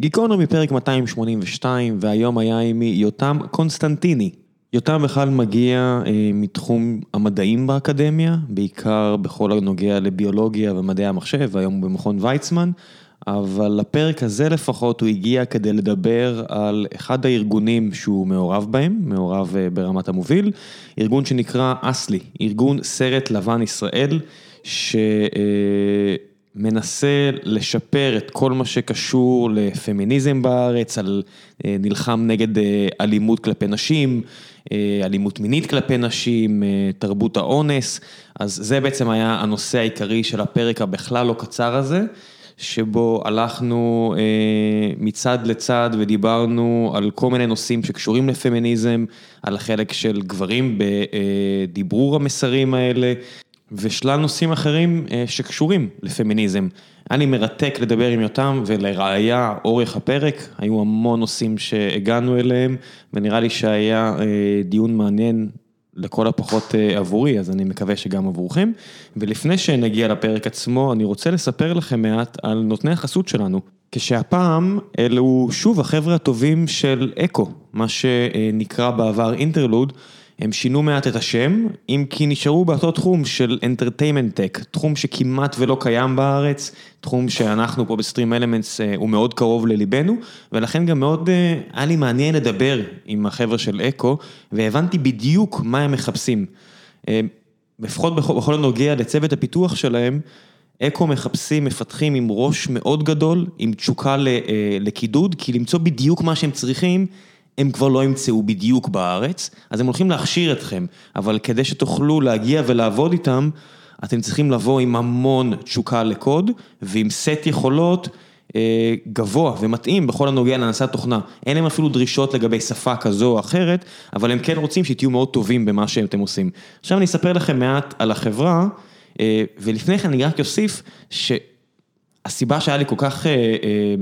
גיקונומי פרק 282, והיום היה עימי יותם קונסטנטיני. יותם בכלל מגיע אה, מתחום המדעים באקדמיה, בעיקר בכל הנוגע לביולוגיה ומדעי המחשב, והיום הוא במכון ויצמן, אבל לפרק הזה לפחות הוא הגיע כדי לדבר על אחד הארגונים שהוא מעורב בהם, מעורב אה, ברמת המוביל, ארגון שנקרא אסלי, ארגון סרט לבן ישראל, ש... אה, מנסה לשפר את כל מה שקשור לפמיניזם בארץ, על אה, נלחם נגד אה, אלימות כלפי נשים, אה, אלימות מינית כלפי נשים, תרבות האונס, אז זה בעצם היה הנושא העיקרי של הפרק הבכלל לא קצר הזה, שבו הלכנו מצד לצד ודיברנו על כל מיני נושאים שקשורים לפמיניזם, על החלק של גברים בדיברור המסרים האלה. ושלל נושאים אחרים אה, שקשורים לפמיניזם. היה לי מרתק לדבר עם יותם ולראיה אורך הפרק, היו המון נושאים שהגענו אליהם ונראה לי שהיה אה, דיון מעניין לכל הפחות אה, עבורי, אז אני מקווה שגם עבורכם. ולפני שנגיע לפרק עצמו, אני רוצה לספר לכם מעט על נותני החסות שלנו. כשהפעם אלו שוב החבר'ה הטובים של אקו, מה שנקרא בעבר אינטרלוד. הם שינו מעט את השם, אם כי נשארו באותו תחום של Entertainment Tech, תחום שכמעט ולא קיים בארץ, תחום שאנחנו פה בסטרים אלמנטס הוא מאוד קרוב לליבנו, ולכן גם מאוד אה, היה לי מעניין לדבר עם החבר'ה של אקו, והבנתי בדיוק מה הם מחפשים. אה, לפחות בכל, בכל הנוגע לצוות הפיתוח שלהם, אקו מחפשים מפתחים עם ראש מאוד גדול, עם תשוקה אה, לקידוד, כי למצוא בדיוק מה שהם צריכים. הם כבר לא ימצאו בדיוק בארץ, אז הם הולכים להכשיר אתכם, אבל כדי שתוכלו להגיע ולעבוד איתם, אתם צריכים לבוא עם המון תשוקה לקוד, ועם סט יכולות אה, גבוה ומתאים בכל הנוגע להנדסת תוכנה. אין להם אפילו דרישות לגבי שפה כזו או אחרת, אבל הם כן רוצים שתהיו מאוד טובים במה שאתם עושים. עכשיו אני אספר לכם מעט על החברה, אה, ולפני כן אני רק אוסיף שהסיבה שהיה לי כל כך אה, אה,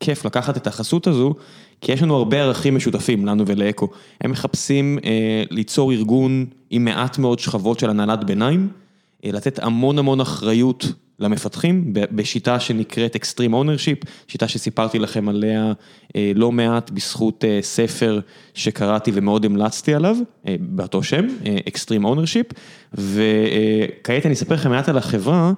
כיף לקחת את החסות הזו, כי יש לנו הרבה ערכים משותפים, לנו ולאקו. הם מחפשים אה, ליצור ארגון עם מעט מאוד שכבות של הנהלת ביניים, אה, לתת המון המון אחריות למפתחים, בשיטה שנקראת Extreme Ownership, שיטה שסיפרתי לכם עליה אה, לא מעט בזכות אה, ספר שקראתי ומאוד המלצתי עליו, אה, באותו שם, אה, Extreme Ownership, וכעת אני אספר לכם מעט על החברה,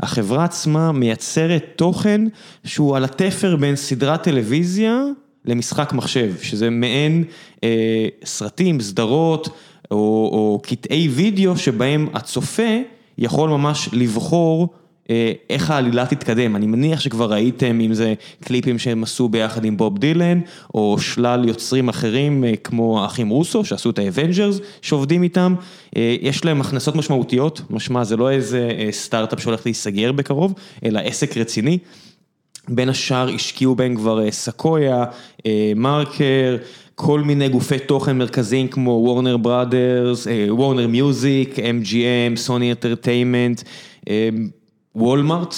החברה עצמה מייצרת תוכן שהוא על התפר בין סדרת טלוויזיה, למשחק מחשב, שזה מעין אה, סרטים, סדרות או או קטעי וידאו שבהם הצופה יכול ממש לבחור אה, איך העלילה תתקדם. אני מניח שכבר ראיתם אם זה קליפים שהם עשו ביחד עם בוב דילן, או שלל יוצרים אחרים אה, כמו האחים רוסו שעשו את האבנג'רס שעובדים איתם. אה, יש להם הכנסות משמעותיות, משמע זה לא איזה סטארט-אפ שהולך להיסגר בקרוב, אלא עסק רציני. בין השאר השקיעו בהם כבר סקויה, מרק, כל מיני גופי תוכן מרכזיים כמו וורנר בראדרס, וורנר מיוזיק, MGM, סוני אנטרטיימנט, וולמארט,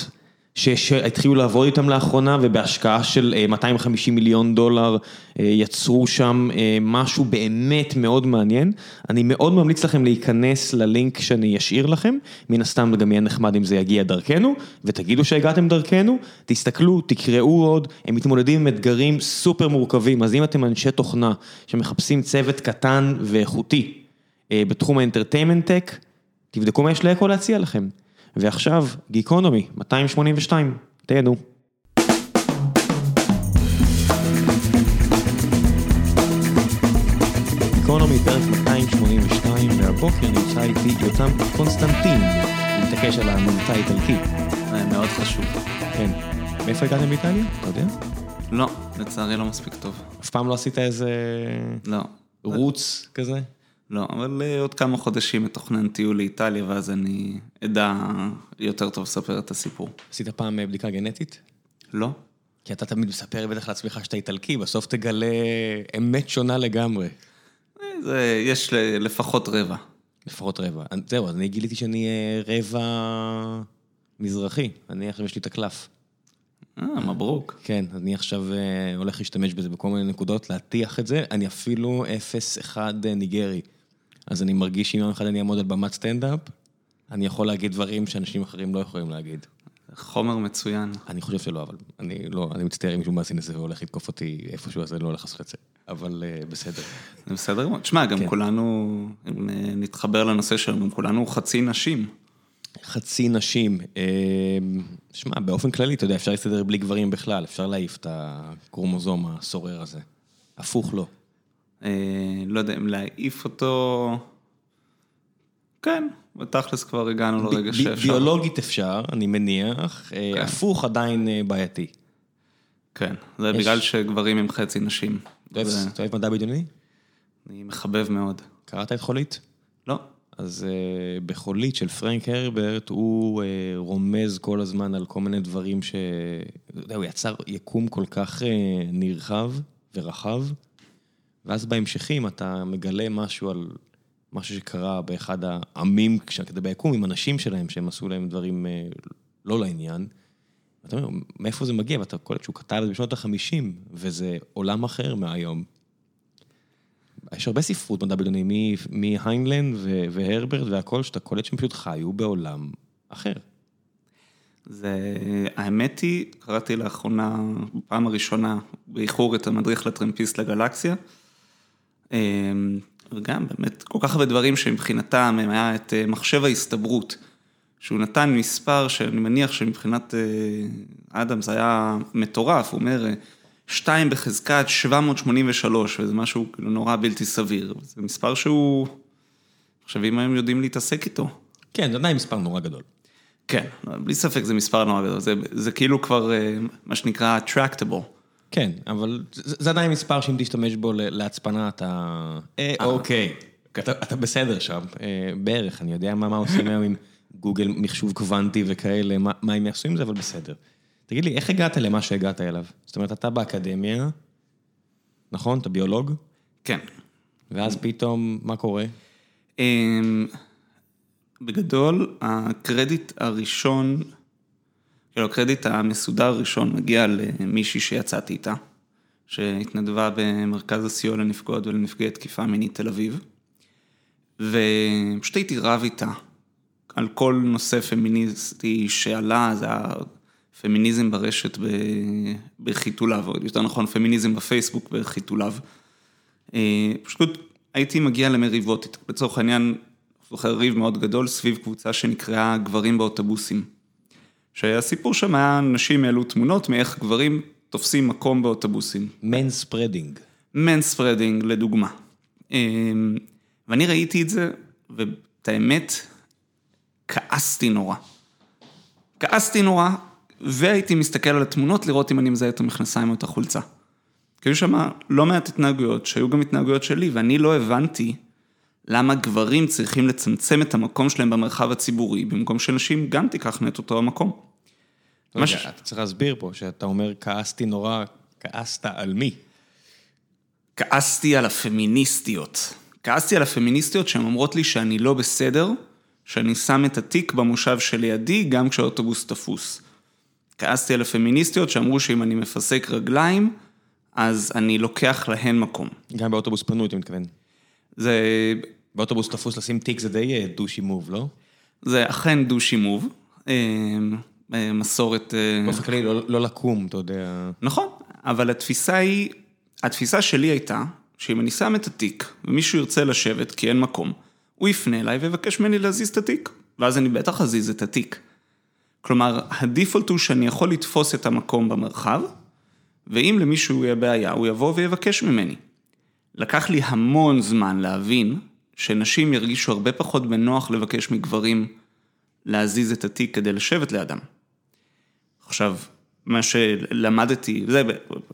שהתחילו לעבוד איתם לאחרונה ובהשקעה של 250 מיליון דולר יצרו שם משהו באמת מאוד מעניין. אני מאוד ממליץ לכם להיכנס ללינק שאני אשאיר לכם, מן הסתם גם יהיה נחמד אם זה יגיע דרכנו, ותגידו שהגעתם דרכנו, תסתכלו, תקראו עוד, הם מתמודדים עם אתגרים סופר מורכבים, אז אם אתם אנשי תוכנה שמחפשים צוות קטן ואיכותי בתחום האנטרטיימנט טק, תבדקו מה יש לאקו להציע לכם. ועכשיו, גיקונומי, 282, תהנו. גיקונומי, פרק 282, והבוקר נמצא איתי יותם קונסטנטין, מתעקש על המבטא האיטלקי. זה מאוד חשוב. כן. מאיפה הגעתם באיטליה? אתה יודע? לא, לצערי לא מספיק טוב. אף פעם לא עשית איזה... לא. רוץ כזה? לא, אבל אה, עוד כמה חודשים מתוכנן טיול לאיטליה, ואז אני אדע יותר טוב לספר את הסיפור. עשית פעם אה, בדיקה גנטית? לא. כי אתה תמיד מספר בטח לעצמך שאתה איטלקי, בסוף תגלה אמת שונה לגמרי. אה, זה, יש לפחות רבע. לפחות רבע. זהו, אז אני גיליתי שאני רבע מזרחי, אני עכשיו יש לי את הקלף. אה, מברוק. כן, אני עכשיו הולך להשתמש בזה בכל מיני נקודות, להטיח את זה, אני אפילו 0-1 ניגרי. אז אני מרגיש שאם יום אחד אני אעמוד על במת סטנדאפ, אני יכול להגיד דברים שאנשים אחרים לא יכולים להגיד. חומר מצוין. אני חושב שלא, אבל אני לא, אני מצטער אם מישהו מאזין לזה והולך לתקוף אותי איפשהו, אז אני לא הולך לעשות את זה, אבל uh, בסדר. זה בסדר מאוד. תשמע, גם כן. כולנו, אם אה, נתחבר לנושא שלנו, כולנו חצי נשים. חצי נשים, אה, שמע, באופן כללי, אתה יודע, אפשר להסתדר בלי גברים בכלל, אפשר להעיף את הקרומוזום הסורר הזה. הפוך לא. אה, לא יודע אם להעיף אותו... כן, בתכלס כבר הגענו לרגע שאפשר. ביולוגית אפשר, אני מניח, אה, כן. הפוך עדיין אה, בעייתי. כן, זה בגלל שגברים הם חצי נשים. אתה אוהב מדע בדיוני? אני מחבב מאוד. קראת את חולית? לא, אז uh, בחולית של פרנק הרברט, הוא uh, רומז כל הזמן על כל מיני דברים ש... אתה יודע, הוא יצר יקום כל כך uh, נרחב ורחב, ואז בהמשכים אתה מגלה משהו על משהו שקרה באחד העמים, כשאתה ביקום, עם אנשים שלהם, שהם עשו להם דברים uh, לא לעניין. ואתה אומר, מאיפה זה מגיע? ואתה קולט שהוא כתב את זה בשנות ה-50, וזה עולם אחר מהיום. יש הרבה ספרות מדע בדיוני, מהיינלנד והרברט והכל, שאתה קולט שהם פשוט חיו בעולם אחר. זה... האמת היא, קראתי לאחרונה, בפעם הראשונה, באיחור את המדריך לטרמפיסט לגלקסיה. אה, וגם באמת כל כך הרבה דברים שמבחינתם הם היה את אה, מחשב ההסתברות, שהוא נתן מספר שאני מניח שמבחינת אה, אדם זה היה מטורף, הוא אומר, אה, 2 בחזקת 783, וזה משהו כאילו נורא בלתי סביר. זה מספר שהוא, חושב אם הם יודעים להתעסק איתו. כן, זה עדיין מספר נורא גדול. כן, בלי ספק זה מספר נורא גדול, זה, זה כאילו כבר אה, מה שנקרא tractable. כן, אבל זה, עדיין מספר שאם תשתמש בו להצפנה אתה... אה, אוקיי, אתה, בסדר שם, אה, בערך, אני יודע מה, עושים היום עם גוגל מחשוב קוונטי וכאלה, מה, מה הם יעשו עם זה, אבל בסדר. תגיד לי, איך הגעת למה שהגעת אליו? זאת אומרת, אתה באקדמיה, נכון? אתה ביולוג, כן. ואז פתאום, מה קורה? אמ, בגדול, הקרדיט הראשון, כאילו הקרדיט המסודר הראשון מגיע למישהי שיצאתי איתה, שהתנדבה במרכז הסיוע לנפגעות ולנפגעי תקיפה מינית תל אביב, ופשוט הייתי רב איתה על כל נושא פמיניסטי שעלה, זה היה פמיניזם ברשת בחיתוליו, או יותר נכון פמיניזם בפייסבוק בחיתוליו. אה, פשוט הייתי מגיע למריבות איתה, לצורך העניין, זוכר ריב מאוד גדול סביב קבוצה שנקראה גברים באוטובוסים. שהסיפור שם היה, נשים העלו תמונות מאיך גברים תופסים מקום באוטובוסים. manspreading. manspreading לדוגמה. אה, ואני ראיתי את זה, ואת האמת, כעסתי נורא. כעסתי נורא, והייתי מסתכל על התמונות לראות אם אני מזהה את המכנסיים או את החולצה. כי היו שם לא מעט התנהגויות, שהיו גם התנהגויות שלי, ואני לא הבנתי למה גברים צריכים לצמצם את המקום שלהם במרחב הציבורי, במקום שנשים גם תיקחנה את אותו המקום. רגע, מה ש- אתה צריך להסביר פה, שאתה אומר כעסתי נורא, כעסת על מי? כעסתי על הפמיניסטיות. כעסתי על הפמיניסטיות שהן אומרות לי שאני לא בסדר, שאני שם את התיק במושב שלידי גם כשהאוטובוס תפוס. כעסתי על הפמיניסטיות שאמרו שאם אני מפסק רגליים, אז אני לוקח להן מקום. גם באוטובוס פנוי, אתה מתכוון. זה, באוטובוס תפוס לשים תיק זה די אה, דושי מוב, לא? זה אכן דושי מוב, אה, אה, מסורת... באופן כללי לא לא לקום, אתה יודע. נכון, אבל התפיסה היא, התפיסה שלי הייתה, שאם אני שם את התיק, ומישהו ירצה לשבת כי אין מקום, הוא יפנה אליי ויבקש ממני להזיז את התיק, ואז אני בטח אזיז את התיק. כלומר, הדיפולט הוא שאני יכול לתפוס את המקום במרחב, ואם למישהו יהיה בעיה, הוא יבוא ויבקש ממני. לקח לי המון זמן להבין שנשים ירגישו הרבה פחות בנוח לבקש מגברים להזיז את התיק כדי לשבת לידם. עכשיו, מה שלמדתי, זה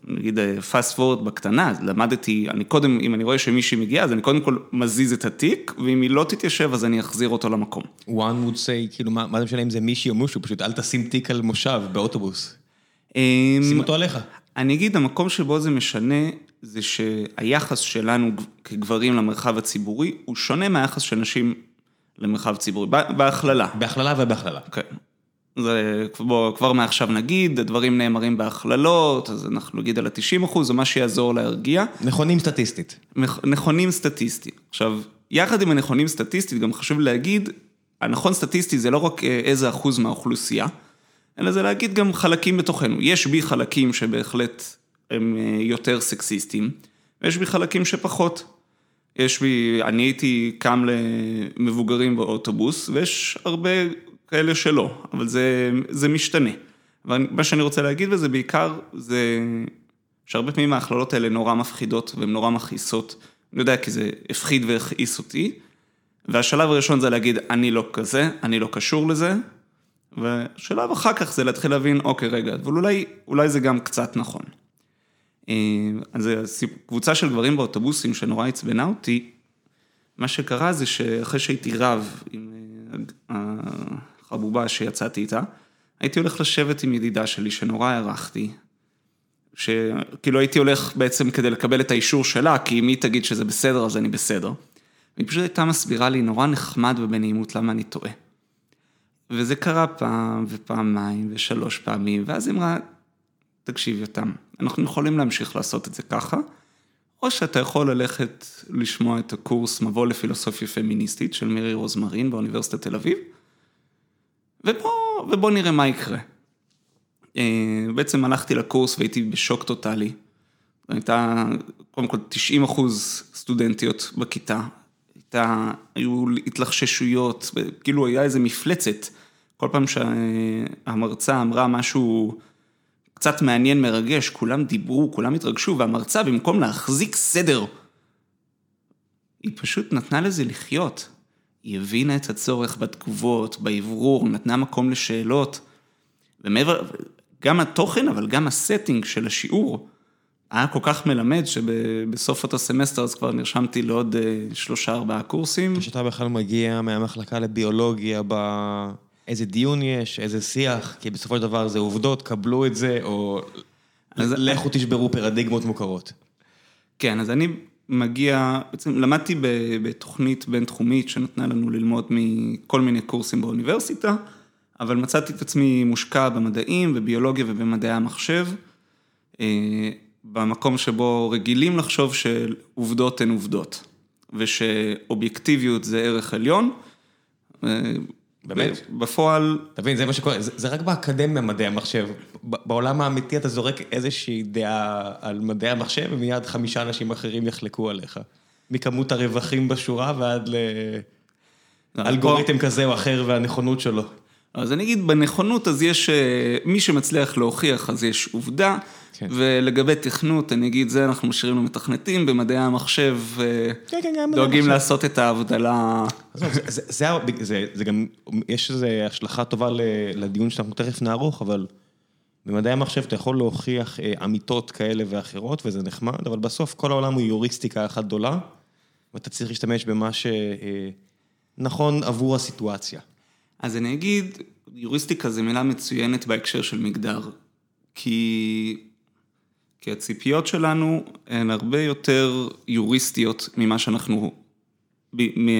נגיד fast forward בקטנה, למדתי, אני קודם, אם אני רואה שמישהי מגיעה, אז אני קודם כל מזיז את התיק, ואם היא לא תתיישב אז אני אחזיר אותו למקום. one would say, כאילו, מה מה זה משנה אם זה מישהי או מישהו, פשוט אל תשים תיק על מושב באוטובוס. אמ, שים אותו עליך. אני אגיד, המקום שבו זה משנה, זה שהיחס שלנו כגברים למרחב הציבורי, הוא שונה מהיחס של נשים למרחב ציבורי, בהכללה. בהכללה ובהכללה. כן. זה, בוא, כבר מעכשיו נגיד, הדברים נאמרים בהכללות, אז אנחנו נגיד על ה-90 אחוז, זה מה שיעזור להרגיע. נכונים סטטיסטית. נכ- נכונים סטטיסטית. עכשיו, יחד עם הנכונים סטטיסטית, גם חשוב להגיד, הנכון סטטיסטי זה לא רק אה, איזה אחוז מהאוכלוסייה, אלא זה להגיד גם חלקים בתוכנו. יש בי חלקים שבהחלט הם אה, יותר סקסיסטים, ויש בי חלקים שפחות. יש בי, אני הייתי קם למבוגרים באוטובוס, ויש הרבה כאלה שלא, אבל זה, זה משתנה. ומה שאני רוצה להגיד וזה בעיקר, זה שהרבה פעמים ההכללות האלה נורא מפחידות והן נורא מכעיסות. אני יודע כי זה הפחיד והכעיס אותי, והשלב הראשון זה להגיד, אני לא כזה, אני לא קשור לזה, ושלב אחר כך זה להתחיל להבין, אוקיי, רגע, אבל אולי, אולי זה גם קצת נכון. אה, אז קבוצה של גברים באוטובוסים שנורא עצבנה אותי, מה שקרה זה שאחרי שהייתי רב עם אה, החבובה שיצאתי איתה, הייתי הולך לשבת עם ידידה שלי שנורא הערכתי, שכאילו הייתי הולך בעצם כדי לקבל את האישור שלה, כי אם היא תגיד שזה בסדר, אז אני בסדר. והיא פשוט הייתה מסבירה לי נורא נחמד ובנעימות למה אני טועה. וזה קרה פעם ופעמיים ושלוש פעמים, ואז היא אמרה, תקשיב יותם, אנחנו יכולים להמשיך לעשות את זה ככה, או שאתה יכול ללכת לשמוע את הקורס מבוא לפילוסופיה פמיניסטית של מירי רוזמרין באוניברסיטת תל אביב, ובוא, ובוא נראה מה יקרה. אה, בעצם הלכתי לקורס והייתי בשוק טוטאלי. הייתה, קודם כל, 90 אחוז סטודנטיות בכיתה. הייתה, היו התלחששויות, כאילו היה איזה מפלצת. כל פעם שהמרצה אמרה משהו קצת מעניין, מרגש, כולם דיברו, כולם התרגשו, והמרצה, במקום להחזיק סדר, היא פשוט נתנה לזה לחיות. היא הבינה את הצורך בתגובות, באוורור, נתנה מקום לשאלות. ומעבר, גם התוכן, אבל גם ה setting של השיעור, היה כל כך מלמד שבסוף אותו סמסטר אז כבר נרשמתי לעוד אה, שלושה ארבעה קורסים. כשאתה בכלל מגיע מהמחלקה לביולוגיה, איזה דיון יש, איזה שיח, כי בסופו של דבר זה עובדות, קבלו את זה, או אז... לכו תשברו פרדיגמות מוכרות. כן, אז אני מגיע, בעצם למדתי בתוכנית בינתחומית שנתנה לנו ללמוד מכל מיני קורסים באוניברסיטה. אבל מצאתי את עצמי מושקע במדעים, בביולוגיה ובמדעי המחשב, אה, במקום שבו רגילים לחשוב שעובדות הן עובדות, ושאובייקטיביות זה ערך עליון. באמת? בפועל... תבין, זה מה שקורה, זה, זה רק באקדמיה מדעי המחשב. בעולם האמיתי אתה זורק איזושהי דעה על מדעי המחשב, ומיד חמישה אנשים אחרים יחלקו עליך. מכמות הרווחים בשורה ועד לאלגוריתם כזה או אחר והנכונות שלו. אז אני אגיד, בנכונות אז יש, אה, מי שמצליח להוכיח אז יש עובדה, כן. ולגבי תכנות, אני אגיד, זה אנחנו משאירים למתכנתים, במדעי המחשב אה, כן, כן, דואגים לעשות את ההבדלה. זה, זה, זה, זה, זה גם, יש איזו השלכה טובה לדיון שאנחנו תכף נערוך, אבל במדעי המחשב אתה יכול להוכיח אה, אמיתות כאלה ואחרות, וזה נחמד, אבל בסוף כל העולם הוא יוריסטיקה אחת גדולה, ואתה צריך להשתמש במה שנכון עבור הסיטואציה. אז אני אגיד, יוריסטיקה זה מילה מצוינת בהקשר של מגדר, כי, כי הציפיות שלנו הן הרבה יותר יוריסטיות ממה שאנחנו,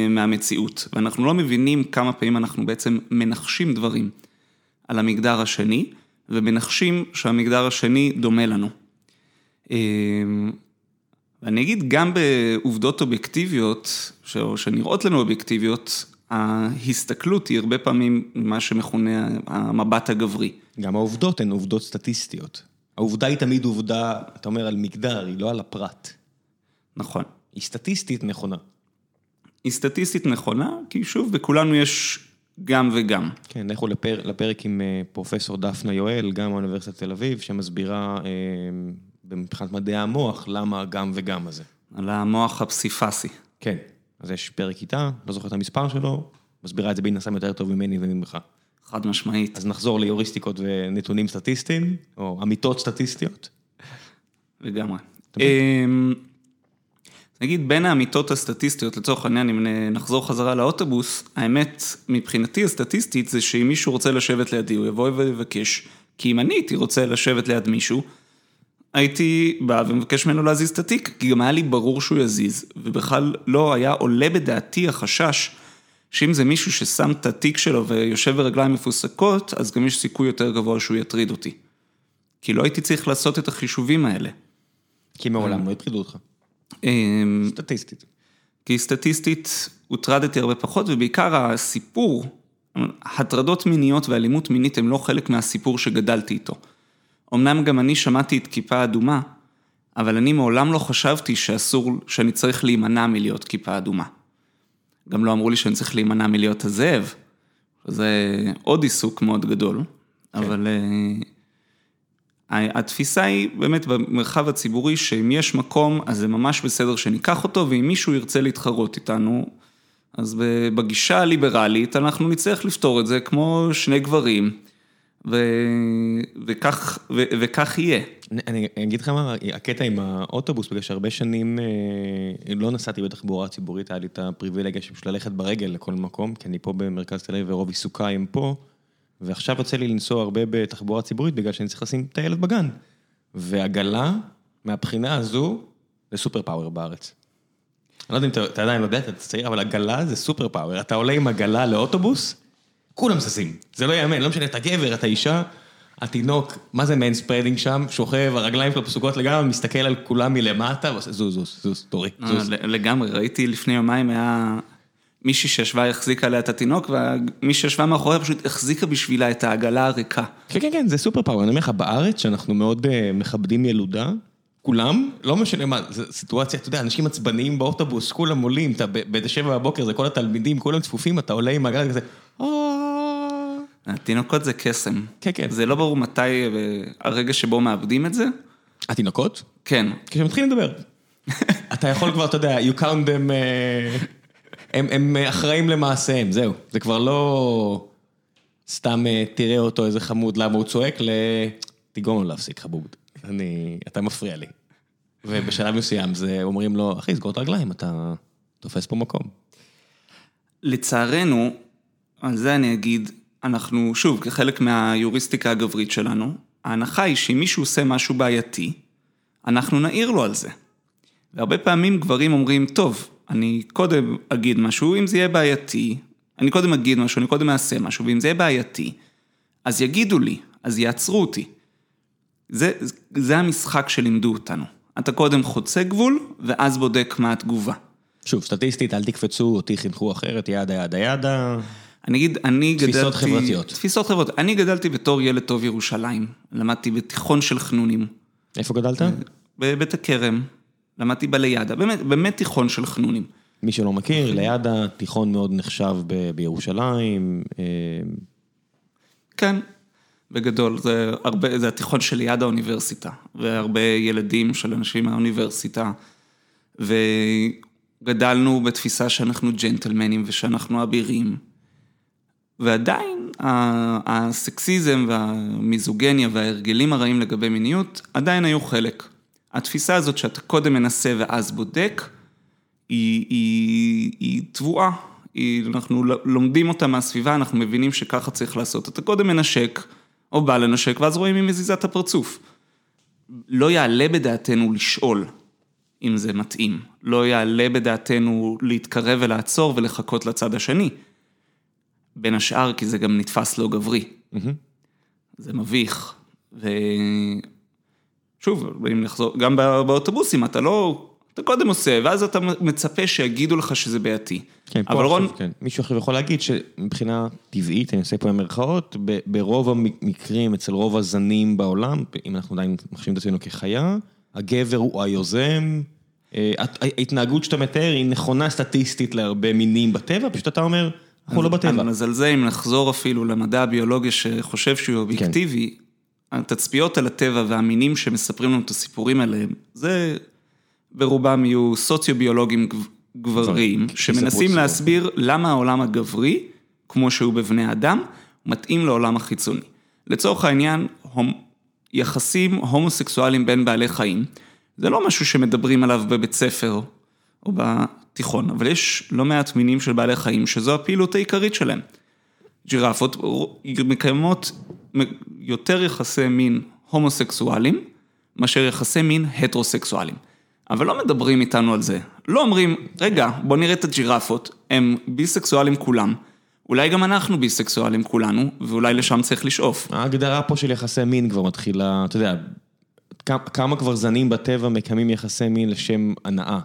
מהמציאות, ואנחנו לא מבינים כמה פעמים אנחנו בעצם מנחשים דברים על המגדר השני, ומנחשים שהמגדר השני דומה לנו. אמ, ואני אגיד, גם בעובדות אובייקטיביות, שנראות לנו אובייקטיביות, ההסתכלות היא הרבה פעמים מה שמכונה המבט הגברי. גם העובדות הן עובדות סטטיסטיות. העובדה היא תמיד עובדה, אתה אומר, על מגדר, היא לא על הפרט. נכון. היא סטטיסטית נכונה. היא סטטיסטית נכונה, כי שוב, בכולנו יש גם וגם. כן, לכו לפר, לפרק עם אה, פרופסור דפנה יואל, גם מאוניברסיטת תל אביב, שמסבירה אה, מבחינת מדעי המוח, למה גם וגם הזה. על המוח הפסיפסי. כן. אז יש פרק איתה, לא זוכר את המספר שלו, מסבירה את זה בין יותר טוב ממני וממך. חד משמעית. אז נחזור ליוריסטיקות ונתונים סטטיסטיים, או אמיתות סטטיסטיות. לגמרי. אמ, נגיד בין האמיתות הסטטיסטיות, לצורך העניין, אם נחזור חזרה לאוטובוס, האמת, מבחינתי הסטטיסטית זה שאם מישהו רוצה לשבת לידי, הוא יבוא ויבקש, כי אם אני הייתי רוצה לשבת ליד מישהו, הייתי בא ומבקש ממנו להזיז את התיק, כי גם היה לי ברור שהוא יזיז, ובכלל לא היה עולה בדעתי החשש שאם זה מישהו ששם את התיק שלו ויושב ברגליים מפוסקות, אז גם יש סיכוי יותר גבוה שהוא יטריד אותי. כי לא הייתי צריך לעשות את החישובים האלה. כי מעולם לא הטרידו אותך. אמ, סטטיסטית. כי סטטיסטית הוטרדתי הרבה פחות, ובעיקר הסיפור הטרדות מיניות ואלימות מינית הם לא חלק מהסיפור שגדלתי איתו. אמנם גם אני שמעתי את כיפה אדומה, אבל אני מעולם לא חשבתי שאסור, שאני צריך להימנע מלהיות כיפה אדומה. גם לא אמרו לי שאני צריך להימנע מלהיות הזאב, זה עוד עיסוק מאוד גדול, כן. אבל uh, התפיסה היא באמת במרחב הציבורי, שאם יש מקום, אז זה ממש בסדר שניקח אותו, ואם מישהו ירצה להתחרות איתנו, אז בגישה הליברלית אנחנו נצטרך לפתור את זה כמו שני גברים. ו... וכך, ו... וכך יהיה. אני אגיד לך מה, הקטע עם האוטובוס, בגלל שהרבה שנים אה, לא נסעתי בתחבורה ציבורית, היה לי את הפריבילגיה של ללכת ברגל לכל מקום, כי אני פה במרכז תל אביב ורוב עיסוקיי הם פה, ועכשיו יוצא לי לנסוע הרבה בתחבורה ציבורית, בגלל שאני צריך לשים את הילד בגן. ועגלה, מהבחינה הזו, זה super power בארץ. אני לא יודע אם אתה עדיין לא יודע, אתה צעיר, אבל עגלה זה super power. אתה עולה עם עגלה לאוטובוס, כולם ששים, זה לא ייאמן, לא משנה, אתה גבר, אתה אישה, התינוק, מה זה manspreading שם, שוכב, הרגליים שלו פסוקות לגמרי, מסתכל על כולם מלמטה, ועושה זוז, זוז, זוז, תורי, אה, זוז. לגמרי, ראיתי לפני יומיים היה מישהי שישבה, החזיקה עליה את התינוק, ומי שישבה מאחוריה פשוט החזיקה בשבילה את העגלה הריקה. כן, כן, כן, זה super power, אני אומר לך, בארץ, שאנחנו מאוד אה, מכבדים ילודה, כולם, לא משנה מה, זו סיטואציה, אתה יודע, אנשים עצבניים באוטובוס, כולם עולים, אתה בשבע בבוקר, זה כל התלמידים, כולם צפופים, אתה עולה עם העגלה כזה, התינוקות זה קסם. כן, כן. זה לא ברור מתי הרגע שבו מאבדים את זה. התינוקות? כן. כשמתחילים לדבר. אתה יכול כבר, אתה יודע, you count them, אה, הם, הם אחראים למעשיהם, זהו. זה כבר לא סתם אה, תראה אותו איזה חמוד, למה הוא צועק, ל... תגרום לו להפסיק חבוב. אני, אתה מפריע לי. ובשלב מסוים זה אומרים לו, אחי, סגור את הרגליים, אתה תופס פה מקום. לצערנו, על זה אני אגיד, אנחנו, שוב, כחלק מהיוריסטיקה הגברית שלנו, ההנחה היא שאם מישהו עושה משהו בעייתי, אנחנו נעיר לו על זה. והרבה פעמים גברים אומרים, טוב, אני קודם אגיד משהו, אם זה יהיה בעייתי, אני קודם אגיד משהו, אני קודם אעשה משהו, ואם זה יהיה בעייתי, אז יגידו לי, אז יעצרו אותי. זה, זה המשחק שלימדו אותנו. אתה קודם חוצה גבול, ואז בודק מה התגובה. שוב, סטטיסטית, אל תקפצו, אותי חינכו אחרת, ידה ידה ידה. אני אגיד, אני גדלתי... תפיסות חברתיות. תפיסות חברתיות. אני גדלתי בתור ילד טוב ירושלים. למדתי בתיכון של חנונים. איפה גדלת? בבית הכרם. למדתי בלידע. באמת, באמת תיכון של חנונים. מי שלא מכיר, לידע, תיכון מאוד נחשב ב- בירושלים. אה, כן, בגדול. זה, הרבה, זה התיכון שליד האוניברסיטה. והרבה ילדים של אנשים מהאוניברסיטה. וגדלנו בתפיסה שאנחנו ג'נטלמנים ושאנחנו אבירים. ועדיין הסקסיזם והמיזוגניה וההרגלים הרעים לגבי מיניות עדיין היו חלק. התפיסה הזאת שאתה קודם מנסה ואז בודק, היא, תבואה. אנחנו לומדים אותה מהסביבה, אנחנו מבינים שככה צריך לעשות. אתה קודם מנשק, או בא לנשק, ואז רואים מי מזיזה את הפרצוף. לא יעלה בדעתנו לשאול אם זה מתאים. לא יעלה בדעתנו להתקרב ולעצור ולחכות לצד השני. בין השאר כי זה גם נתפס לא גברי. זה מביך. ושוב, אם נחזור, גם באוטובוסים אתה לא, אתה קודם עושה, ואז אתה מצפה שיגידו לך שזה בעייתי. כן, אבל רון... כן. מישהו אחר יכול להגיד שמבחינה טבעית, אני עושה פה במרכאות, ברוב המקרים, אצל רוב הזנים בעולם, אם אנחנו עדיין מחשיבים את עצמנו כחיה, הגבר הוא היוזם. אה, ההתנהגות שאתה מתאר היא נכונה סטטיסטית להרבה מינים בטבע, פשוט אתה אומר... אנחנו לא בטבע. על זה, אם נחזור אפילו למדע הביולוגי שחושב שהוא אובייקטיבי, כן. התצפיות על הטבע והמינים שמספרים לנו את הסיפורים עליהם, זה ברובם יהיו סוציו-ביולוגים גבריים, שמנסים להסביר למה העולם הגברי, כמו שהוא בבני אדם, מתאים לעולם החיצוני. לצורך העניין, יחסים הומוסקסואליים בין בעלי חיים, זה לא משהו שמדברים עליו בבית ספר, או תיכון, אבל יש לא מעט מינים של בעלי חיים שזו הפעילות העיקרית שלהם. ג'ירפות מקיימות יותר יחסי מין הומוסקסואלים, מאשר יחסי מין הטרוסקסואלים. אבל לא מדברים איתנו על זה. לא אומרים, רגע, בוא נראה את הג'ירפות, הם ביסקסואלים כולם. אולי גם אנחנו ביסקסואלים כולנו, ואולי לשם צריך לשאוף. ההגדרה פה של יחסי מין כבר מתחילה, אתה יודע, כמה כבר זנים בטבע מקיימים יחסי מין לשם הנאה.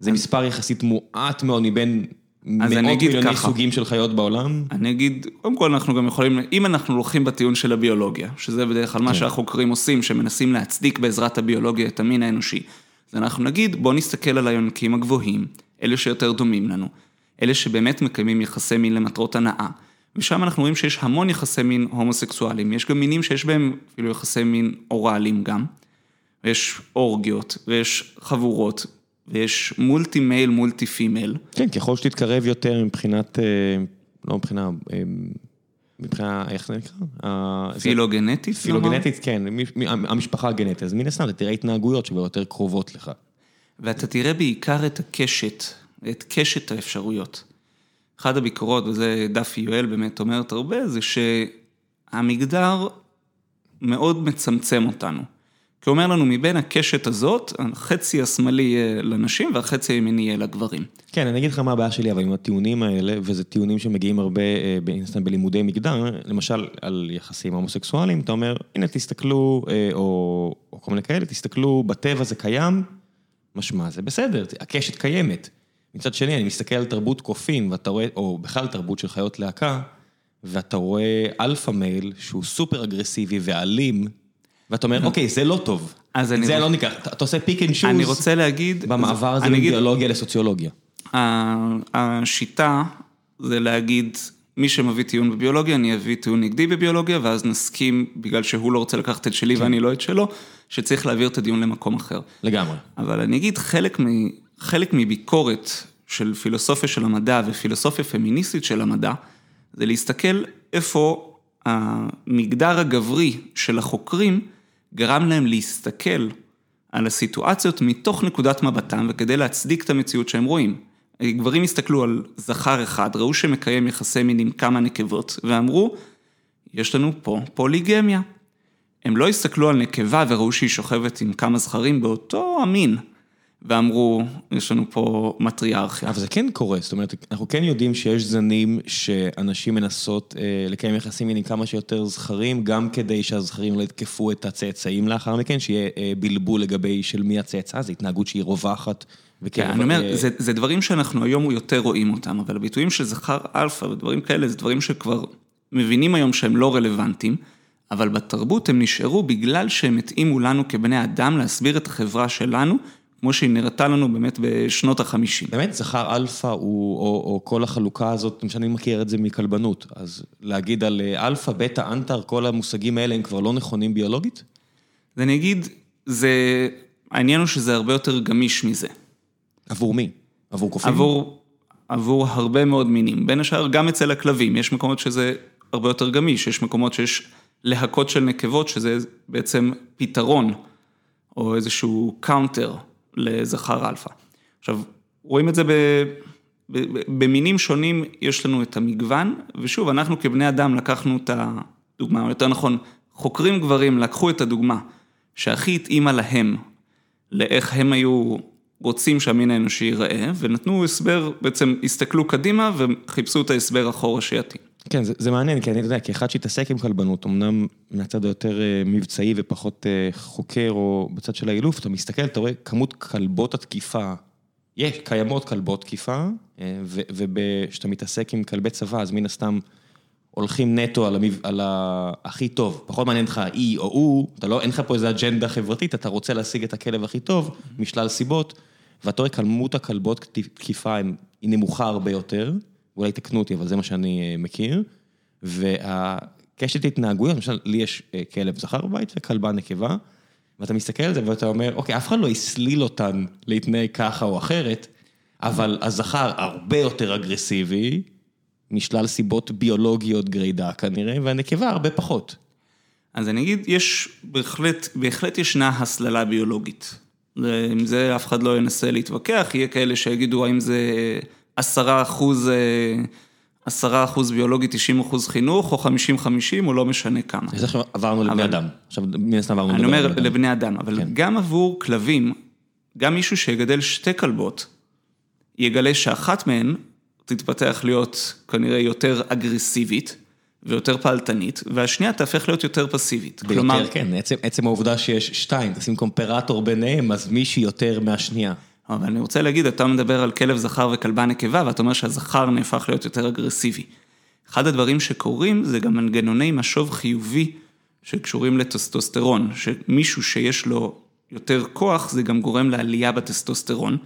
זה מספר יחסית מועט מאוד מבין מאות מיליוני ככה. סוגים של חיות בעולם. אני אגיד, קודם כל אנחנו גם יכולים, אם אנחנו הולכים בטיעון של הביולוגיה, שזה בדרך כלל מה שהחוקרים עושים, שמנסים להצדיק בעזרת הביולוגיה את המין האנושי, אז אנחנו נגיד, בוא נסתכל על היונקים הגבוהים, אלה שיותר דומים לנו, אלה שבאמת מקיימים יחסי מין למטרות הנאה, ושם אנחנו רואים שיש המון יחסי מין הומוסקסואליים, יש גם מינים שיש בהם אפילו יחסי מין אוראליים גם, ויש אורגיות, ויש חבורות, ויש multi male, multi female. כן, ככל שתתקרב יותר מבחינת, אה, לא מבחינה, אה, מבחינה, איך זה נקרא? אה, פילוגנטית? פילוגנטית, כן, המשפחה הגנטית, אז מן הסתם אתה תראה התנהגויות שכבר יותר קרובות לך. ואתה תראה בעיקר את הקשת, את קשת האפשרויות. אחת הביקורות, וזה דפי יואל באמת אומרת הרבה, זה שהמגדר מאוד מצמצם אותנו. כי הוא אומר לנו, מבין הקשת הזאת, החצי השמאלי יהיה לנשים והחצי הימני יהיה לגברים. כן, אני אגיד לך מה הבעיה שלי, אבל עם הטיעונים האלה, וזה טיעונים שמגיעים הרבה, אה, ב- מן הסתם בלימודי מגדר, למשל על יחסים הומוסקסואליים, אתה אומר, הנה תסתכלו, אה, או, או כל מיני כאלה, תסתכלו, בטבע זה קיים, משמע זה בסדר, הקשת קיימת. מצד שני, אני מסתכל על תרבות קופים, ואתה רואה, או בכלל תרבות של חיות להקה, ואתה רואה alpha male שהוא סופר אגרסיבי ואלים, ואתה אומר, אוקיי, זה לא טוב. אז אני זה לא ניקח, אתה עושה pick and choose. אני רוצה להגיד... במעבר הזה מביולוגיה לסוציולוגיה. השיטה זה להגיד, מי שמביא טיעון בביולוגיה, אני אביא טיעון נגדי בביולוגיה, ואז נסכים, בגלל שהוא לא רוצה לקחת את שלי ואני לא את שלו, שצריך להעביר את הדיון למקום אחר. לגמרי. אבל אני אגיד, חלק, מ, חלק מביקורת של פילוסופיה של המדע ופילוסופיה פמיניסטית של המדע, זה להסתכל איפה המגדר הגברי של החוקרים גרם להם להסתכל על הסיטואציות מתוך נקודת מבטם וכדי להצדיק את המציאות שהם רואים. גברים הסתכלו על זכר אחד, ראו שמקיים יחסי מין עם כמה נקבות, ואמרו, יש לנו פה פוליגמיה. הם לא הסתכלו על נקבה וראו שהיא שוכבת עם כמה זכרים באותו המין, ואמרו, יש לנו פה מטריארכיה. אבל זה כן קורה, זאת אומרת, אנחנו כן יודעים שיש זנים שאנשים מנסות אה, לקיים יחסים מיניים כמה שיותר זכרים, גם כדי שהזכרים לא יתקפו את הצאצאים לאחר מכן, שיהיה אה, בלבול לגבי של מי הצאצא, זו התנהגות שהיא רווחת. כן, אני אומר, אה, זה, זה דברים שאנחנו היום יותר רואים אותם, אבל הביטויים של זכר אלפא ודברים כאלה, זה דברים שכבר מבינים היום שהם לא רלוונטיים, אבל בתרבות הם נשארו בגלל שהם התאימו לנו כבני אדם להסביר את החברה שלנו, כמו שהיא נראתה לנו באמת בשנות החמישים. באמת, זכר אלפא הוא, או, או כל החלוקה הזאת, למשל אני מכיר את זה מכלבנות, אז להגיד על אה, אלפא, בטא, אנטר, כל המושגים האלה הם כבר לא נכונים ביולוגית? אז אני אגיד, זה, העניין הוא שזה הרבה יותר גמיש מזה. עבור מי? עבור קופים? עבור, עבור הרבה מאוד מינים, בין השאר גם אצל הכלבים, יש מקומות שזה הרבה יותר גמיש, יש מקומות שיש להקות של נקבות שזה בעצם פתרון, או איזשהו counter לזכר אלפא. עכשיו, רואים את זה ב, במינים שונים, יש לנו את המגוון, ושוב, אנחנו כבני אדם לקחנו את הדוגמה, או יותר נכון, חוקרים גברים לקחו את הדוגמה שהכי התאימה להם, לאיך הם היו רוצים שהמין האנושי ייראה, ונתנו הסבר, בעצם הסתכלו קדימה וחיפשו את ההסבר אחורה שיתאים. כן, זה, זה מעניין, כי אני יודע, כאחד שהתעסק עם כלבנות, אמנם מהצד היותר אה, מבצעי ופחות אה, חוקר או בצד של האילוף, אתה מסתכל, אתה רואה כמות כלבות התקיפה, יש, קיימות כלבות תקיפה, אה, וכשאתה מתעסק עם כלבי צבא, אז מן הסתם הולכים נטו על, המב... על ה... הכי טוב, פחות מעניין אותך אי או הוא, אתה לא, אין לך פה איזה אג'נדה חברתית, אתה רוצה להשיג את הכלב הכי טוב, משלל סיבות, ואתה רואה כמות הכלבות תקיפה היא נמוכה הרבה יותר, אולי תקנו אותי, אבל זה מה שאני אה, מכיר, והקשת התנהגויות, למשל, לי יש אה, כלב זכר בבית וכלבה נקבה, ואתה מסתכל על זה ואתה אומר, אוקיי, אף אחד לא הסליל אותן להתנהג ככה או אחרת, אבל הזכר הרבה יותר אגרסיבי, משלל סיבות ביולוגיות גרידה כנראה, והנקבה הרבה פחות. אז אני אגיד, יש, בהחלט, בהחלט ישנה הסללה ביולוגית. עם זה אף אחד לא ינסה להתווכח, יהיה כאלה שיגידו האם זה עשרה אחוז, עשרה אחוז ביולוגי, 90 אחוז חינוך, או 50-50, או לא משנה כמה. אז עכשיו עברנו לבני אדם. עכשיו, מן הסתם עברנו אני לבני אומר אדם. לבני אדם, אבל כן. גם עבור כלבים, גם מישהו שיגדל שתי כלבות, יגלה שאחת מהן תתפתח להיות כנראה יותר אגרסיבית ויותר פעלתנית, והשנייה תהפך להיות יותר פסיבית. ביותר, כלומר, כן, עצם, עצם העובדה שיש שתיים, תשים קומפרטור ביניהם, אז מישהי יותר מהשנייה. אבל אני רוצה להגיד, אתה מדבר על כלב זכר וכלבה נקבה, ואתה אומר שהזכר נהפך להיות יותר אגרסיבי. אחד הדברים שקורים זה גם מנגנוני משוב חיובי שקשורים לטסטוסטרון, שמישהו שיש לו יותר כוח, זה גם גורם לעלייה בטסטוסטרון.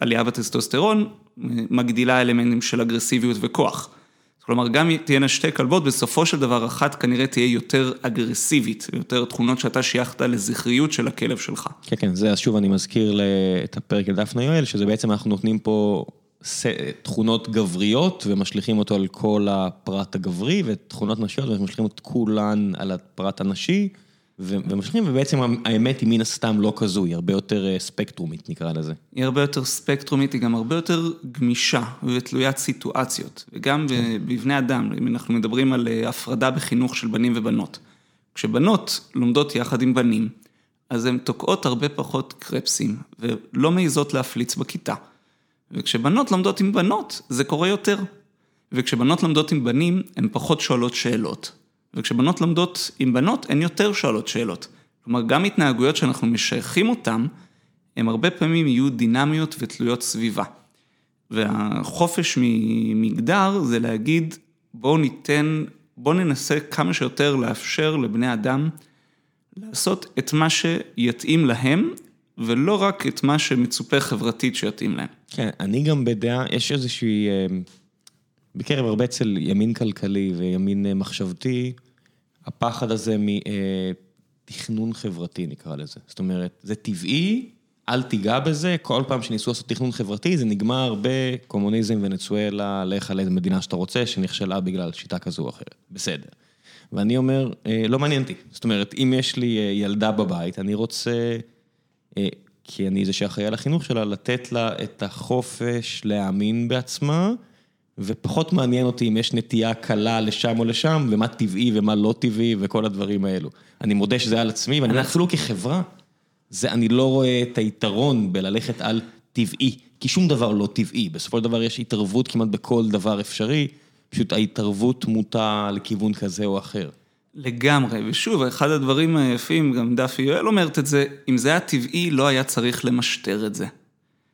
עלייה בטסטוסטרון מגדילה אלמנטים של אגרסיביות וכוח. כלומר, גם תהיינה שתי כלבות, בסופו של דבר אחת כנראה תהיה יותר אגרסיבית, יותר תכונות שאתה שייכת לזכריות של הכלב שלך. כן, כן, זה, אז שוב אני מזכיר את הפרק לדפנה יואל, שזה בעצם אנחנו נותנים פה תכונות גבריות ומשליכים אותו על כל הפרט הגברי, ותכונות נשיות ומשליכים את כולן על הפרט הנשי. ומשכים, ובעצם האמת היא מן הסתם לא כזו, היא הרבה יותר אה, ספקטרומית נקרא לזה. היא הרבה יותר ספקטרומית, היא גם הרבה יותר גמישה ותלוית סיטואציות, וגם בבני אדם, אם אנחנו מדברים על אה, הפרדה בחינוך של בנים ובנות. כשבנות לומדות יחד עם בנים, אז הן תוקעות הרבה פחות קרפסים, ולא מעיזות להפליץ בכיתה. וכשבנות לומדות עם בנות, זה קורה יותר. וכשבנות לומדות עם בנים, הן פחות שואלות שאלות. וכשבנות לומדות עם בנות, הן יותר שואלות שאלות. כלומר, גם התנהגויות שאנחנו משייכים אותן, הן הרבה פעמים יהיו דינמיות ותלויות סביבה. והחופש ממגדר זה להגיד, בואו ניתן, בואו ננסה כמה שיותר לאפשר לבני אדם לעשות את מה שיתאים להם, ולא רק את מה שמצופה חברתית שיתאים להם. כן, אני גם בדעה, יש איזושהי... אה, בקרב הרבה אצל ימין כלכלי וימין אה, מחשבתי, הפחד הזה מתכנון חברתי נקרא לזה. זאת אומרת, זה טבעי, אל תיגע בזה, כל פעם שניסו לעשות תכנון חברתי זה נגמר בקומוניזם, ונצואלה, לך לאיזה מדינה שאתה רוצה, שנכשלה בגלל שיטה כזו או אחרת. בסדר. ואני אומר, אה, לא מעניין אותי. זאת אומרת, אם יש לי אה, ילדה בבית, אני רוצה, כי אני זה שאחראי על החינוך שלה, לתת לה את החופש להאמין בעצמה. ופחות מעניין אותי אם יש נטייה קלה לשם או לשם, ומה טבעי ומה לא טבעי וכל הדברים האלו. אני מודה שזה על עצמי, ואני אפילו כחברה, זה, אני לא רואה את היתרון בללכת על טבעי, כי שום דבר לא טבעי. בסופו של דבר יש התערבות כמעט בכל דבר אפשרי, פשוט ההתערבות מוטה לכיוון כזה או אחר. לגמרי, ושוב, אחד הדברים היפים, גם דפי יואל אומרת את זה, אם זה היה טבעי, לא היה צריך למשטר את זה.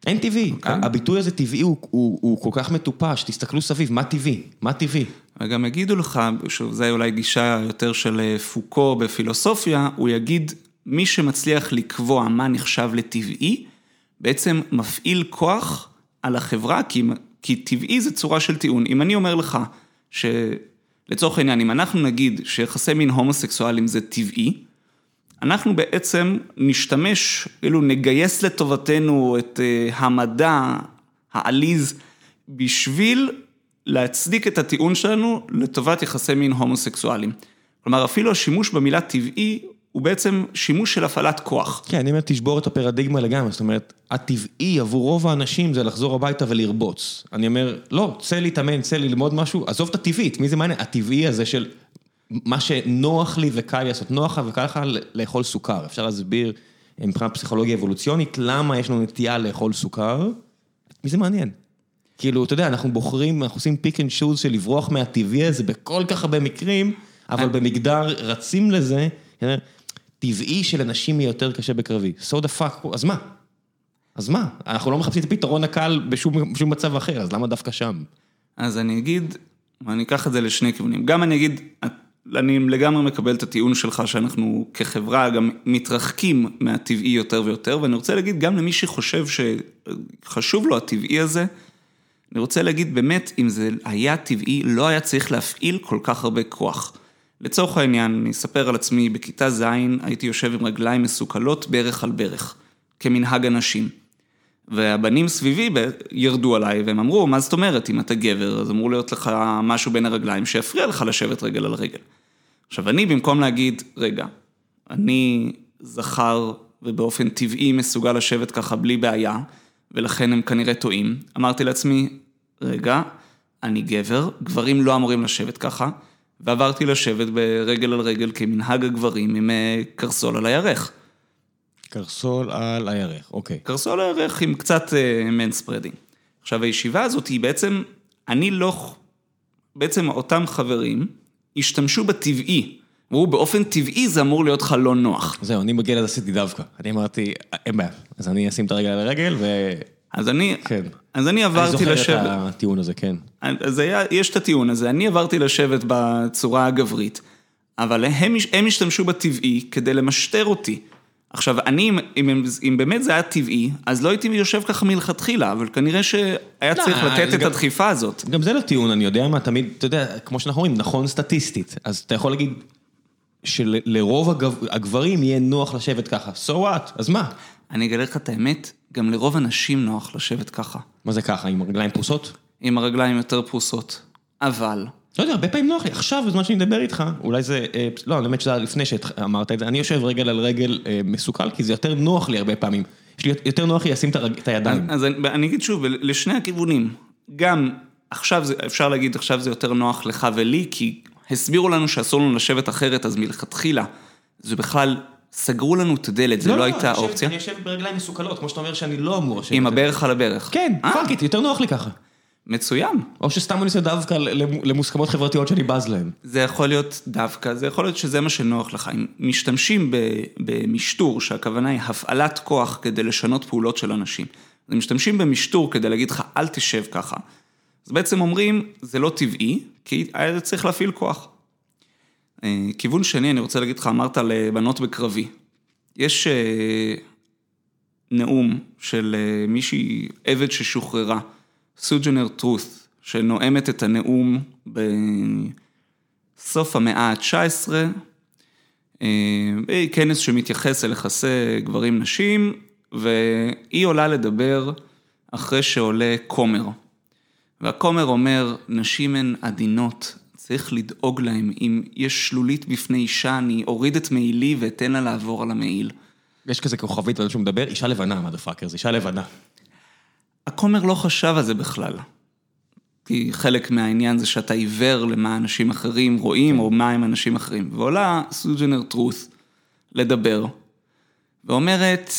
אין טבעי, okay. אוקיי. הביטוי הזה טבעי הוא הוא, הוא כל כך מטופש, תסתכלו סביב, מה טבעי? מה טבעי? וגם יגידו לך, שוב, זה אולי גישה יותר של אה, פוקו בפילוסופיה, הוא יגיד, מי שמצליח לקבוע מה נחשב לטבעי, בעצם מפעיל כוח על החברה, כי, כי טבעי זה צורה של טיעון. אם אני אומר לך, שלצורך העניין, אם אנחנו נגיד שיחסי מין הומוסקסואלים זה טבעי, אנחנו בעצם נשתמש, כאילו נגייס לטובתנו את אה, המדע העליז בשביל להצדיק את הטיעון שלנו לטובת יחסי מין הומוסקסואליים. כלומר, אפילו השימוש במילה טבעי הוא בעצם שימוש של הפעלת כוח. כן, אני אומר, תשבור את הפרדיגמה לגמרי, זאת אומרת, הטבעי עבור רוב האנשים זה לחזור הביתה ולרבוץ. אני אומר, לא, צא להתאמן, צא ללמוד משהו, עזוב את הטבעית, מי זה מעניין? הטבעי הזה של מה שנוח לי וקל לי לעשות, נוח לך וקל לך לאכול סוכר. אפשר להסביר מבחינת פסיכולוגיה אבולוציונית, למה יש לנו נטייה לאכול סוכר? מי זה מעניין? כאילו, אתה יודע, אנחנו בוחרים, אנחנו עושים pick and choose של לברוח מהטבעי הזה בכל כך הרבה מקרים, אבל במגדר רצים לזה, טבעי שלנשים יהיה יותר קשה בקרבי. So the fuck, אז מה? אז מה? אנחנו לא מחפשים את הפתרון הקל בשום מצב אחר, אז למה דווקא שם? אז אני אגיד, ואני אקח את זה לשני כיוונים. גם אני אגיד, אני לגמרי מקבל את הטיעון שלך שאנחנו כחברה גם מתרחקים מהטבעי יותר ויותר, ואני רוצה להגיד גם למי שחושב שחשוב לו הטבעי הזה, אני רוצה להגיד באמת, אם זה היה טבעי, לא היה צריך להפעיל כל כך הרבה כוח. לצורך העניין, אני אספר על עצמי, בכיתה ז' הייתי יושב עם רגליים מסוכלות ברך על ברך, כמנהג הנשים. והבנים סביבי ירדו עליי והם אמרו, מה זאת אומרת, אם אתה גבר, אז אמור להיות לך משהו בין הרגליים שיפריע לך לשבת רגל על רגל. עכשיו אני במקום להגיד, רגע, אני זכר ובאופן טבעי מסוגל לשבת ככה בלי בעיה, ולכן הם כנראה טועים, אמרתי לעצמי, רגע, אני גבר, גברים לא אמורים לשבת ככה, ועברתי לשבת ברגל על רגל כמנהג הגברים עם אה, קרסול על הירך. קרסול על הירך, אוקיי. קרסול על הירך עם קצת מנספרדינג. אה, עכשיו הישיבה הזאת היא בעצם, אני לא, בעצם אותם חברים השתמשו בטבעי אמרו, באופן טבעי זה אמור להיות לך לא נוח. זהו, אני בגיל הזה עשיתי דווקא. אני אמרתי, אין בעיה, אז אני אשים את הרגל על הרגל ו... אז אני, כן. אז אני עברתי אני לשבת. זוכר את הטיעון הזה, כן. אז היה, יש את הטיעון הזה, אני עברתי לשבת בצורה הגברית, אבל הם, הם השתמשו בטבעי כדי למשטר אותי. עכשיו, אני, אם, אם, אם באמת זה היה טבעי, אז לא הייתי יושב ככה מלכתחילה, אבל כנראה שהיה לא, צריך לתת את גם- הדחיפה הזאת. גם זה לא טיעון, אני יודע מה, תמיד, אתה יודע, כמו שאנחנו אומרים, נכון סטטיסטית. אז אתה יכול להגיד שלרוב הגב, הגברים יהיה נוח לשבת ככה. So what? אז מה? אני אגלה לך את האמת, גם לרוב הנשים נוח לשבת ככה, מה זה ככה, עם רגליים פרוסות? עם הרגליים יותר פרוסות. אבל, לא יודע, הרבה פעמים נוח לי. עכשיו, בזמן שאני מדבר איתך, אולי זה... אה, לא, האמת שזה היה לפני שאמרת את זה, אני יושב רגל על רגל אה, משוכל, כי זה יותר נוח לי הרבה פעמים. יש לי יותר נוח לי לשים את, הידיים. אז אני, אגיד שוב, לשני הכיוונים, גם עכשיו, זה, אפשר להגיד עכשיו זה יותר נוח לך ולי, כי הסבירו לנו שאסור לנו לשבת אחרת, אז מלכתחילה, זה בכלל, סגרו לנו את הדלת, זה לא, לא הייתה אני יושב- אופציה. אני יושב ברגליים משוכלות, כמו שאתה אומר שאני לא אמור לשבת. עם הברך על הברך. כן, אה, fuck it, יותר נוח לי ככה. מצוין. או שסתם אני עושה דווקא למוסכמות חברתיות שאני בז להן. זה יכול להיות דווקא, זה יכול להיות שזה מה שנוח לך. אם משתמשים במשטור, שהכוונה היא הפעלת כוח כדי לשנות פעולות של אנשים. אז משתמשים במשטור כדי להגיד לך, אל תשב ככה. אז בעצם אומרים, זה לא טבעי, כי היה צריך להפעיל כוח. אה, כיוון שני, אני רוצה להגיד לך, אמרת לבנות בקרבי. יש אה, נאום של אה, מישהי, עבד ששוחררה, סוג'נר טרוס, שנואמת את הנאום בסוף המאה ה-19, אה, כנס שמתייחס אל יחסי גברים-נשים, והיא עולה לדבר אחרי שעולה כומר. והכומר אומר, נשים הן עדינות, צריך לדאוג להן. אם יש שלולית בפני אישה, אני אוריד את מעילי ואתן לה לעבור על המעיל. יש כזה כוכבית על זה שהוא מדבר, אישה לבנה, מה דה פאקר, זה אישה לבנה. הכומר לא חשב על זה בכלל. כי חלק מהעניין זה שאתה עיוור למה אנשים אחרים רואים, או מה הם אנשים אחרים. ועולה סוג'נר טרוס לדבר, ואומרת,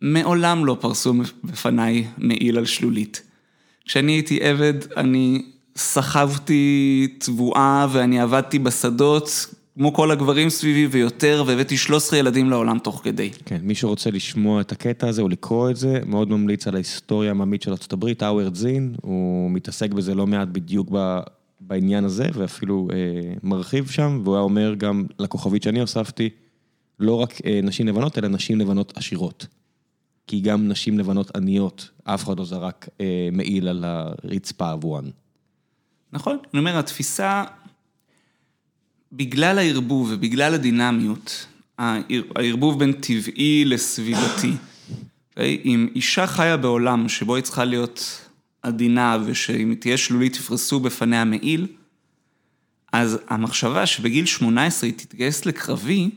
מעולם לא פרסו בפניי מעיל על שלולית. כשאני הייתי עבד, אני סחבתי תבואה ואני עבדתי בשדות, כמו כל הגברים סביבי ויותר, והבאתי 13 ילדים לעולם תוך כדי. כן, מי שרוצה לשמוע את הקטע הזה או לקרוא את זה, מאוד ממליץ על ההיסטוריה העממית של ארה"ב, האוורד זין, הוא מתעסק בזה לא מעט בדיוק ב, בעניין הזה, ואפילו אה, מרחיב שם, והוא היה אומר גם לכוכבית שאני הוספתי, לא רק אה, נשים לבנות, אלא נשים לבנות עשירות. כי גם נשים לבנות עניות, אף אחד לא זרק אה, מעיל על הרצפה עבורן. נכון, אני אומר, התפיסה, בגלל הערבוב ובגלל הדינמיות, הער- הערבוב בין טבעי לסביבתי, אוקיי? אם אישה חיה בעולם שבו היא צריכה להיות עדינה ושאם היא תהיה שלולית יפרסו בפניה מעיל, אז המחשבה שבגיל 18 היא תתגייס לקרבי,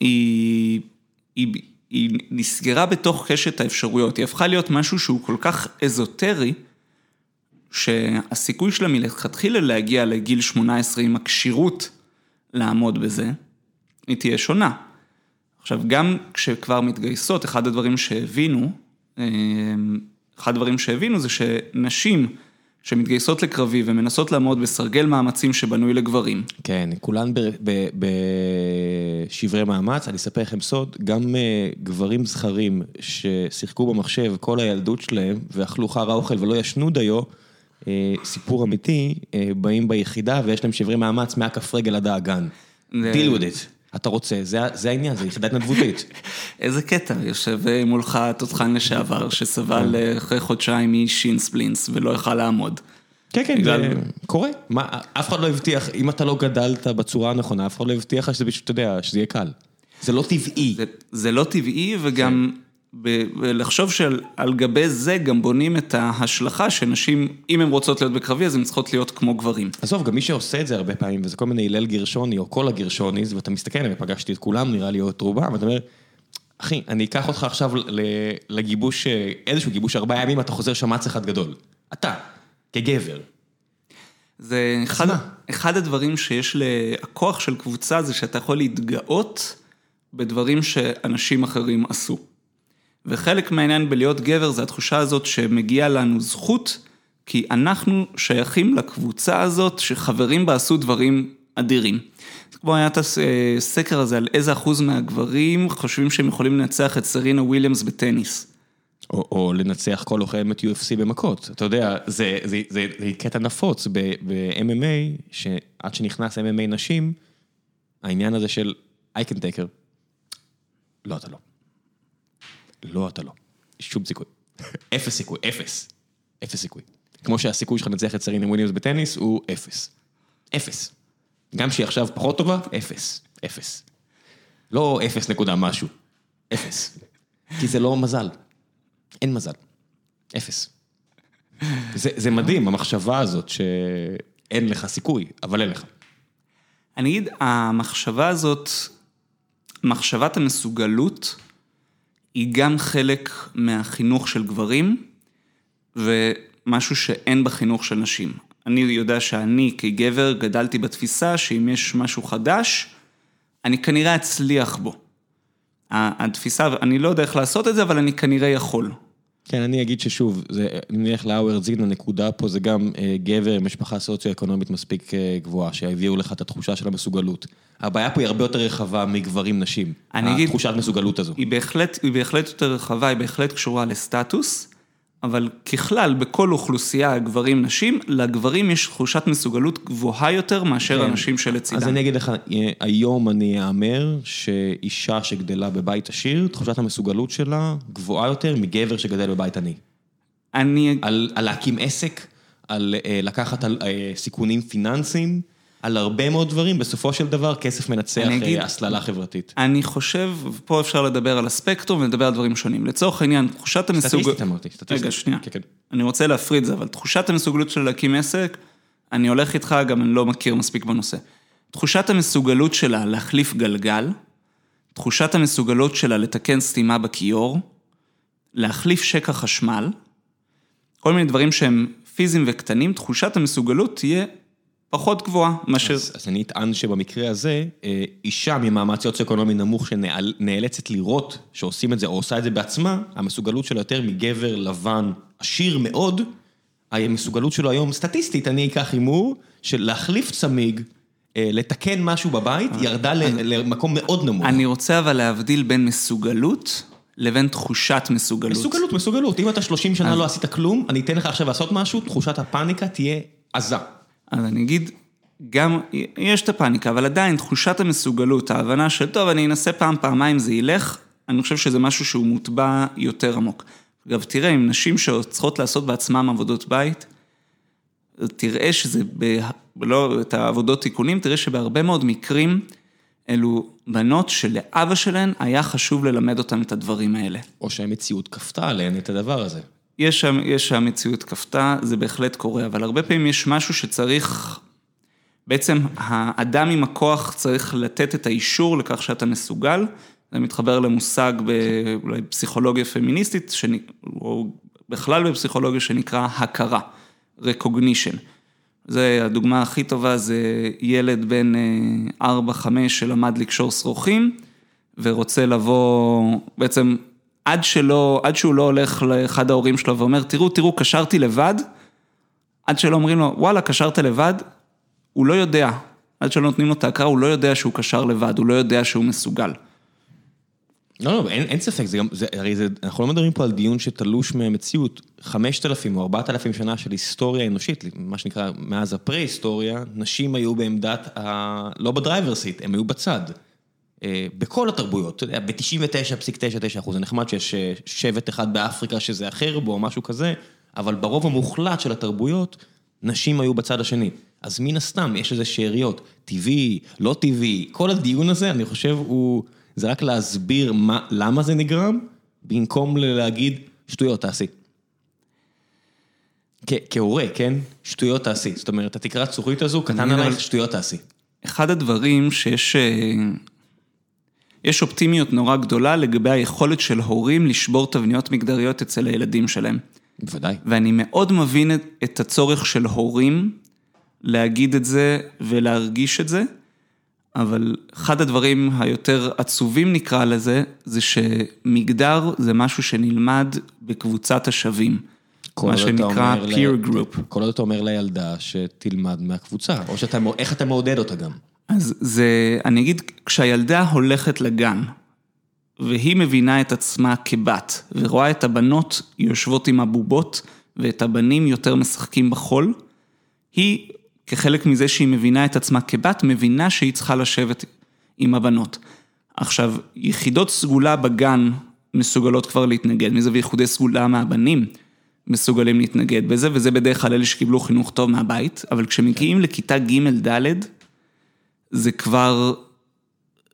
היא, היא, היא נסגרה בתוך קשת האפשרויות, היא הפכה להיות משהו שהוא כל כך אזוטרי, שהסיכוי שלה מלכתחילה להגיע לגיל 18 עם הכשירות לעמוד בזה, היא תהיה שונה. עכשיו, גם כשכבר מתגייסות, אחד הדברים שהבינו, אה, אחד הדברים שהבינו זה שנשים שמתגייסות לקרבי ומנסות לעמוד בסרגל מאמצים שבנוי לגברים, כן, כולן בשברי מאמץ, אני אספר לכם סוד, גם אה, גברים זכרים ששיחקו במחשב כל הילדות שלהם ואכלו חרא אוכל ולא ישנו דיו, סיפור אמיתי, אה, באים ביחידה ויש להם שברי מאמץ מהכף רגל עד האגן. deal with it. אתה רוצה, זה, זה העניין, זה יחידה התנדבותית. איזה קטע, יושב אה, מולך תותחן לשעבר שסבל אה, אחרי חודשיים משין ספלינס ולא יכל לעמוד. כן, כן, בגלל- זה קורה. מה, אף אחד לא הבטיח, אם אתה לא גדלת בצורה הנכונה, אף אחד לא הבטיח לך שזה פשוט, אתה יודע, שזה יהיה קל. זה לא טבעי. זה, זה לא טבעי וגם ב, לחשוב שעל גבי זה גם בונים את ההשלכה שנשים, אם הן רוצות להיות בקרבי אז הן צריכות להיות כמו גברים. עזוב, גם מי שעושה את זה הרבה פעמים, וזה כל מיני הלל גרשוני או כל הגרשוניז, ואתה מסתכל עליהם, ופגשתי את כולם, נראה לי, או את רובם, ואתה אומר, אחי, אני אקח אותך עכשיו לגיבוש, אה, איזשהו גיבוש ארבעה ימים, אתה חוזר שמץ אחד גדול. אתה, כגבר. זה אחד? אחד הדברים שיש. הכוח של קבוצה זה שאתה יכול להתגאות בדברים שאנשים אחרים עשו. וחלק מהעניין בלהיות גבר זה התחושה הזאת שמגיע לנו זכות, כי אנחנו שייכים לקבוצה הזאת שחברים בה עשו דברים אדירים. זה כמו היה את הסקר הזה על איזה אחוז מהגברים חושבים שהם יכולים לנצח את סרינה וויליאמס בטניס. או, או לנצח כל לוחמת UFC במכות, אתה יודע, זה, זה, זה, זה קטע נפוץ ב-MMA, שעד שנכנס MMA נשים, העניין הזה של I can take her, לא אתה לא. לא אתה לא. שום סיכוי. אפס סיכוי, אפס. אפס סיכוי. כמו שהסיכוי שלך לנצח את סרינה וויליאמס בטניס הוא אפס. אפס. גם שהיא עכשיו פחות טובה, אפס. אפס. לא אפס נקודה משהו. אפס. כי זה לא מזל. אין מזל. אפס. זה, זה מדהים, המחשבה הזאת שאין לך סיכוי, אבל אין לך. אני אגיד, המחשבה הזאת, מחשבת המסוגלות, היא גם חלק מהחינוך של גברים, ומשהו שאין בחינוך של נשים. אני יודע שאני כגבר גדלתי בתפיסה שאם יש משהו חדש, אני כנראה אצליח בו. התפיסה, אני לא יודע איך לעשות את זה, אבל אני כנראה יכול. כן, אני אגיד ששוב, זה, אם נלך לאוור זין, הנקודה פה זה גם אה, גבר עם משפחה סוציו-אקונומית מספיק אה, גבוהה, שהביאו לך את התחושה של המסוגלות. הבעיה פה היא הרבה יותר רחבה מגברים נשים, אני אגיד, התחושת מסוגלות הזו. היא בהחלט, היא בהחלט יותר רחבה, היא בהחלט קשורה לסטטוס, אבל ככלל, בכל אוכלוסייה, גברים, נשים, לגברים יש תחושת מסוגלות גבוהה יותר מאשר כן. הנשים שלצידם. אז אני אגיד לך, אה, היום אני אאמר שאישה שגדלה בבית עשיר, תחושת המסוגלות שלה גבוהה יותר מגבר שגדל בבית עני. אני... על, על להקים עסק, על אה, לקחת על אה, סיכונים פיננסיים, על הרבה מאוד דברים, בסופו של דבר כסף מנצח הסללה חברתית. אני חושב, פה אפשר לדבר על הספקטרום ולדבר על דברים שונים. לצורך העניין, תחושת המסוגלות... סטטיסטית אמרתי, סטטיסטית. רגע, שנייה. כן, כן. אני רוצה להפריד זה, אבל תחושת המסוגלות שלה להקים עסק, אני הולך איתך, גם אני לא מכיר מספיק בנושא. תחושת המסוגלות שלה להחליף גלגל, תחושת המסוגלות שלה לתקן סתימה בכיור, להחליף שקע חשמל, כל מיני דברים שהם פיזיים וקטנים, תחושת המסוגלות תהיה פחות גבוהה מאשר... אז, אז אני אטען שבמקרה הזה, אה, אישה ממעמד סוציו-אקונומי נמוך שנאלצת לראות שעושים את זה, או עושה את זה בעצמה, המסוגלות שלה יותר מגבר לבן עשיר מאוד, המסוגלות שלו היום, סטטיסטית, אני אקח הימור, של להחליף צמיג, אה, לתקן משהו בבית, ירדה ל- למקום מאוד נמוך. אני רוצה אבל להבדיל בין מסוגלות לבין תחושת מסוגלות. מסוגלות, מסוגלות. אם אתה 30 שנה לא עשית כלום, אני אתן לך עכשיו לעשות משהו, תחושת הפאניקה תהיה עזה. אז אני אגיד, גם, יש את הפאניקה, אבל עדיין תחושת המסוגלות, ההבנה של טוב, אני אנסה פעם, פעמיים, זה ילך, אני חושב שזה משהו שהוא מוטבע יותר עמוק. אגב, תראה, עם נשים שצריכות לעשות בעצמם עבודות בית, תראה שזה, ב, לא את העבודות תיקונים, תראה שבהרבה מאוד מקרים, אלו בנות שלאבא שלהן היה חשוב ללמד אותן את הדברים האלה. או שהמציאות כפתה עליהן את הדבר הזה. יש שם, יש שהמציאות כפתה, זה בהחלט קורה, אבל הרבה פעמים יש משהו שצריך, בעצם האדם עם הכוח צריך לתת את האישור לכך שאתה מסוגל, זה מתחבר למושג באולי פסיכולוגיה פמיניסטית, שנ... או בכלל בפסיכולוגיה שנקרא הכרה, recognition. זה הדוגמה הכי טובה, זה ילד בן 4-5 שלמד לקשור שרוכים, ורוצה לבוא, בעצם עד שלא, עד שהוא לא הולך לאחד ההורים שלו ואומר, תראו, תראו, קשרתי לבד, עד שלא אומרים לו, וואלה, קשרת לבד, הוא לא יודע. עד שלא נותנים לו את ההכרה, הוא לא יודע שהוא קשר לבד, הוא לא יודע שהוא מסוגל. לא, לא, אין, אין ספק, זה גם, זה, הרי זה, אנחנו לא מדברים פה על דיון שתלוש מהמציאות. 5,000 או 4,000 שנה של היסטוריה אנושית, מה שנקרא, מאז הפרה-היסטוריה, נשים היו בעמדת, ה... לא בדרייבר סיט, הם היו בצד. אה, בכל התרבויות, אתה יודע, ב-99.99 אחוז, זה נחמד שיש אה, שבט אחד באפריקה שזה אחר בו, או משהו כזה, אבל ברוב המוחלט של התרבויות, נשים היו בצד השני. אז מן הסתם, יש איזה שאריות, טבעי, לא טבעי, כל הדיון הזה, אני חושב, הוא, זה רק להסביר מה, למה זה נגרם, במקום להגיד, שטויות, תעשי. כהורה, כן? שטויות תעשי. זאת אומרת, התקרת זכוכית הזו, קטן עלייך, שטויות תעשי. אחד הדברים שיש, אה, יש אופטימיות נורא גדולה לגבי היכולת של הורים לשבור תבניות מגדריות אצל הילדים שלהם. בוודאי. ואני מאוד מבין את, את הצורך של הורים להגיד את זה ולהרגיש את זה, אבל אחד הדברים היותר עצובים נקרא לזה, זה שמגדר זה משהו שנלמד בקבוצת השווים. מה שנקרא ל- peer group. כל עוד אתה אומר לילדה שתלמד מהקבוצה, או שאתה, איך אתה מעודד אותה גם. אז זה, אני אגיד, כשהילדה הולכת לגן, והיא מבינה את עצמה כבת, ורואה את הבנות יושבות עם הבובות, ואת הבנים יותר משחקים בחול, היא, כחלק מזה שהיא מבינה את עצמה כבת, מבינה שהיא צריכה לשבת עם הבנות. עכשיו, יחידות סגולה בגן מסוגלות כבר להתנגד מזה, ויחידי סגולה מהבנים מסוגלים להתנגד בזה, וזה בדרך כלל אלה שקיבלו חינוך טוב מהבית, אבל כשמגיעים לכיתה ג'-ד', זה כבר,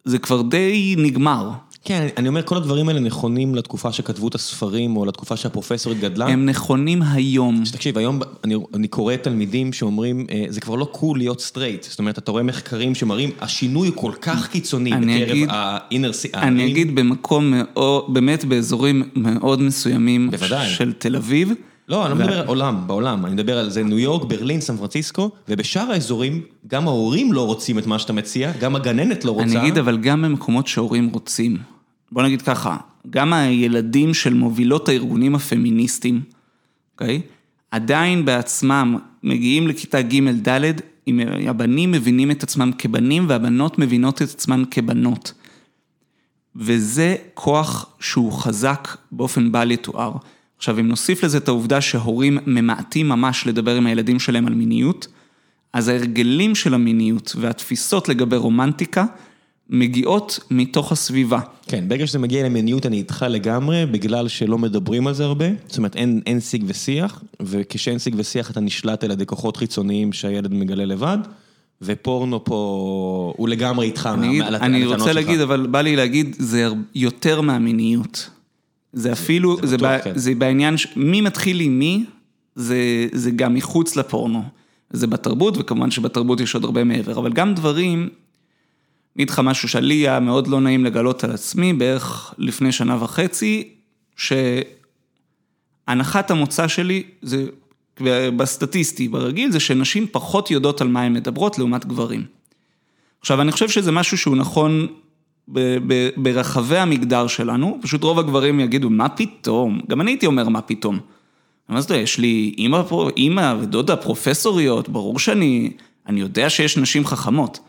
זה כבר די נגמר. כן, אני אומר, כל הדברים האלה נכונים לתקופה שכתבו את הספרים, או לתקופה שהפרופסורית גדלה. הם נכונים היום. תקשיב, היום אני, אני קורא תלמידים שאומרים, אה, זה כבר לא cool להיות סטרייט. זאת אומרת, אתה רואה מחקרים שמראים, השינוי הוא כל כך קיצוני בקרב אגיד- ה-inner... אני אגיד במקום מאוד, באמת באזורים מאוד מסוימים בוודאי. של תל אביב. לא, אני לא מדבר על עולם, בעולם, אני מדבר על זה ניו יורק, ברלין, סן פרנסיסקו, ובשאר האזורים, גם ההורים לא רוצים את מה שאתה מציע, גם הגננת לא רוצה. אני אגיד, אבל גם במקומות שהורים רוצים. בוא נגיד ככה, גם הילדים של מובילות הארגונים הפמיניסטיים, אוקיי? עדיין בעצמם מגיעים לכיתה ג'-ד', הבנים מבינים את עצמם כבנים והבנות מבינות את עצמן כבנות. וזה כוח שהוא חזק באופן בל יתואר. עכשיו, אם נוסיף לזה את העובדה שהורים ממעטים ממש לדבר עם הילדים שלהם על מיניות, אז ההרגלים של המיניות והתפיסות לגבי רומנטיקה מגיעות מתוך הסביבה. כן, ברגע שזה מגיע למיניות אני איתך לגמרי, בגלל שלא מדברים על זה הרבה, זאת אומרת אין, אין שיג ושיח, וכשאין שיג ושיח אתה נשלט על ידי כוחות חיצוניים שהילד מגלה לבד, ופורנו פה, הוא לגמרי איתך. אני, הט- אני רוצה שלך. להגיד, אבל בא לי להגיד, זה יותר מהמיניות. זה אפילו, זה זה, בטוח, בע- כן. זה בעניין, ש- מי מתחיל עם מי, זה, זה גם מחוץ לפורנו. זה בתרבות, וכמובן שבתרבות יש עוד הרבה מעבר, אבל גם דברים, אני אגיד לך משהו שלי היה מאוד לא נעים לגלות על עצמי, בערך לפני שנה וחצי, שהנחת המוצא שלי, זה בסטטיסטי, ברגיל, זה שנשים פחות יודעות על מה הן מדברות לעומת גברים. עכשיו, אני חושב שזה משהו שהוא נכון ברחבי המגדר שלנו, פשוט רוב הגברים יגידו, מה פתאום? גם אני הייתי אומר, מה פתאום? מה זאת אומרת, יש לי אימא, אימא ודודה פרופסוריות, ברור שאני, אני יודע שיש נשים חכמות,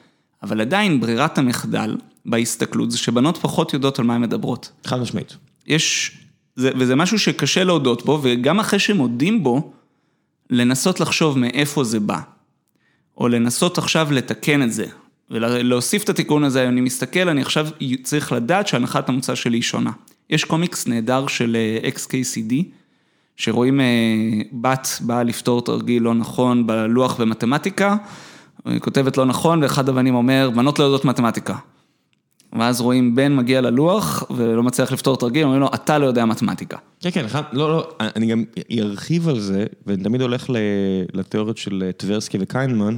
אבל עדיין ברירת המחדל בהסתכלות זה שבנות פחות יודעות על מה הן מדברות. חד משמעית. יש, זה, וזה משהו שקשה להודות בו, וגם אחרי שמודים בו, לנסות לחשוב מאיפה זה בא. או לנסות עכשיו לתקן את זה, ולהוסיף את התיקון הזה, אני מסתכל, אני עכשיו צריך לדעת שהנחת המוצא שלי היא שונה. יש קומיקס נהדר של אה, XKCD, שרואים אה, בת באה לפתור תרגיל לא נכון בלוח במתמטיקה, היא כותבת לא נכון, ואחד הבנים אומר, בנות לא יודעות מתמטיקה. ואז רואים בן מגיע ללוח ולא מצליח לפתור תרגיל, אומרים לו, אתה לא יודע מתמטיקה. כן, כן, לא, לא, אני גם ארחיב על זה, ואני תמיד הולך לתיאוריות של טברסקי וקיינמן,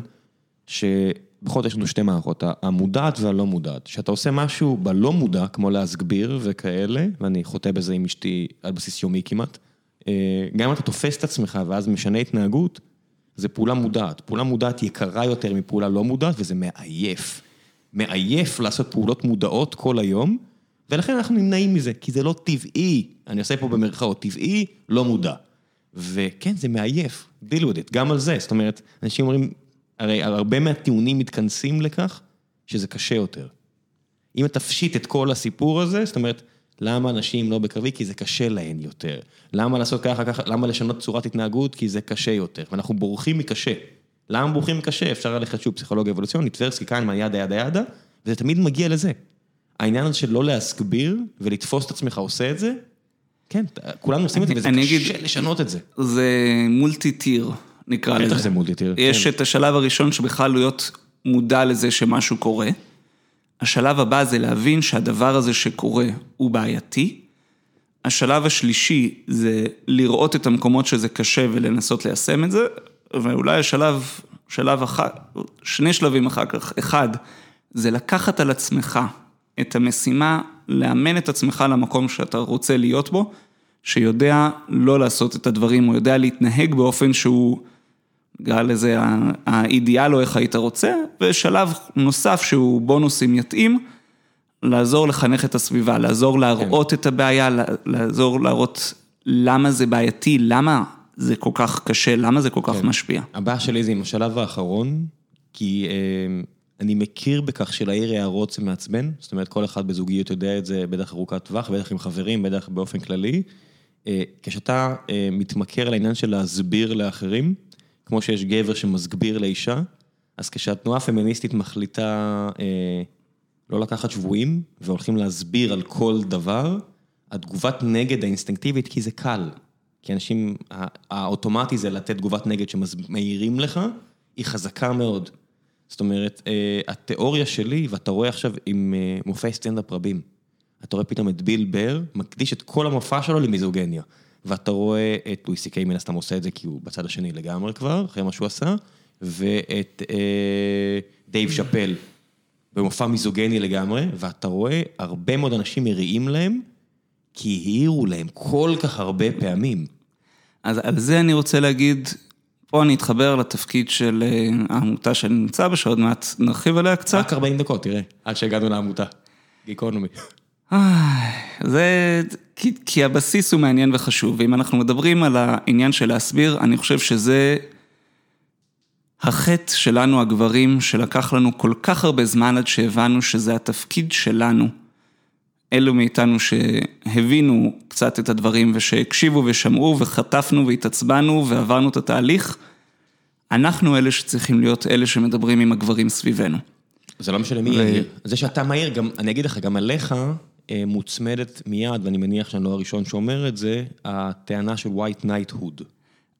שבכל זאת יש לנו שתי מערכות, המודעת והלא מודעת. כשאתה עושה משהו בלא מודע, כמו להסגביר וכאלה, ואני חוטא בזה עם אשתי על בסיס יומי כמעט, אה, גם אם אתה תופס את עצמך ואז משנה התנהגות, זה פעולה מודעת. פעולה מודעת יקרה יותר מפעולה לא מודעת, וזה מעייף. מעייף לעשות פעולות מודעות כל היום, ולכן אנחנו נמנעים מזה, כי זה לא טבעי, אני עושה פה במרכאות, טבעי, לא מודע. וכן, זה מעייף, deal with it, גם על זה, זאת אומרת, אנשים אומרים, הרי הרבה מהטיעונים מתכנסים לכך שזה קשה יותר. אם אתה תפשיט את כל הסיפור הזה, זאת אומרת, למה אנשים לא בקרבי? כי זה קשה להן יותר. למה לעשות ככה, ככה, למה לשנות צורת התנהגות? כי זה קשה יותר. ואנחנו בורחים מקשה. למה בורחים מקשה? אפשר ללכת שוב פסיכולוגיה אבולוציונית, טברסקי, קיינמן, ידה ידה ידה, וזה תמיד מגיע לזה. העניין הזה של לא להסגביר ולתפוס את עצמך עושה את זה, כן, כולנו עושים את זה, וזה קשה אגיד- לשנות את זה. זה מולטי טיר, נקרא לזה. בטח זה מולטי-טיר, יש כן. את השלב הראשון שבכלל להיות מודע לזה שמשהו קורה. השלב הבא זה להבין שהדבר הזה שקורה הוא בעייתי. השלב השלישי זה לראות את המקומות שזה קשה ולנסות ליישם את זה. ואולי השלב, שלב אחר, שני שלבים אחר כך. אחד, זה לקחת על עצמך את המשימה, לאמן את עצמך למקום שאתה רוצה להיות בו, שיודע לא לעשות את הדברים, הוא יודע להתנהג באופן שהוא, נקרא לזה האידיאל או איך היית רוצה, ושלב נוסף שהוא בונוס אם יתאים, לעזור לחנך את הסביבה, לעזור להראות את הבעיה, לעזור להראות למה זה בעייתי, למה זה כל כך קשה, למה זה כל כך כן. משפיע. הבעיה שלי זה עם השלב האחרון, כי אה, אני מכיר בכך שלהעיר הערות זה מעצבן, זאת אומרת, כל אחד בזוגיות יודע את זה, בטח ארוכת טווח, בטח עם חברים, בטח באופן כללי. אה, כשאתה אה, מתמכר לעניין של להסביר לאחרים, כמו שיש גבר שמסביר לאישה, אז כשהתנועה הפמיניסטית מחליטה אה, לא לקחת שבויים, והולכים להסביר על כל דבר, התגובת נגד האינסטינקטיבית, כי זה קל. כי אנשים, הא- האוטומטי זה לתת תגובת נגד שמעירים לך, היא חזקה מאוד. זאת אומרת, אה, התיאוריה שלי, ואתה רואה עכשיו עם אה, מופעי סטנדאפ רבים, אתה רואה פתאום את ביל בר, מקדיש את כל המופע שלו למיזוגניה. ואתה רואה את לואי סי קיי מן הסתם עושה את זה כי הוא בצד השני לגמרי כבר, אחרי מה שהוא עשה, ואת אה, דייב שאפל במופע מיזוגני לגמרי, ואתה רואה הרבה מאוד אנשים מריעים להם, כי העירו להם כל כך הרבה פעמים. אז על זה אני רוצה להגיד, פה אני אתחבר לתפקיד של אה, העמותה שאני נמצא בה, שעוד מעט נרחיב עליה קצת. רק 40 דקות, תראה, עד שהגענו לעמותה. גיקונומי. זה... כי, כי הבסיס הוא מעניין וחשוב, ואם אנחנו מדברים על העניין של להסביר, אני חושב שזה החטא שלנו הגברים, שלקח לנו כל כך הרבה זמן עד שהבנו שזה התפקיד שלנו. אלו מאיתנו שהבינו קצת את הדברים ושהקשיבו ושמעו וחטפנו והתעצבנו ועברנו את התהליך, אנחנו אלה שצריכים להיות אלה שמדברים עם הגברים סביבנו. זה לא משנה מי ו- יעיר. זה שאתה מהיר, גם, אני אגיד לך, גם עליך מוצמדת מיד, ואני מניח שאני לא הראשון שאומר את זה, הטענה של white knighthood.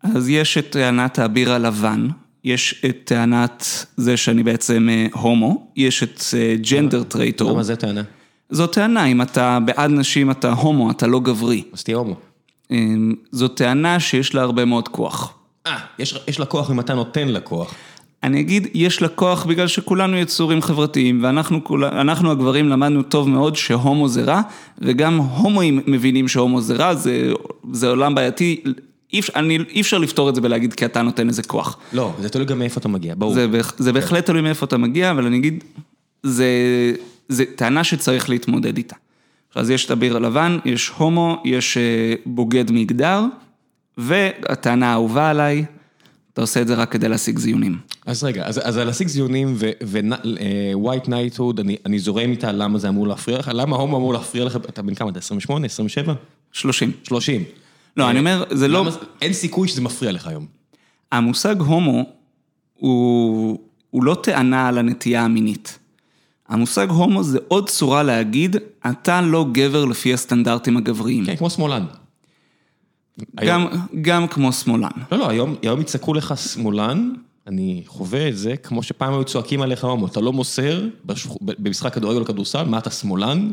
אז יש את טענת האביר הלבן, יש את טענת זה שאני בעצם אה, הומו, יש את gender traitor. למה זה טענה? זו טענה, אם אתה בעד נשים אתה הומו, אתה לא גברי. אז תהיה הומו. אה, זו טענה שיש לה הרבה מאוד כוח. אה, יש, יש לה כוח אם אתה נותן לה כוח. אני אגיד, יש לה כוח בגלל שכולנו יצורים חברתיים, ואנחנו הגברים למדנו טוב מאוד שהומו זה רע, וגם הומואים מבינים שהומו זה רע, זה, זה עולם בעייתי, אי אפשר, אני, אי אפשר לפתור את זה בלהגיד כי אתה נותן לזה כוח. לא, זה תלוי גם מאיפה אתה מגיע, ברור. זה, זה בהחלט תלוי מאיפה אתה מגיע, אבל אני אגיד, זה, זה טענה שצריך להתמודד איתה. אז יש את הביר הלבן, יש הומו, יש אה, בוגד מגדר, והטענה האהובה עליי, אתה עושה את זה רק כדי להשיג זיונים. אז רגע, אז, אז על להשיג זיונים ו-white knighthood, אני, אני זורם איתה למה זה אמור להפריע לך, למה הומו אמור להפריע לך, אתה בן כמה, אתה 28, 27? 30. 30. לא, אני אומר, זה לא... למה, אין סיכוי שזה מפריע לך היום. המושג הומו הוא, הוא לא טענה על הנטייה המינית. המושג הומו זה עוד צורה להגיד, אתה לא גבר לפי הסטנדרטים הגבריים. כן, כמו שמאלן. גם, גם כמו שמאלן. לא, לא, היום, היום יצעקו לך שמאלן, אני חווה את זה, כמו שפעם היו צועקים עליך הומו, אתה לא מוסר בשכ... במשחק כדורגל או כדורסל, מה אתה שמאלן?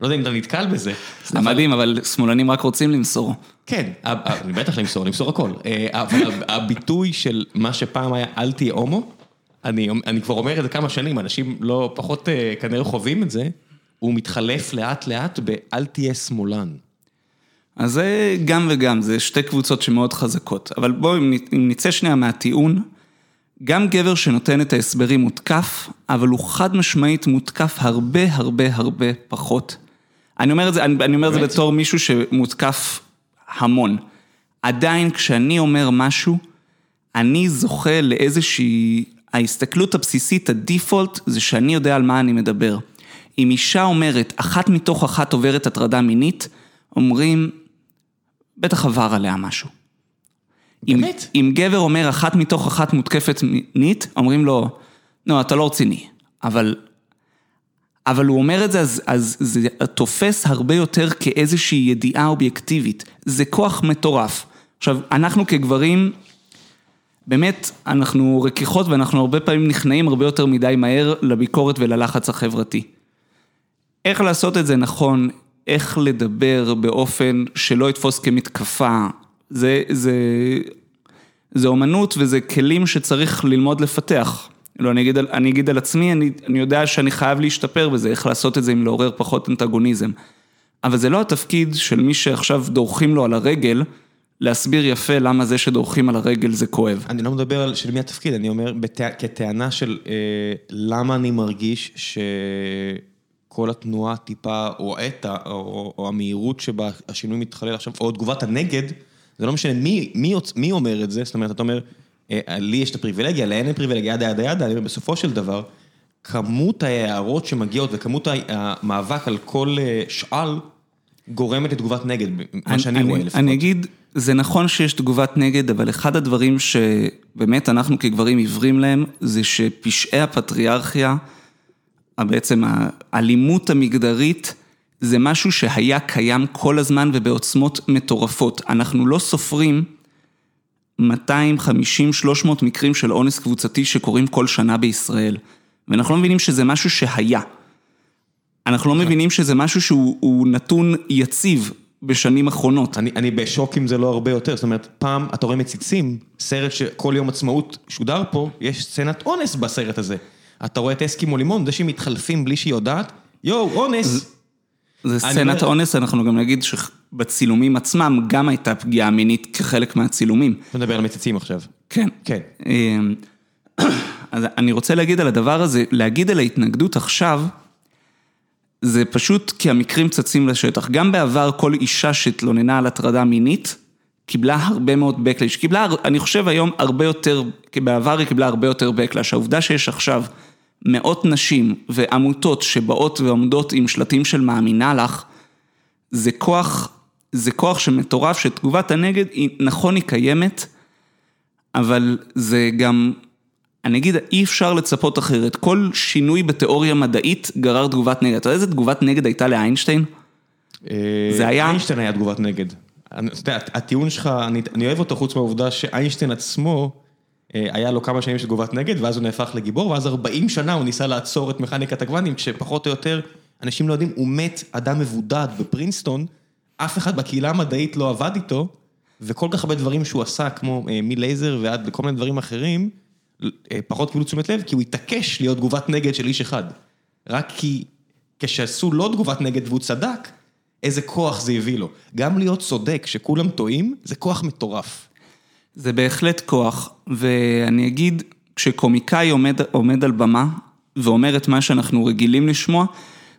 לא יודע אם אתה נתקל בזה. זה מדהים, אבל שמאלנים רק רוצים למסור. כן, ה- ה- אני בטח למסור, למסור הכל. אה, אבל הביטוי של מה שפעם היה אל תהיה הומו, אני, אני כבר אומר את זה כמה שנים, אנשים לא פחות אה, כנראה חווים את זה, הוא מתחלף לאט לאט באל תהיה שמאלן. אז זה גם וגם, זה שתי קבוצות שמאוד חזקות. אבל בואו, אם נצא שנייה מהטיעון, גם גבר שנותן את ההסברים מותקף, אבל הוא חד משמעית מותקף הרבה הרבה הרבה פחות. אני אומר את זה, אני, אני אומר את זה? בתור מישהו שמותקף המון. עדיין כשאני אומר משהו, אני זוכה לאיזושהי, ההסתכלות הבסיסית, הדיפולט, זה שאני יודע על מה אני מדבר. אם אישה אומרת, אחת מתוך אחת עוברת הטרדה מינית, אומרים, בטח עבר עליה משהו. אם, באמת? אם גבר אומר אחת מתוך אחת מותקפת מינית, אומרים לו, לא, אתה לא רציני. אבל, אבל הוא אומר את זה, אז, אז זה תופס הרבה יותר כאיזושהי ידיעה אובייקטיבית. זה כוח מטורף. עכשיו, אנחנו כגברים, באמת, אנחנו רכיכות ואנחנו הרבה פעמים נכנעים הרבה יותר מדי מהר לביקורת וללחץ החברתי. איך לעשות את זה נכון, איך לדבר באופן שלא יתפוס כמתקפה, זה, זה, זה אומנות וזה כלים שצריך ללמוד לפתח. לא, אני אגיד על, אני אגיד על עצמי, אני, אני יודע שאני חייב להשתפר בזה, איך לעשות את זה אם לעורר פחות אנטגוניזם. אבל זה לא התפקיד של מי שעכשיו דורכים לו על הרגל, להסביר יפה למה זה שדורכים על הרגל זה כואב. אני לא מדבר על של מי התפקיד, אני אומר בת... כטענה של אה, למה אני מרגיש שכל התנועה טיפה, או העת, או, או המהירות שבה השינוי מתחולל עכשיו, או תגובת הנגד, זה לא משנה מי, מי, מי אומר את זה, זאת אומרת, אתה אומר, אה, לי יש את הפריבילגיה, להן אין פריבילגיה, ידה ידה ידה, אני אומר, בסופו של דבר, כמות ההערות שמגיעות וכמות המאבק על כל אה, שאל, גורמת לתגובת נגד, מה שאני רואה לפחות. אני אגיד, זה נכון שיש תגובת נגד, אבל אחד הדברים שבאמת אנחנו כגברים עיוורים להם, זה שפשעי הפטריארכיה, בעצם האלימות המגדרית, זה משהו שהיה קיים כל הזמן ובעוצמות מטורפות. אנחנו לא סופרים 250-300 מקרים של אונס קבוצתי שקורים כל שנה בישראל. ואנחנו לא מבינים שזה משהו שהיה. אנחנו לא מבינים שזה משהו שהוא נתון יציב בשנים אחרונות. אני, אני בשוק אם זה לא הרבה יותר, זאת אומרת, פעם אתה רואה מציצים, סרט שכל יום עצמאות שודר פה, יש סצנת אונס בסרט הזה. אתה רואה את אסקימו לימון, זה שהם מתחלפים בלי שהיא יודעת, יואו, אונס. זה סצנת אונס, אנחנו גם נגיד שבצילומים עצמם גם הייתה פגיעה מינית כחלק מהצילומים. אתה מדבר על מציצים עכשיו. כן. כן. אמ, אז אני רוצה להגיד על הדבר הזה, להגיד על ההתנגדות עכשיו, זה פשוט כי המקרים צצים לשטח. גם בעבר כל אישה שהתלוננה על הטרדה מינית, קיבלה הרבה מאוד backlash. קיבלה, אני חושב היום הרבה יותר, בעבר היא קיבלה הרבה יותר backlash. העובדה שיש עכשיו מאות נשים ועמותות שבאות ועומדות עם שלטים של מאמינה לך, זה כוח, זה כוח שמטורף, שתגובת הנגד, היא, נכון היא קיימת, אבל זה גם אני אגיד, אי אפשר לצפות אחרת. כל שינוי בתיאוריה מדעית גרר תגובת נגד. אתה יודע איזה תגובת נגד הייתה לאיינשטיין? אה, זה היה... איינשטיין היה תגובת נגד. אתה יודע, הטיעון שלך, אני, אני אוהב אותו חוץ מהעובדה שאיינשטיין עצמו, היה לו כמה שנים של תגובת נגד, ואז הוא נהפך לגיבור, ואז 40 שנה הוא ניסה לעצור את מכניקת הקוונטים, כשפחות או יותר, אנשים לא יודעים, הוא מת אדם מבודד בפרינסטון, אף אחד בקהילה המדעית לא עבד איתו, וכל כך הרבה דברים שהוא עשה, כמו אה, מלייזר ועד לכל מיני דברים אחרים, אה, פחות קיבלו תשומת לב, כי הוא התעקש להיות תגובת נגד של איש אחד. רק כי כשעשו לו תגובת נגד והוא צדק, איזה כוח זה הביא לו. גם להיות צודק, שכולם טועים, זה כוח מטורף. זה בהחלט כוח, ואני אגיד, כשקומיקאי עומד, עומד על במה ואומר את מה שאנחנו רגילים לשמוע,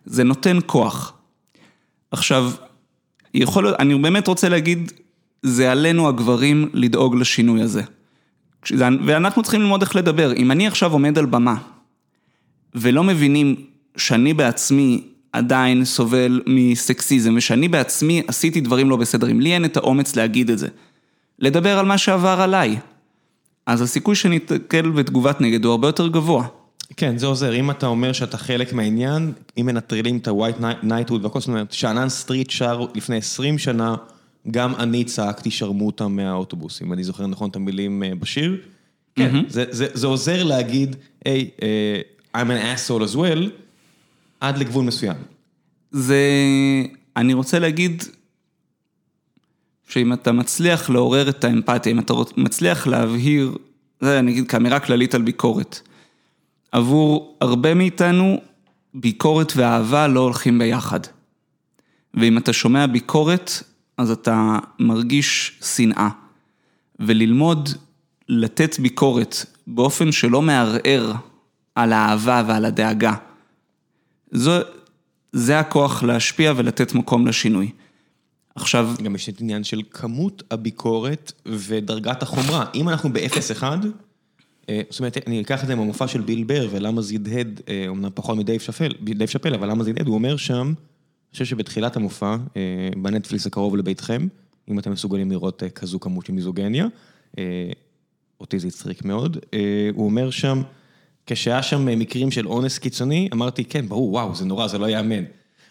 זה נותן כוח. עכשיו, יכול, אני באמת רוצה להגיד, זה עלינו הגברים לדאוג לשינוי הזה. ואנחנו צריכים ללמוד איך לדבר. אם אני עכשיו עומד על במה, ולא מבינים שאני בעצמי עדיין סובל מסקסיזם, ושאני בעצמי עשיתי דברים לא בסדר, אם לי אין את האומץ להגיד את זה, לדבר על מה שעבר עליי, אז הסיכוי שאני אתקל בתגובת נגד הוא הרבה יותר גבוה. כן, זה עוזר. אם אתה אומר שאתה חלק מהעניין, אם מנטרלים את ה-white knighthood והכל, זאת אומרת, שאנן סטריט שר לפני 20 שנה, גם אני צעקתי שרמוטה מהאוטובוס, אם אני זוכר נכון את המילים אה, בשיר. כן, זה, זה, זה עוזר להגיד, היי, hey, uh, I'm an asshole as well, עד לגבול מסוים. זה, אני רוצה להגיד, שאם אתה מצליח לעורר את האמפתיה, אם אתה מצליח להבהיר, זה אני אגיד כאמירה כללית על ביקורת. עבור הרבה מאיתנו, ביקורת ואהבה לא הולכים ביחד. ואם אתה שומע ביקורת, אז אתה מרגיש שנאה. וללמוד לתת ביקורת באופן שלא מערער על האהבה ועל הדאגה. זו, זה הכוח להשפיע ולתת מקום לשינוי. עכשיו... גם יש את עניין של כמות הביקורת ודרגת החומרה. אם אנחנו ב-0-1, אה, זאת אומרת, אני אקח את זה מהמופע של ביל בר, ולמה זה הדהד, אומנם פחות מדייב שפל, שפל, אבל למה זה הדהד, הוא אומר שם, אני חושב שבתחילת המופע, אה, בנטפליס הקרוב לביתכם, אם אתם מסוגלים לראות אה, כזו כמות של מיזוגניה, אה, אותי זה הצחיק מאוד, הוא אומר שם, כשהיה שם מקרים של אונס קיצוני, אמרתי, כן, ברור, וואו, זה נורא, זה לא ייאמן.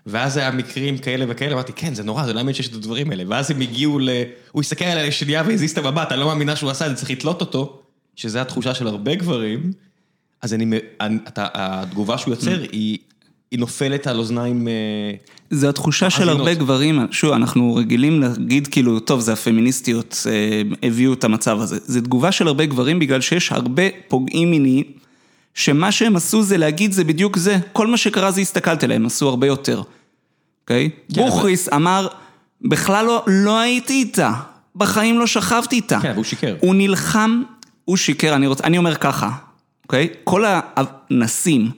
ואז היה מקרים כאלה וכאלה, אמרתי, כן, זה נורא, זה לא יאמן שיש את הדברים האלה. ואז הם הגיעו ל... הוא הסתכל עליה לשנייה והזיז את המבט, אני לא מאמינה שהוא עשה את זה, צריך לתלות אותו, שזה התחושה של הרבה גברים. אז אני, התגובה שהוא יוצר היא היא נופלת על אוזניים... אה, זה התחושה של הרבה גברים, שוב, אנחנו רגילים להגיד כאילו, טוב, זה הפמיניסטיות אה, הביאו את המצב הזה. זה תגובה של הרבה גברים בגלל שיש הרבה פוגעים מיניים, שמה שהם עשו זה להגיד זה בדיוק זה, כל מה שקרה זה הסתכלת עליהם, עשו הרבה יותר, אוקיי? כן, בוכריס אבל... אמר, בכלל לא, לא הייתי איתה, בחיים לא שכבתי איתה. כן, והוא שיקר. הוא נלחם, הוא שיקר, אני, רוצ, אני אומר ככה, אוקיי? כל הנסים,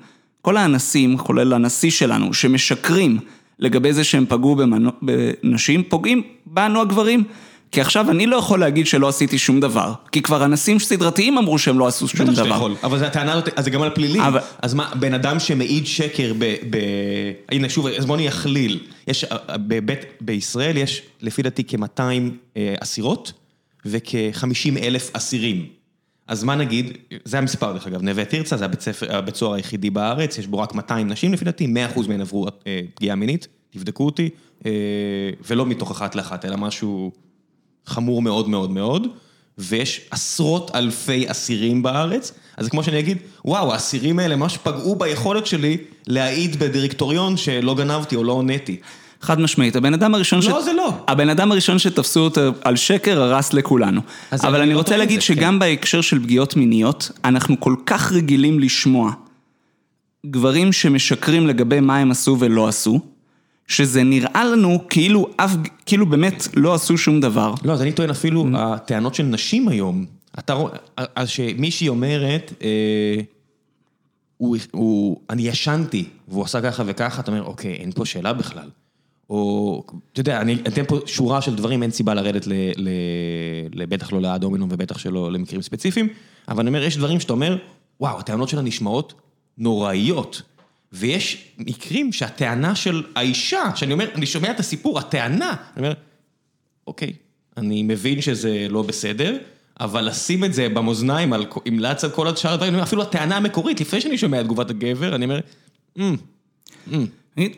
כל האנסים, כולל הנשיא שלנו, שמשקרים לגבי זה שהם פגעו במנו, בנשים, פוגעים בנו הגברים. כי עכשיו אני לא יכול להגיד שלא עשיתי שום דבר, כי כבר אנסים סדרתיים אמרו שהם לא עשו שום דבר. יכול, אבל זה הטענה הזאת, אז זה גם על פלילי. אבל- אז מה, בן אדם שמעיד שקר ב... ב... הנה שוב, אז בוא אני אכליל. יש, אה, בבית, בישראל יש לפי דעתי כ-200 אסירות וכ-50 אלף אסירים. אז מה נגיד, זה המספר דרך אגב, נווה תרצה זה הבית, ספר, הבית סוהר היחידי בארץ, יש בו רק 200 נשים לפי דעתי, 100% מהן עברו אה, פגיעה מינית, תבדקו אותי, אה, ולא מתוך אחת לאחת, אלא משהו חמור מאוד מאוד מאוד, ויש עשרות אלפי אסירים בארץ, אז זה כמו שאני אגיד, וואו, האסירים האלה ממש פגעו ביכולת שלי להעיד בדירקטוריון שלא גנבתי או לא הוניתי. חד משמעית, הבן אדם הראשון לא, זה לא. הבן אדם הראשון שתפסו אותו על שקר הרס לכולנו. אבל אני אני לא רוצה להגיד זה, שגם בהקשר של פגיעות מיניות, אנחנו כל כך רגילים לשמוע גברים שמשקרים לגבי מה הם עשו ולא עשו, שזה נראה לנו כאילו אף, כאילו באמת לא עשו שום דבר. לא, אז אני טוען אפילו, הטענות של נשים היום, אתה רואה, אז שמישהי אומרת, אה, הוא, הוא, אני ישנתי, והוא עשה ככה וככה, אתה אומר, אוקיי, אין פה שאלה בכלל. או, אתה יודע, אני אתן פה שורה של דברים, אין סיבה לרדת ל, ל, לבטח לא לאד הומינום ובטח שלא למקרים ספציפיים, אבל אני אומר, יש דברים שאתה אומר, וואו, הטענות שלה נשמעות נוראיות. ויש מקרים שהטענה של האישה, שאני אומר, אני שומע את הסיפור, הטענה, אני אומר, אוקיי, אני מבין שזה לא בסדר, אבל לשים את זה במאזניים, על- עם לץ על כל השאר הדברים, אפילו הטענה המקורית, לפני שאני שומע את תגובת הגבר, אני אומר, "אמ,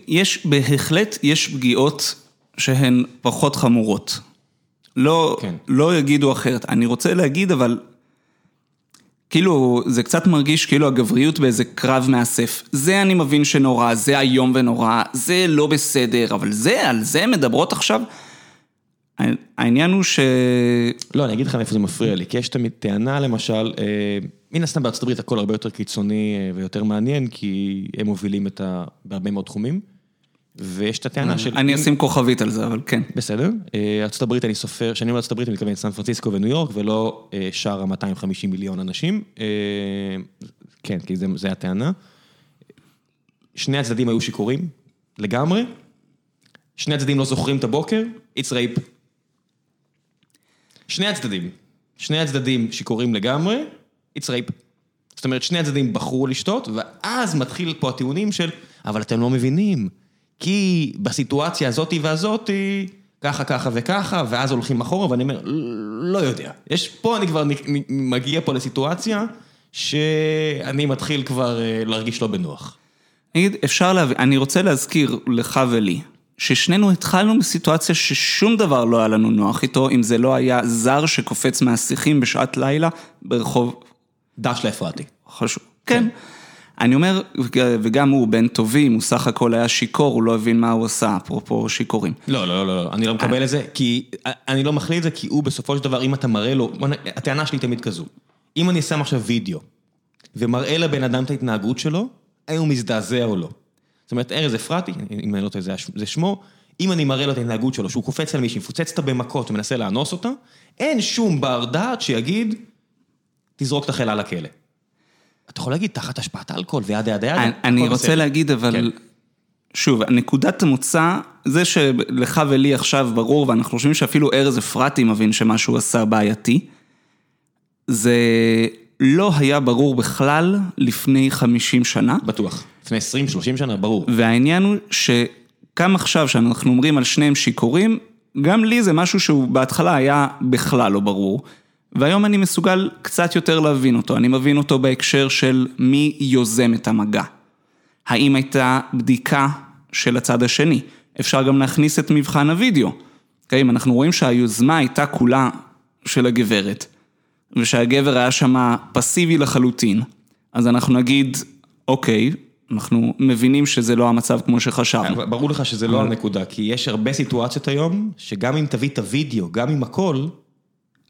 יש, בהחלט יש פגיעות שהן פחות חמורות. לא, כן. לא יגידו אחרת. אני רוצה להגיד, אבל... כאילו, זה קצת מרגיש כאילו הגבריות באיזה קרב מאסף. זה אני מבין שנורא, זה איום ונורא, זה לא בסדר, אבל זה, על זה מדברות עכשיו? העניין הוא ש... לא, אני אגיד לך מאיפה זה מפריע לי, כי יש תמיד טענה, למשל, אה, מן הסתם בארצות הברית הכל הרבה יותר קיצוני אה, ויותר מעניין, כי הם מובילים את ה... בהרבה מאוד תחומים, ויש את הטענה של... אני אשים כוכבית על זה, אבל כן. בסדר. אה, הברית, אני סופר, כשאני אומר הברית, אני מתכוון סן פרנסיסקו וניו יורק, ולא אה, שאר ה-250 מיליון אנשים. אה, כן, כי זה הטענה. שני הצדדים היו שיכורים, לגמרי. שני הצדדים לא זוכרים את הבוקר, it's rape. שני הצדדים. שני הצדדים שיכורים לגמרי, it's rape. זאת אומרת, שני הצדדים בחרו לשתות, ואז מתחיל פה הטיעונים של, אבל אתם לא מבינים, כי בסיטואציה הזאתי והזאתי, ככה, ככה וככה, ואז הולכים אחורה, ואני אומר, לא יודע. יש, פה אני כבר מגיע פה לסיטואציה, שאני מתחיל כבר אה, להרגיש לא בנוח. נגיד, אפשר להבין, אני רוצה להזכיר לך ולי, ששנינו התחלנו בסיטואציה ששום דבר לא היה לנו נוח איתו, אם זה לא היה זר שקופץ מהשיחים בשעת לילה ברחוב דש להפרעתי. חשוב. כן. אני אומר, וגם הוא בן טובים, הוא סך הכל היה שיכור, הוא לא הבין מה הוא עשה, אפרופו שיכורים. לא, לא, לא, לא, אני לא מקבל את זה, כי אני לא מכליל את זה, כי הוא בסופו של דבר, אם אתה מראה לו, הטענה שלי תמיד כזו, אם אני שם עכשיו וידאו, ומראה לבן אדם את ההתנהגות שלו, האם הוא מזדעזע או לא. זאת אומרת, ארז אפרתי, אם אני לא טועה, זה שמו, אם אני מראה לו את ההתנהגות שלו, שהוא קופץ על מישהי, מפוצץ אותה במכות ומנסה לאנוס אותה, אין שום בר דעת שיגיד, תזרוק את החלה לכלא. אתה יכול להגיד, תחת השפעת האלכוהול וידה ידה ידה. אני- רוצה בסדר. להגיד, אבל... כן. שוב, נקודת המוצא, זה שלך ולי עכשיו ברור, ואנחנו חושבים שאפילו ארז אפרתי מבין שמה שהוא עשה בעייתי, זה לא היה ברור בכלל לפני 50 שנה, בטוח. לפני 20-30 שנה, ברור. והעניין הוא שגם עכשיו שאנחנו אומרים על שניהם שיכורים, גם לי זה משהו שהוא בהתחלה היה בכלל לא ברור, והיום אני מסוגל קצת יותר להבין אותו, אני מבין אותו בהקשר של מי יוזם את המגע. האם הייתה בדיקה של הצד השני? אפשר גם להכניס את מבחן הוידאו. אוקיי, אם אנחנו רואים שהיוזמה הייתה כולה של הגברת, ושהגבר היה שם פסיבי לחלוטין, אז אנחנו נגיד, אוקיי, אנחנו מבינים שזה לא המצב כמו שחשבנו. ברור לך שזה לא הנקודה, כי יש הרבה סיטואציות היום, שגם אם תביא את הוידאו, גם עם הכל,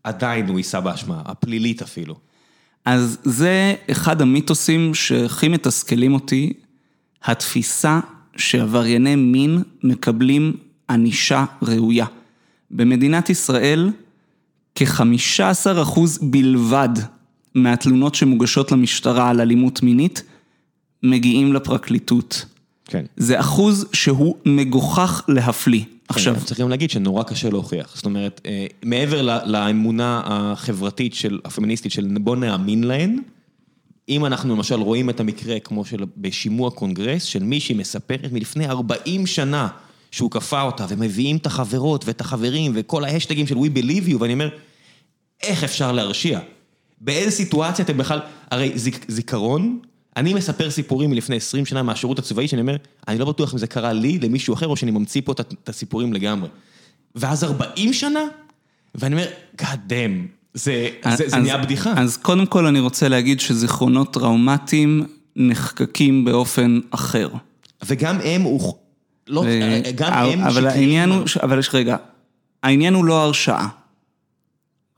עדיין הוא יישא באשמה, הפלילית אפילו. אז זה אחד המיתוסים שהכי מתסכלים אותי, התפיסה שעברייני מין מקבלים ענישה ראויה. במדינת ישראל, כ-15% בלבד מהתלונות שמוגשות למשטרה על אלימות מינית, מגיעים לפרקליטות. כן. זה אחוז שהוא מגוחך להפליא. עכשיו, כן, צריך גם להגיד שנורא קשה להוכיח. זאת אומרת, אה, מעבר לאמונה החברתית של, הפמיניסטית של בוא נאמין להן, אם אנחנו למשל רואים את המקרה כמו של בשימוע קונגרס, של מישהי מספרת מלפני 40 שנה שהוא כפה אותה, ומביאים את החברות ואת החברים וכל ההשטגים של We Believe You, ואני אומר, איך אפשר להרשיע? באיזה סיטואציה אתם בכלל, הרי זיכרון, אני מספר סיפורים מלפני 20 שנה מהשירות הצבאי, שאני אומר, אני לא בטוח אם זה קרה לי, למישהו אחר, או שאני ממציא פה את, הסיפורים לגמרי. ואז 40 שנה, ואני אומר, God damn, זה, זה, זה אז- נהיה בדיחה. אז קודם כל אני רוצה להגיד שזיכרונות טראומטיים נחקקים באופן אחר. וגם הם, הוא, לא, ו- גם אבל- הם אבל. העניין הוא, ש- אבל יש רגע, העניין הוא לא הרשעה.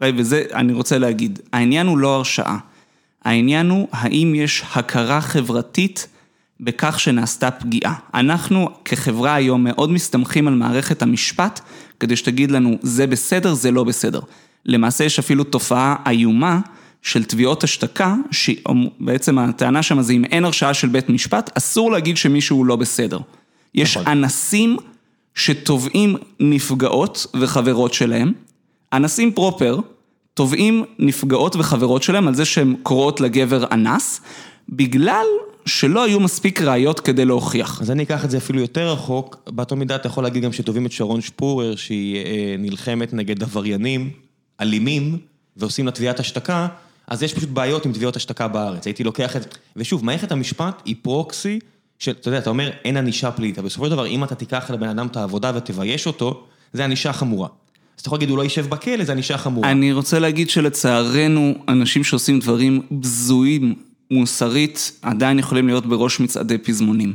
וזה אני רוצה להגיד, העניין הוא לא הרשעה. העניין הוא האם יש הכרה חברתית בכך שנעשתה פגיעה. אנחנו כחברה היום מאוד מסתמכים על מערכת המשפט כדי שתגיד לנו זה בסדר, זה לא בסדר. למעשה יש אפילו תופעה איומה של תביעות השתקה, שבעצם הטענה שם זה אם אין הרשעה של בית משפט, אסור להגיד שמישהו לא בסדר. יש נכון. אנסים שתובעים נפגעות וחברות שלהם, אנסים פרופר תובעים נפגעות וחברות שלהם על זה שהן קוראות לגבר אנס, בגלל שלא היו מספיק ראיות כדי להוכיח. אז אני אקח את זה אפילו יותר רחוק, באותה מידה אתה יכול להגיד גם שתובעים את שרון שפורר, שהיא אה, נלחמת נגד עבריינים אלימים, ועושים לה תביעת השתקה, אז יש פשוט בעיות עם תביעות השתקה בארץ. הייתי לוקח את... ושוב, מערכת המשפט היא פרוקסי, של, אתה יודע, אתה אומר, אין ענישה פלילית, אבל בסופו של דבר, אם אתה תיקח לבן אדם את העבודה ותבייש אותו, זה ענישה חמורה. אז אתה יכול להגיד, הוא לא יישב בכלא, זה ענישה חמורה. אני רוצה להגיד שלצערנו, אנשים שעושים דברים בזויים מוסרית, עדיין יכולים להיות בראש מצעדי פזמונים.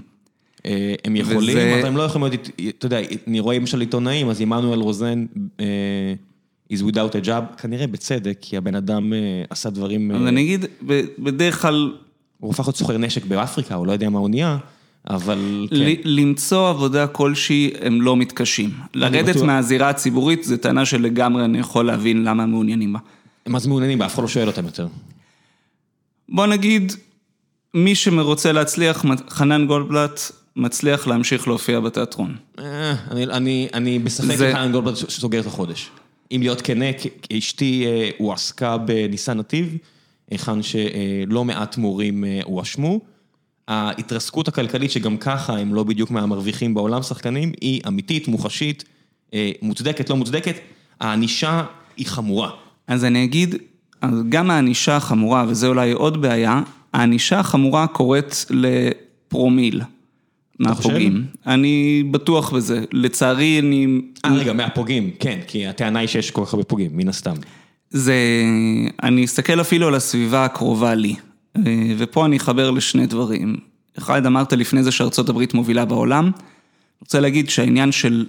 אה, הם יכולים, וזה- אבל הם לא יכולים להיות, אתה יודע, אני רואה למשל עיתונאים, אז עמנואל רוזן אה, is without a job, כנראה בצדק, כי הבן אדם אה, עשה דברים, אז אני אגיד, בדרך כלל, הוא הפך להיות סוחר נשק באפריקה, הוא לא יודע מה הוא נהיה, אבל כן. למצוא עבודה כלשהי, הם לא מתקשים. לרדת בטוח. מהזירה הציבורית, זו טענה שלגמרי אני יכול להבין למה הם מעוניינים בה. הם אז מעוניינים בה, אף אחד לא שואל אותם יותר. בוא נגיד, מי שרוצה להצליח, חנן גולדבלט מצליח להמשיך להופיע בתיאטרון. אה, אני, אני, אני בספק זה- חנן גולדברג סוגר את החודש. אם להיות כנה, אשתי אה, הועסקה בניסן נתיב, היכן שלא מעט מורים אה, הואשמו. ההתרסקות הכלכלית, שגם ככה הם לא בדיוק מהמרוויחים בעולם שחקנים, היא אמיתית, מוחשית, אה, מוצדקת, לא מוצדקת. הענישה היא חמורה. אז אני אגיד, אז גם הענישה החמורה, וזה אולי עוד בעיה, הענישה החמורה קורית לפרומיל מהפוגעים. אני בטוח בזה. לצערי, אני... אה, רגע, מהפוגעים, כן, כי הטענה היא שיש כל כך הרבה פוגעים, מן הסתם. זה... אני אסתכל אפילו על הסביבה הקרובה לי, ופה אני אחבר לשני דברים. אחד, אמרת לפני זה שארצות הברית מובילה בעולם. אני רוצה להגיד שהעניין של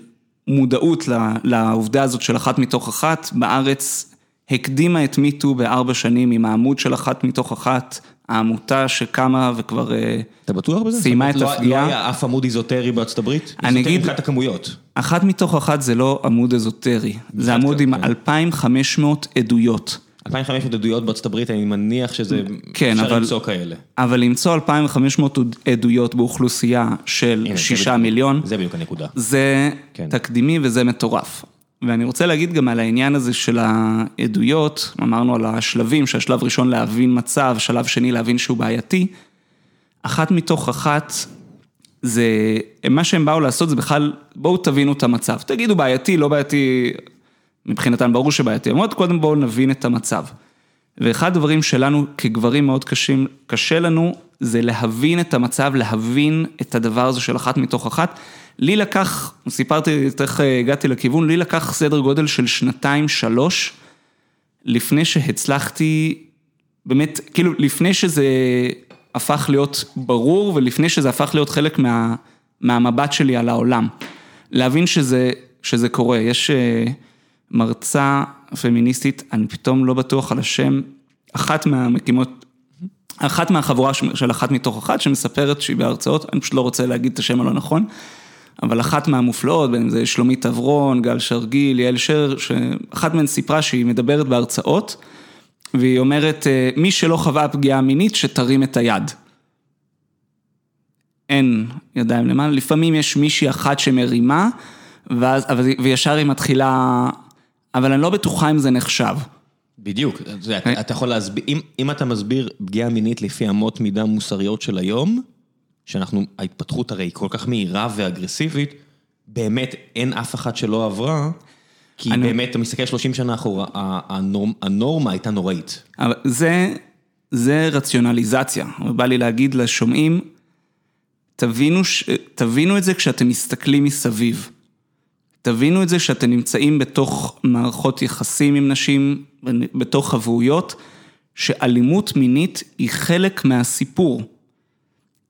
מודעות לעובדה הזאת של אחת מתוך אחת, בארץ הקדימה את מיטו בארבע שנים עם העמוד של אחת מתוך אחת, העמותה שקמה וכבר... אה, אתה בטוח בזה? סיימה את לא- הפגיעה. לא היה אף עמוד איזוטרי בארצות הברית? אני איזוטרי אגיד- מבחינת הכמויות. אחת מתוך אחת זה לא עמוד אזוטרי, זה עמוד עם כן. 2,500 עדויות. 2,500 עדויות בארצות הברית, אני מניח שזה... כן, אפשר אבל- למצוא כאלה. אבל למצוא 2,500 עדויות באוכלוסייה של הנה, זה שישה בדיוק- מיליון, זה בדיוק הנקודה. זה כן. תקדימי וזה מטורף. ואני רוצה להגיד גם על העניין הזה של העדויות, אמרנו על השלבים, שהשלב ראשון להבין מצב, שלב שני להבין שהוא בעייתי. אחת מתוך אחת, זה, מה שהם באו לעשות זה בכלל, בואו תבינו את המצב. תגידו בעייתי, לא בעייתי, מבחינתם ברור שבעייתי. אמרות, קודם בואו נבין את המצב. ואחד הדברים שלנו כגברים מאוד קשים, קשה לנו, זה להבין את המצב, להבין את הדבר הזה של אחת מתוך אחת. לי לקח, סיפרתי איך הגעתי לכיוון, לי לקח סדר גודל של שנתיים, שלוש, לפני שהצלחתי, באמת, כאילו, לפני שזה הפך להיות ברור ולפני שזה הפך להיות חלק מה, מהמבט שלי על העולם. להבין שזה, שזה קורה. יש אה, מרצה פמיניסטית, אני פתאום לא בטוח על השם, אחת מהמקימות, אחת מהחבורה של אחת מתוך אחת שמספרת שהיא בהרצאות, אני פשוט לא רוצה להגיד את השם הלא נכון, אבל אחת מהמופלאות, בין אם זה שלומית אברון, גל שרגיל, יעל שר, שאחת מהן סיפרה שהיא מדברת בהרצאות, והיא אומרת, אה, מי שלא חווה פגיעה מינית, שתרים את היד. אין ידיים למעלה, לפעמים יש מישהי אחת שמרימה, ואז, וישר היא מתחילה, אבל אני לא בטוחה אם זה נחשב. בדיוק, אתה יודע, אתה יכול להסביר, אם, אם אתה מסביר פגיעה מינית לפי אמות מידה מוסריות של היום, שאנחנו, ההתפתחות הרי היא כל כך מהירה ואגרסיבית, באמת אין אף אחת שלא עברה, כי אני... באמת, אתה מסתכל 30 שנה אחורה, הנור, הנורמה הייתה נוראית. אבל זה, זה רציונליזציה, בא לי להגיד לשומעים, תבינו, ש... תבינו את זה כשאתם מסתכלים מסביב. תבינו את זה שאתם נמצאים בתוך מערכות יחסים עם נשים, בתוך חבויות, שאלימות מינית היא חלק מהסיפור.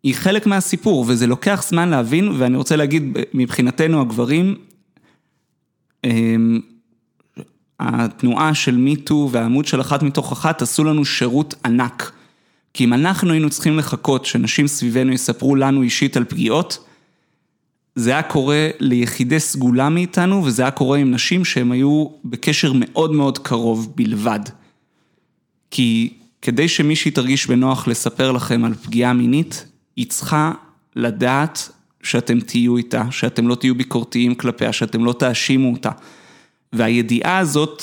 היא חלק מהסיפור, וזה לוקח זמן להבין, ואני רוצה להגיד, מבחינתנו הגברים, אמ, התנועה של מיטו והעמוד של אחת מתוך אחת עשו לנו שירות ענק. כי אם אנחנו היינו צריכים לחכות שנשים סביבנו יספרו לנו אישית על פגיעות, זה היה קורה ליחידי סגולה מאיתנו, וזה היה קורה עם נשים שהן היו בקשר מאוד מאוד קרוב בלבד. כי כדי שמישהי תרגיש בנוח לספר לכם על פגיעה מינית, היא צריכה לדעת שאתם תהיו איתה, שאתם לא תהיו ביקורתיים כלפיה, שאתם לא תאשימו אותה. והידיעה הזאת,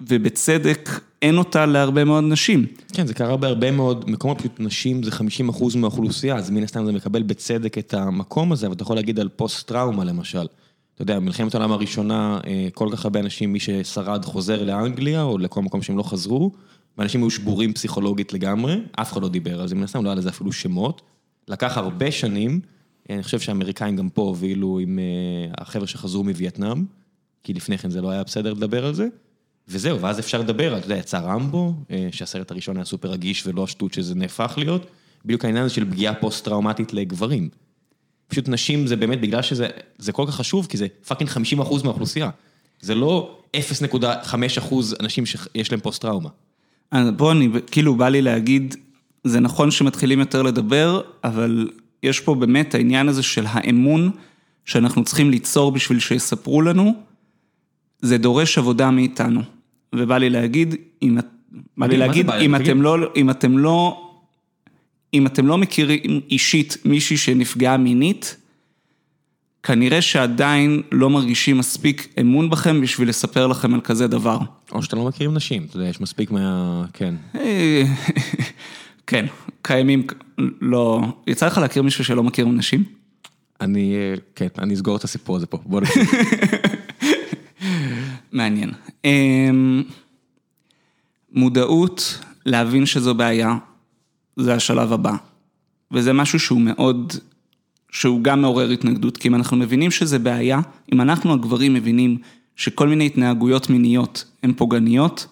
ובצדק, אין אותה להרבה מאוד נשים. כן, זה קרה בהרבה מאוד מקומות, פשוט נשים זה 50 אחוז מהאוכלוסייה, אז מן הסתם זה מקבל בצדק את המקום הזה, ואתה יכול להגיד על פוסט-טראומה למשל. אתה יודע, מלחמת העולם הראשונה, אה, כל כך הרבה אנשים, מי ששרד חוזר לאנגליה, או לכל מקום שהם לא חזרו, ואנשים היו שבורים פסיכולוגית לגמרי, אף אחד לא דיבר על זה, מן הסתם לא היה לזה אפילו שמות. לקח הרבה שנים, אני חושב שהאמריקאים גם פה הובילו עם אה, החבר'ה שחזרו מווייטנאם, כי לפני כן זה לא היה בסדר לדבר על זה. וזהו, ואז אפשר לדבר, אתה יודע, יצא רמבו, אה, שהסרט הראשון היה סופר רגיש ולא השטות שזה נהפך להיות, בדיוק העניין הזה של פגיעה פוסט-טראומטית לגברים. פשוט נשים זה באמת בגלל שזה כל כך חשוב, כי זה fucking 50 אחוז מהאוכלוסייה. זה לא 0.5 אחוז אנשים שיש להם פוסט-טראומה. בוא, אני, כאילו, בא לי להגיד, זה נכון שמתחילים יותר לדבר, אבל יש פה באמת העניין הזה של האמון שאנחנו צריכים ליצור בשביל שיספרו לנו, זה דורש עבודה מאיתנו. ובא לי להגיד, אם, בא לי להגיד, אם אתם לא, אם אתם לא, אם אתם לא מכירים אישית מישהי שנפגעה מינית, כנראה שעדיין לא מרגישים מספיק אמון בכם בשביל לספר לכם על כזה דבר. או שאתם לא מכירים נשים, אתה יודע, יש מספיק מה... כן. כן, קיימים, לא... יצא לך להכיר מישהו שלא מכיר נשים? אני, כן, אני אסגור את הסיפור הזה פה, בוא נקרא. מעניין. אמ, מודעות, להבין שזו בעיה, זה השלב הבא. וזה משהו שהוא מאוד, שהוא גם מעורר התנגדות, כי אם אנחנו מבינים שזה בעיה, אם אנחנו הגברים מבינים שכל מיני התנהגויות מיניות הן פוגעניות,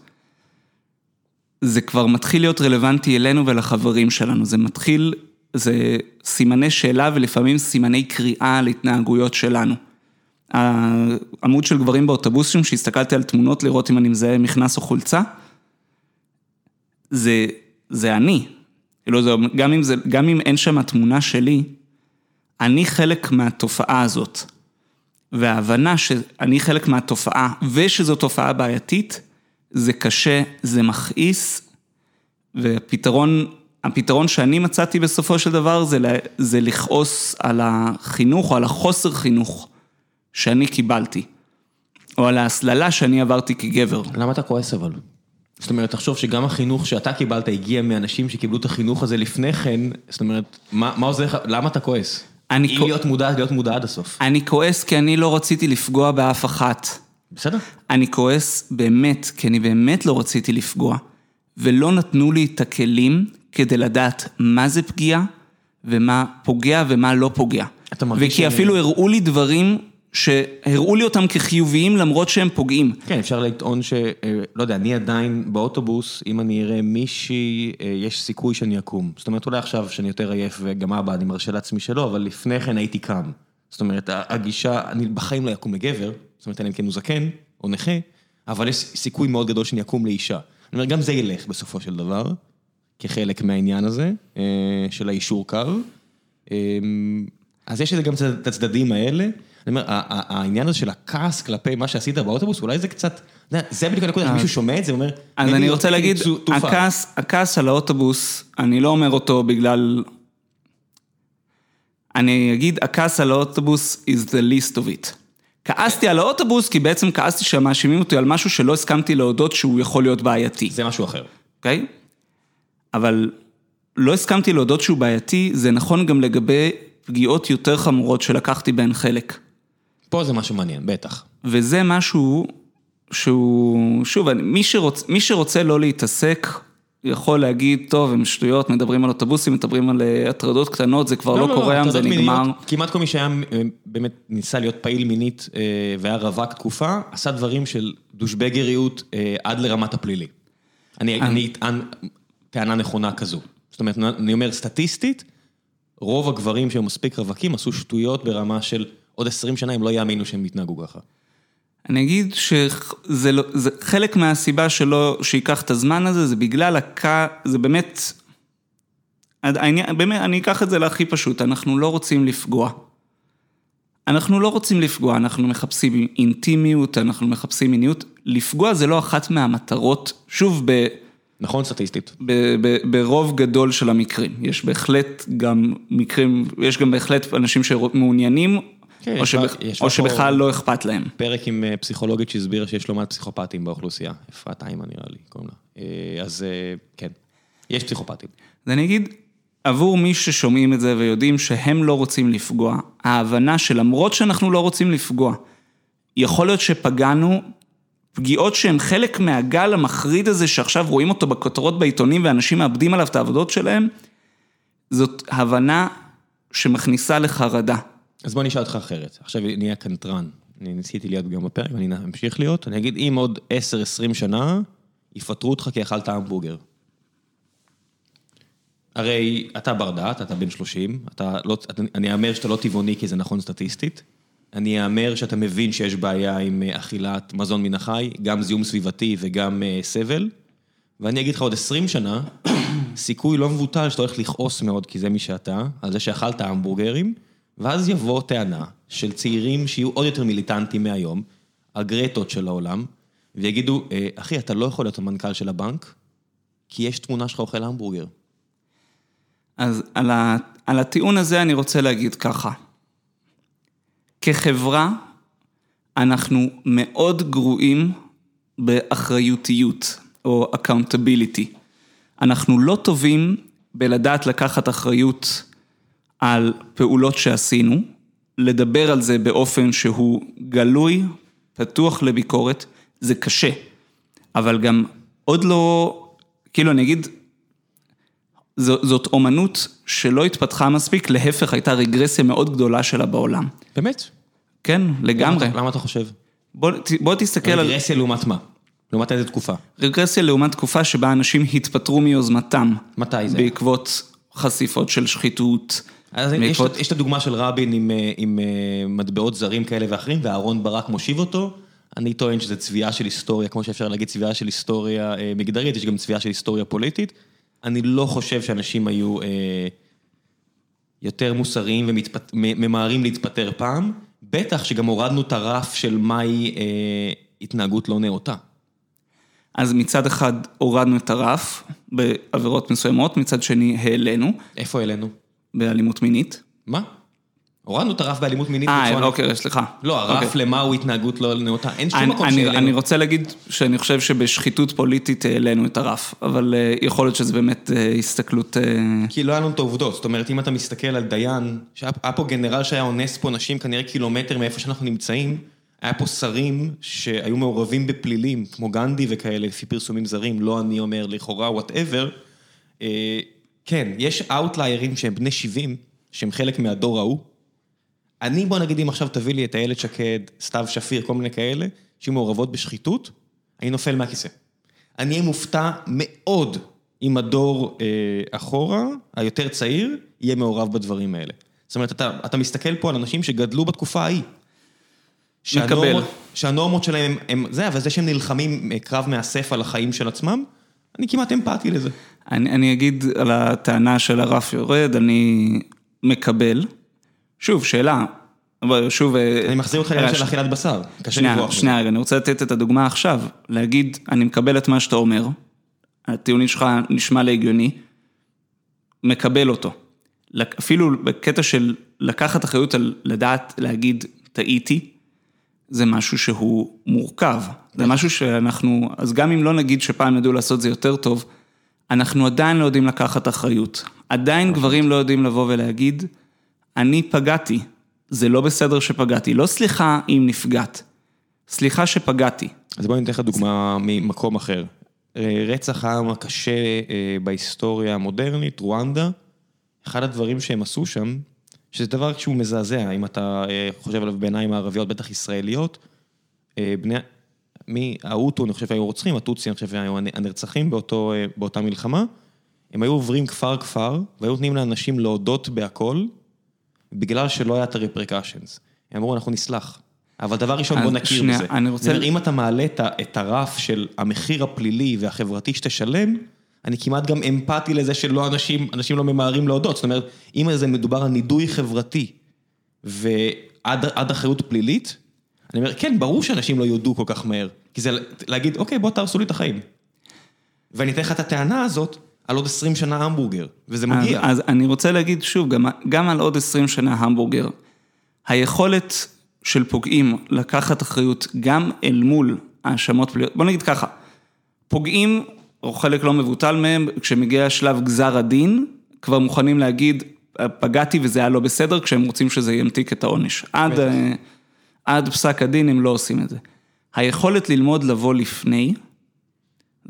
זה כבר מתחיל להיות רלוונטי אלינו ולחברים שלנו, זה מתחיל, זה סימני שאלה ולפעמים סימני קריאה על התנהגויות שלנו. העמוד של גברים באוטובוסים, שהסתכלתי על תמונות לראות אם אני מזהה מכנס או חולצה, זה, זה אני. כאילו זה, גם, אם זה, גם אם אין שם תמונה שלי, אני חלק מהתופעה הזאת. וההבנה שאני חלק מהתופעה ושזו תופעה בעייתית, זה קשה, זה מכעיס, והפתרון, הפתרון שאני מצאתי בסופו של דבר זה, זה לכעוס על החינוך או על החוסר חינוך שאני קיבלתי, או על ההסללה שאני עברתי כגבר. למה אתה כועס אבל? זאת אומרת, תחשוב שגם החינוך שאתה קיבלת הגיע מאנשים שקיבלו את החינוך הזה לפני כן, זאת אומרת, מה, מה עוזר לך, למה אתה כועס? אם כוע... להיות מודע, להיות מודע עד הסוף. אני כועס כי אני לא רציתי לפגוע באף אחת. בסדר. אני כועס באמת, כי אני באמת לא רציתי לפגוע, ולא נתנו לי את הכלים כדי לדעת מה זה פגיעה, ומה פוגע ומה לא פוגע. אתה מרגיש וכי שאני... אפילו הראו לי דברים שהראו לי אותם כחיוביים למרות שהם פוגעים. כן, אפשר לטעון ש... אה, לא יודע, אני עדיין באוטובוס, אם אני אראה מישהי, אה, יש סיכוי שאני אקום. זאת אומרת, אולי עכשיו שאני יותר עייף וגם אבא, אני מרשה לעצמי שלא, אבל לפני כן הייתי קם. זאת אומרת, הגישה, אני בחיים לא אקום לגבר, זאת אומרת, אם כן הוא זקן או נכה, אבל יש סיכוי מאוד גדול שאני אקום לאישה. אני אומר, גם זה ילך בסופו של דבר, כחלק מהעניין הזה, אה, של האישור קו. אז יש לזה גם את הצדדים האלה. אני אומר, העניין הזה של הכעס כלפי מה שעשית באוטובוס, אולי זה קצת, זה בדיוק הנקודה, מישהו שומע את זה ואומר, אז אני רוצה להגיד, הכעס על האוטובוס, אני לא אומר אותו בגלל... אני אגיד, הכעס על האוטובוס is the least of it. כעסתי על האוטובוס, כי בעצם כעסתי שמאשימים אותי על משהו שלא הסכמתי להודות שהוא יכול להיות בעייתי, זה משהו אחר. אוקיי? אבל לא הסכמתי להודות שהוא בעייתי, זה נכון גם לגבי פגיעות יותר חמורות שלקחתי בהן חלק. פה זה משהו מעניין, בטח. וזה משהו שהוא, שוב, אני- מי, שרוצ, מי שרוצה לא להתעסק, יכול להגיד, טוב, הם שטויות, מדברים על אוטובוסים, מדברים על אה, הטרדות קטנות, זה כבר לא, קורה היום, זה הטרדות נגמר. מיניות, כמעט כל מי שהיה אה, באמת ניסה להיות פעיל מינית אה, והיה רווק תקופה, עשה דברים של דושבגריות עד לרמת הפלילי. אני אני אטען טענה נכונה כזו. זאת אומרת, אני אומר סטטיסטית, רוב הגברים שהם מספיק רווקים עשו שטויות ברמה של עוד 20 שנה הם לא יאמינו שהם יתנהגו ככה. אני אגיד שזה לא, זה חלק מהסיבה שלא, שייקח את הזמן הזה, זה בגלל הק... זה באמת, העניין, באמת, אני אקח את זה להכי פשוט, אנחנו לא רוצים לפגוע. אנחנו לא רוצים לפגוע, אנחנו מחפשים אינטימיות, אנחנו מחפשים מיניות. לפגוע זה לא אחת מהמטרות, שוב, ב... נכון סטטיסטית? ב- ב- ברוב גדול של המקרים. יש בהחלט גם מקרים, יש גם בהחלט אנשים שמעוניינים, כן, או, יש או שבכלל לא אכפת להם. פרק עם אה, פסיכולוגית שהסבירה שיש לא מעט פסיכופטים באוכלוסייה. אפרת איימן נראה לי, קוראים לה. אה, אז אה, כן, יש פסיכופטים. אז אני אגיד, עבור מי ששומעים את זה ויודעים שהם לא רוצים לפגוע, ההבנה שלמרות שאנחנו לא רוצים לפגוע, יכול להיות שפגענו פגיעות שהן חלק מהגל המחריד הזה שעכשיו רואים אותו בכותרות בעיתונים ואנשים מאבדים עליו את העבודות שלהם, זאת הבנה שמכניסה לחרדה. אז בוא נשאל אותך אחרת. עכשיו נהיה קנטרן. אני ניסיתי להיות גם בפרק ואני אמשיך להיות. אני אגיד, אם עוד 10-20 שנה, יפטרו אותך כי אכלת המבורגר. הרי אתה בר דעת, אתה בן 30, אתה לא, אתה, אני אאמר שאתה לא טבעוני כי זה נכון סטטיסטית. אני אאמר שאתה מבין שיש בעיה עם אה, אכילת מזון מן החי, גם זיהום סביבתי וגם אה, סבל. ואני אגיד לך עוד 20 שנה, סיכוי לא מבוטל שאתה הולך לכעוס מאוד, כי זה מי שאתה, על זה שאכלת המבורגרים, ואז יבוא טענה של צעירים שיהיו עוד יותר מיליטנטים מהיום, הגרטות של העולם, ויגידו, "אה, אחי, אתה לא יכול להיות המנכ"ל של הבנק, כי יש תמונה שלך אוכל המבורגר. אז על, ה, על הטיעון הזה אני רוצה להגיד ככה. כחברה, אנחנו מאוד גרועים באחריותיות, או accountability. אנחנו לא טובים בלדעת לקחת אחריות על פעולות שעשינו, לדבר על זה באופן שהוא גלוי, פתוח לביקורת, זה קשה. אבל גם עוד לא, כאילו אני אגיד, זו, זאת אומנות שלא התפתחה מספיק, להפך הייתה רגרסיה מאוד גדולה שלה בעולם. באמת? כן, לגמרי. למה אתה חושב? בוא, בוא תסתכל על רגרסיה לעומת מה? לעומת איזה תקופה? רגרסיה לעומת תקופה שבה אנשים התפטרו מיוזמתם. מתי זה? בעקבות חשיפות של שחיתות. אז יש, את הדוגמה של רבין עם, אה, עם אה, מטבעות זרים כאלה ואחרים, ואהרון ברק מושיב אותו. אני טוען שזה צביעה של היסטוריה, כמו שאפשר להגיד צביעה של היסטוריה אה, מגדרית, יש גם צביעה של היסטוריה פוליטית. אני לא חושב שאנשים היו אה, יותר מוסריים וממהרים להתפטר פעם, בטח שגם הורדנו את הרף של מהי אה, התנהגות לא נאותה. אז מצד אחד הורדנו את הרף בעבירות מסוימות, מצד שני העלינו איפה העלינו? באלימות מינית. מה? הורדנו את הרף באלימות מינית אה, אוקיי, סליחה. לא, הרף אוקיי. למהו התנהגות לא נאותה, אין שום אני, מקום אני, שהעלינו. אני רוצה להגיד שאני חושב שבשחיתות פוליטית העלינו את הרף, אבל אה, יכול להיות שזה באמת אה, הסתכלות... אה, כי לא היה לנו את העובדות, זאת אומרת, אם אתה מסתכל על דיין, שהיה היה פה גנרל שהיה אונס פה נשים כנראה קילומטר מאיפה שאנחנו נמצאים, היה פה שרים שהיו מעורבים בפלילים, כמו גנדי וכאלה, לפי פרסומים זרים, לא אני אומר לכאורה, whatever. כן, יש אאוטליירים שהם בני 70, שהם חלק מהדור ההוא. אני, בוא נגיד, אם עכשיו תביא לי את איילת שקד, סתיו שפיר, כל מיני כאלה, שהיו מעורבות בשחיתות, אני נופל מהכיסא. אני אהיה מופתע מאוד אם הדור אה, אחורה, היותר צעיר, יהיה מעורב בדברים האלה. זאת אומרת, אתה, אתה מסתכל פה על אנשים שגדלו בתקופה ההיא. שהנורמות, שהנורמות שלהם הם, הם זה, אבל זה שהם נלחמים אה, קרב מאסף על החיים של עצמם, אני כמעט אמפתי לזה. אני, אני אגיד על הטענה של הרף יורד, אני מקבל. שוב, שאלה, אבל שוב... אני מחזיר אותך לעניין של אכילת בשר, קשה שנייה, לברוח. שנייה, רגע, אני רוצה לתת את הדוגמה עכשיו, להגיד, אני מקבל את מה שאתה אומר, הטיעונים שלך נשמע לי הגיוני, מקבל אותו. אפילו בקטע של לקחת אחריות על לדעת להגיד, טעיתי, זה משהו שהוא מורכב. זה משהו שאנחנו, אז גם אם לא נגיד שפעם ידעו לעשות זה יותר טוב, אנחנו עדיין לא יודעים לקחת אחריות. עדיין גברים לא יודעים לבוא ולהגיד, אני פגעתי, זה לא בסדר שפגעתי. לא סליחה אם נפגעת, סליחה שפגעתי. אז בואי ניתן לך דוגמה ממקום אחר. אה, רצח העם הקשה אה, בהיסטוריה המודרנית, רואנדה, אחד הדברים שהם עשו שם, שזה דבר שהוא מזעזע, אם אתה אה, חושב עליו בעיניים הערביות, בטח ישראליות, בני, מי, האוטו, אני חושב שהיו רוצחים, הטוצי, אני חושב שהיו הנרצחים באותו, באותה מלחמה, הם היו עוברים כפר-כפר, והיו נותנים לאנשים להודות בהכל, בגלל שלא היה את ה-repercussions. הם אמרו, אנחנו נסלח. אבל דבר ראשון, בוא נכיר שנייה, בזה. אני רוצה... אם אתה מעלה את הרף של המחיר הפלילי והחברתי שתשלם, אני כמעט גם אמפתי לזה שלא אנשים, אנשים לא ממהרים להודות. זאת אומרת, אם זה מדובר על נידוי חברתי ועד אחריות פלילית, אני אומר, כן, ברור שאנשים לא יודו כל כך מהר. כי זה להגיד, אוקיי, בוא תהרסו לי את החיים. ואני אתן לך את הטענה הזאת על עוד 20 שנה המבורגר, וזה מגיע. אז, אז אני רוצה להגיד שוב, גם, גם על עוד 20 שנה המבורגר, היכולת של פוגעים לקחת אחריות גם אל מול האשמות פליליות. בוא נגיד ככה, פוגעים, או חלק לא מבוטל מהם, כשמגיע שלב גזר הדין, כבר מוכנים להגיד, פגעתי וזה היה לא בסדר, כשהם רוצים שזה ימתיק את העונש. עד, אה, עד פסק הדין הם לא עושים את זה. היכולת ללמוד לבוא לפני,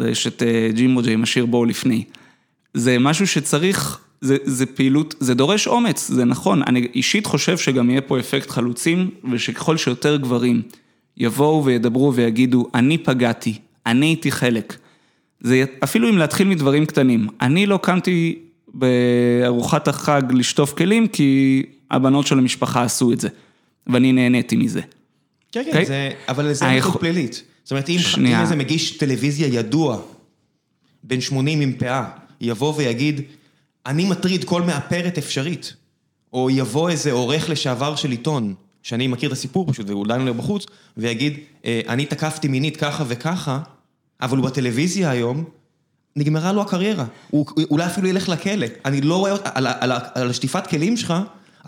יש את אה, ג'ימו ג'יי משאיר בואו לפני, זה משהו שצריך זה זה פעילות, זה דורש אומץ, זה נכון. אני אישית חושב שגם יהיה פה אפקט חלוצים, ושככל שיותר גברים יבואו וידברו ויגידו, אני פגעתי, אני הייתי חלק. זה אפילו אם להתחיל מדברים קטנים. אני לא קמתי בארוחת החג לשטוף כלים, כי הבנות של המשפחה עשו את זה, ואני נהניתי מזה. כן, כן, okay? אוקיי? זה, אבל זה היכ... פלילית. זאת אומרת, אם, אם איזה מגיש טלוויזיה ידוע, בן 80 עם פאה, יבוא ויגיד, אני מטריד כל מאפרת אפשרית. או יבוא איזה עורך לשעבר של עיתון, שאני מכיר את הסיפור פשוט, ואולי אני לא בחוץ, ויגיד, אה, אני תקפתי מינית ככה וככה, אבל הוא בטלוויזיה היום, נגמרה לו הקריירה. הוא אולי אפילו ילך לכלא. אני לא רואה, על, על, על, על השטיפת כלים שלך,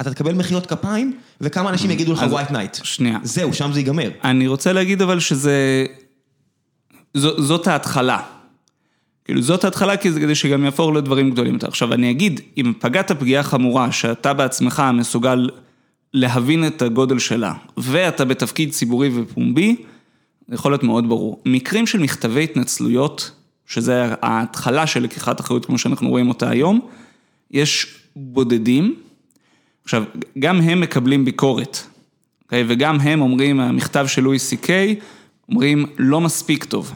אתה תקבל מחיאות כפיים, וכמה אנשים יגידו לך white night. שנייה. זהו, שם זה ייגמר. אני רוצה להגיד אבל שזה... זאת ההתחלה. כאילו זאת ההתחלה כדי שגם יהפוך לדברים גדולים יותר. עכשיו אני אגיד, אם פגעת פגיעה חמורה שאתה בעצמך מסוגל להבין את הגודל שלה, ואתה בתפקיד ציבורי ופומבי, זה יכול להיות מאוד ברור. מקרים של מכתבי התנצלויות, שזה ההתחלה של לקיחת אחריות כמו שאנחנו רואים אותה היום, יש בודדים, עכשיו, גם הם מקבלים ביקורת, okay? אוקיי? וגם הם אומרים, המכתב של לואי סי קיי, אומרים, לא מספיק טוב.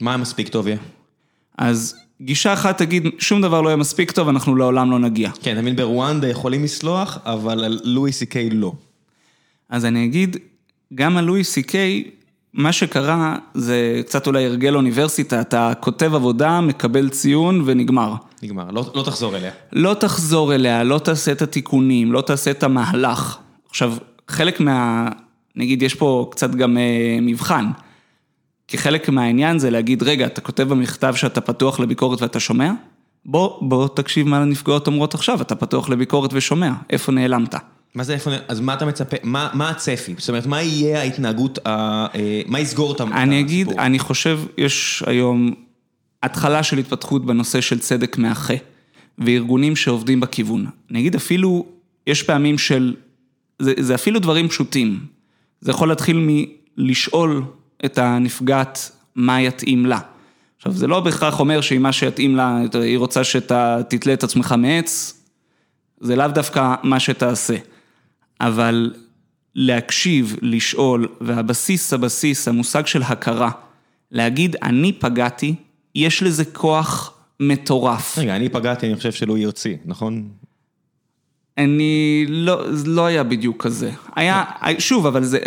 מה מספיק טוב יהיה? אז גישה אחת תגיד, שום דבר לא יהיה מספיק טוב, אנחנו לעולם לא נגיע. כן, אתה מבין, ברואנדה יכולים לסלוח, אבל על לואי סי קיי לא. אז אני אגיד, גם על לואי סי קיי, מה שקרה זה קצת אולי הרגל אוניברסיטה, אתה כותב עבודה, מקבל ציון ונגמר. נגמר, לא, לא תחזור אליה. לא תחזור אליה, לא תעשה את התיקונים, לא תעשה את המהלך. עכשיו, חלק מה... נגיד, יש פה קצת גם אה, מבחן. כי חלק מהעניין זה להגיד, רגע, אתה כותב במכתב שאתה פתוח לביקורת ואתה שומע? בוא, בוא תקשיב מה הנפגעות אומרות עכשיו, אתה פתוח לביקורת ושומע, איפה נעלמת? מה זה איפה, אז מה אתה מצפה, מה, מה הצפי? זאת אומרת, מה יהיה ההתנהגות, אה, מה יסגור את הסיפור? אני אגיד, אני חושב, יש היום התחלה של התפתחות בנושא של צדק מאחה, וארגונים שעובדים בכיוון. אני אגיד אפילו, יש פעמים של, זה, זה אפילו דברים פשוטים. זה יכול להתחיל מלשאול את הנפגעת מה יתאים לה. עכשיו, זה לא בהכרח אומר שאם מה שיתאים לה, היא רוצה שאתה תתלה את עצמך מעץ, זה לאו דווקא מה שתעשה. אבל להקשיב, לשאול, והבסיס, הבסיס, המושג של הכרה, להגיד, אני פגעתי, יש לזה כוח מטורף. רגע, אני פגעתי, אני חושב שלא יוציא, נכון? אני לא, לא היה בדיוק כזה. היה, שוב, אבל זה,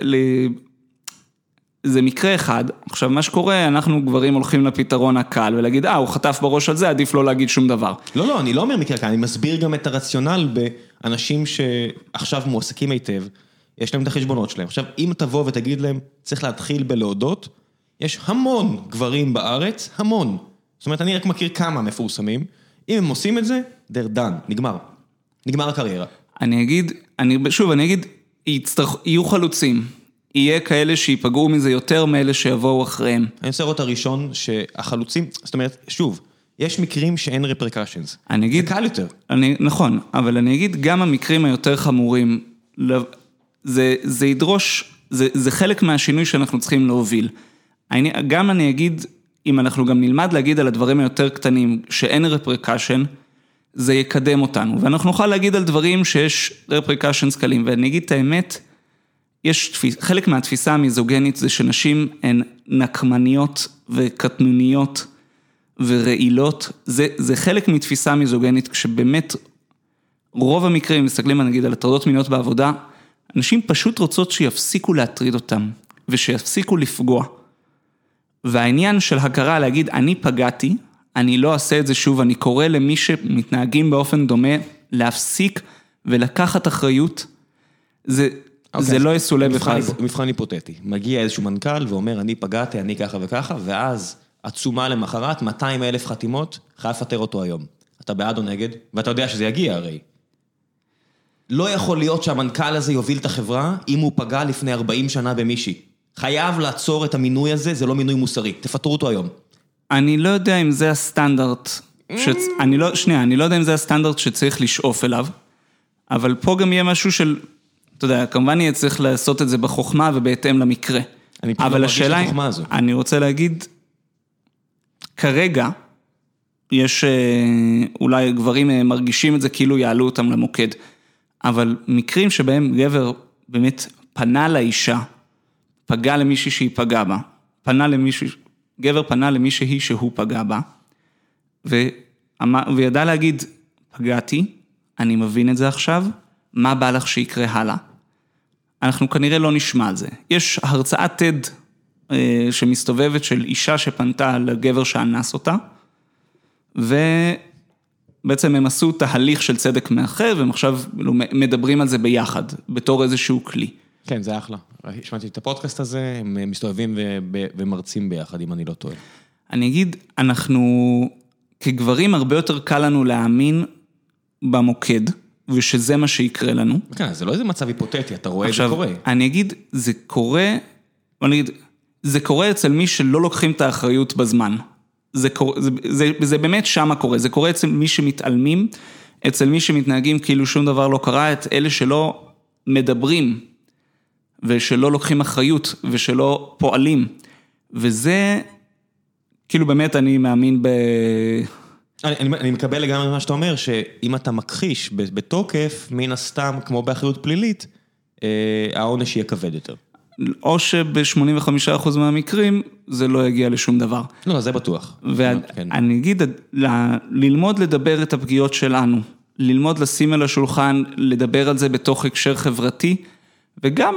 זה מקרה אחד, עכשיו מה שקורה, אנחנו גברים הולכים לפתרון הקל ולהגיד, אה, הוא חטף בראש על זה, עדיף לא להגיד שום דבר. לא, לא, אני לא אומר מקרה קל, אני מסביר גם את הרציונל באנשים שעכשיו מועסקים היטב, יש להם את החשבונות שלהם. עכשיו, אם תבוא ותגיד להם, צריך להתחיל בלהודות, יש המון גברים בארץ, המון. זאת אומרת, אני רק מכיר כמה מפורסמים, אם הם עושים את זה, they're done, נגמר. נגמר הקריירה. אני אגיד, אני, שוב, אני אגיד, יצטרכ, יהיו חלוצים. יהיה כאלה שייפגעו מזה יותר מאלה שיבואו אחריהם. אני רוצה לראות הראשון שהחלוצים, זאת אומרת, שוב, יש מקרים שאין רפרקשנס. אני אגיד... זה קל יותר. אני, נכון, אבל אני אגיד, גם המקרים היותר חמורים, לא- זה, זה ידרוש, זה, זה חלק מהשינוי שאנחנו צריכים להוביל. אני, גם אני אגיד, אם אנחנו גם נלמד להגיד על הדברים היותר קטנים, שאין רפרקשן, זה יקדם אותנו. ואנחנו נוכל להגיד על דברים שיש רפרקשנס קלים, ואני אגיד את האמת, יש תפיס, חלק מהתפיסה המיזוגנית זה שנשים הן נקמניות וקטנוניות ורעילות, זה, זה חלק מתפיסה מיזוגנית, כשבאמת רוב המקרים, מסתכלים נגיד על הטרדות מיניות בעבודה, אנשים פשוט רוצות שיפסיקו להטריד אותם ושיפסיקו לפגוע. והעניין של הכרה להגיד, אני פגעתי, אני לא אעשה את זה שוב, אני קורא למי שמתנהגים באופן דומה להפסיק ולקחת אחריות, זה, okay, זה לא יסולא בכלל. מבחן היפותטי, מגיע איזשהו מנכ"ל ואומר, אני פגעתי, אני ככה וככה, ואז עצומה למחרת, 200 אלף חתימות, חייב לפטר אותו היום. אתה בעד או נגד? ואתה יודע שזה יגיע הרי. לא יכול להיות שהמנכ"ל הזה יוביל את החברה אם הוא פגע לפני 40 שנה במישהי. חייב לעצור את המינוי הזה, זה לא מינוי מוסרי. תפטרו אותו היום. אני לא יודע אם זה הסטנדרט, ש... אני לא, שנייה, אני לא יודע אם זה הסטנדרט שצריך לשאוף אליו, אבל פה גם יהיה משהו של, אתה יודע, כמובן יהיה צריך לעשות את זה בחוכמה ובהתאם למקרה. אני פשוט לא מרגיש את החוכמה הזו. אני רוצה להגיד, כרגע, יש אה, אולי גברים אה, מרגישים את זה כאילו יעלו אותם למוקד, אבל מקרים שבהם גבר באמת פנה לאישה, פגע למישהי שהיא פגעה בה, פנה למישהי, גבר פנה למישהי שהוא פגע בה, ואמר, וידע להגיד, פגעתי, אני מבין את זה עכשיו, מה בא לך שיקרה הלאה? אנחנו כנראה לא נשמע על זה. יש הרצאת TED שמסתובבת של אישה שפנתה לגבר שאנס אותה, ובעצם הם עשו תהליך של צדק מאחר, והם עכשיו כאילו, מדברים על זה ביחד, בתור איזשהו כלי. כן, זה אחלה. שמעתי את הפודקאסט הזה, הם מסתובבים ומרצים ביחד, אם אני לא טועה. אני אגיד, אנחנו כגברים הרבה יותר קל לנו להאמין במוקד, ושזה מה שיקרה לנו. כן, זה לא איזה מצב היפותטי, אתה רואה עכשיו, את זה קורה. אני אגיד, זה קורה, בוא נגיד, זה קורה אצל מי שלא לוקחים את האחריות בזמן. זה, קורה, זה, זה, זה באמת שמה קורה, זה קורה אצל מי שמתעלמים, אצל מי שמתנהגים כאילו שום דבר לא קרה, את אלה שלא מדברים ושלא לוקחים אחריות ושלא פועלים. וזה, כאילו באמת אני מאמין ב... אני, אני, אני מקבל לגמרי מה שאתה אומר, שאם אתה מכחיש בתוקף, מן הסתם, כמו באחריות פלילית, אה, העונש יהיה כבד יותר. או שב-85% מהמקרים זה לא יגיע לשום דבר. לא, זה בטוח. ואני כן. אגיד, ללמוד לדבר את הפגיעות שלנו, ללמוד לשים על השולחן, לדבר על זה בתוך הקשר חברתי, וגם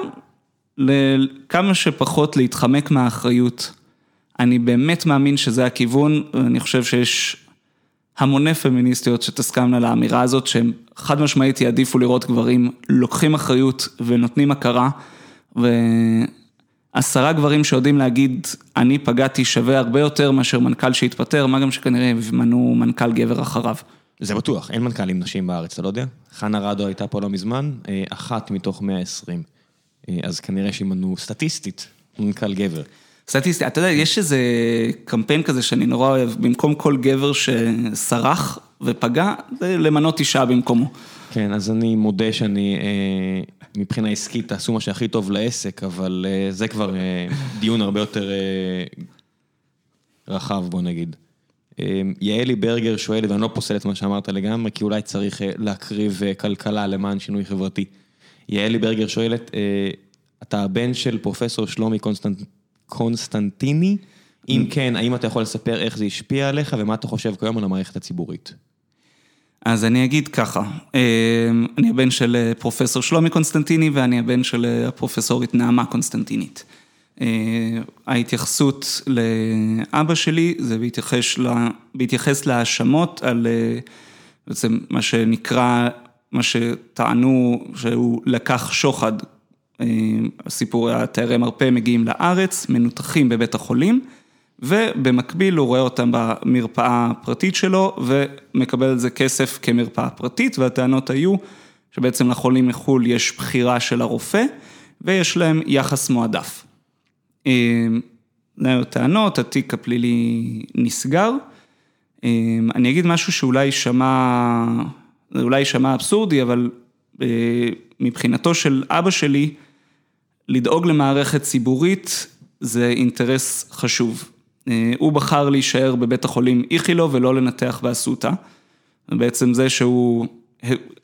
כמה שפחות להתחמק מהאחריות. אני באמת מאמין שזה הכיוון, ואני חושב שיש המוני פמיניסטיות שתסכמנה לאמירה הזאת, שהם חד משמעית יעדיפו לראות גברים לוקחים אחריות ונותנים הכרה. ועשרה גברים שיודעים להגיד, אני פגעתי שווה הרבה יותר מאשר מנכ"ל שהתפטר, מה גם שכנראה ימנו מנכ"ל גבר אחריו. זה בטוח, אין מנכ"לים נשים בארץ, אתה לא יודע? חנה רדו הייתה פה לא מזמן, אה, אחת מתוך 120. אה, אז כנראה שימנו סטטיסטית, מנכ"ל גבר. סטטיסטי, אתה יודע, יש איזה קמפיין כזה שאני נורא אוהב, במקום כל גבר שסרח ופגע, זה למנות אישה במקומו. כן, אז אני מודה שאני, אה, מבחינה עסקית, תעשו מה שהכי טוב לעסק, אבל אה, זה כבר אה, דיון הרבה יותר רחב, בוא נגיד. יעלי ברגר שואלת, ואני לא פוסל את מה שאמרת לגמרי, כי אולי צריך להקריב כלכלה למען שינוי חברתי. יעלי ברגר שואלת, אתה הבן של פרופסור שלומי קונסטנט... קונסטנטיני? אם כן, האם אתה יכול לספר איך זה השפיע עליך, ומה אתה חושב כיום על המערכת הציבורית? אז אני אגיד ככה, אני הבן של פרופסור שלומי קונסטנטיני ואני הבן של הפרופסורית נעמה קונסטנטינית. ההתייחסות לאבא שלי זה בהתייחס, לה, בהתייחס להאשמות על בעצם מה שנקרא, מה שטענו שהוא לקח שוחד, סיפורי התיירי מרפא מגיעים לארץ, מנותחים בבית החולים. ובמקביל הוא רואה אותם במרפאה הפרטית שלו ומקבל על זה כסף כמרפאה פרטית והטענות היו שבעצם לחולים מחו"ל יש בחירה של הרופא ויש להם יחס מועדף. היו טענות, התיק הפלילי נסגר. אני אגיד משהו שאולי יישמע, אולי יישמע אבסורדי, אבל מבחינתו של אבא שלי, לדאוג למערכת ציבורית זה אינטרס חשוב. הוא בחר להישאר בבית החולים איכילוב ולא לנתח באסותא. בעצם זה שהוא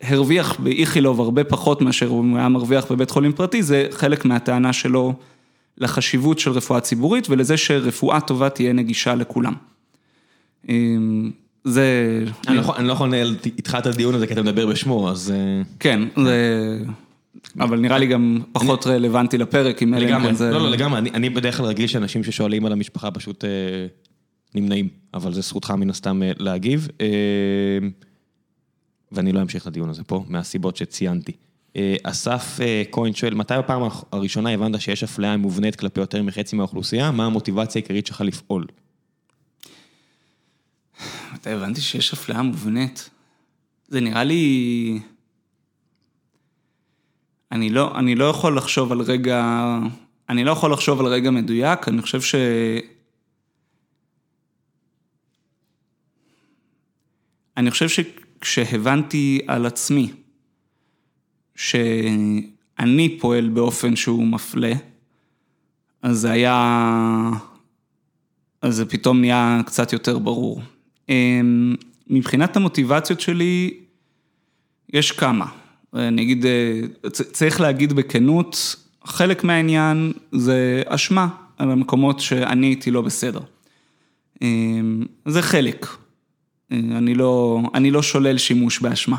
הרוויח באיכילוב הרבה פחות מאשר הוא היה מרוויח בבית חולים פרטי, זה חלק מהטענה שלו לחשיבות של רפואה ציבורית ולזה שרפואה טובה תהיה נגישה לכולם. זה... אני לא יכול לנהל איתך את הדיון הזה כי אתה מדבר בשמו, אז... כן, זה... אבל נראה לי גם פחות רלוונטי לפרק, אם אלה גם זה... לא, לא, לגמרי, אני בדרך כלל רגיל שאנשים ששואלים על המשפחה פשוט נמנעים, אבל זה זכותך מן הסתם להגיב. ואני לא אמשיך את הדיון הזה פה, מהסיבות שציינתי. אסף כהן שואל, מתי בפעם הראשונה הבנת שיש אפליה מובנית כלפי יותר מחצי מהאוכלוסייה? מה המוטיבציה העיקרית שלך לפעול? מתי הבנתי שיש אפליה מובנית? זה נראה לי... אני לא, אני לא יכול לחשוב על רגע, אני לא יכול לחשוב על רגע מדויק, אני חושב ש... אני חושב שכשהבנתי על עצמי שאני פועל באופן שהוא מפלה, אז זה היה... אז זה פתאום נהיה קצת יותר ברור. מבחינת המוטיבציות שלי, יש כמה. אני אגיד, צריך להגיד בכנות, חלק מהעניין זה אשמה על המקומות שאני הייתי לא בסדר. זה חלק. אני לא, אני לא שולל שימוש באשמה.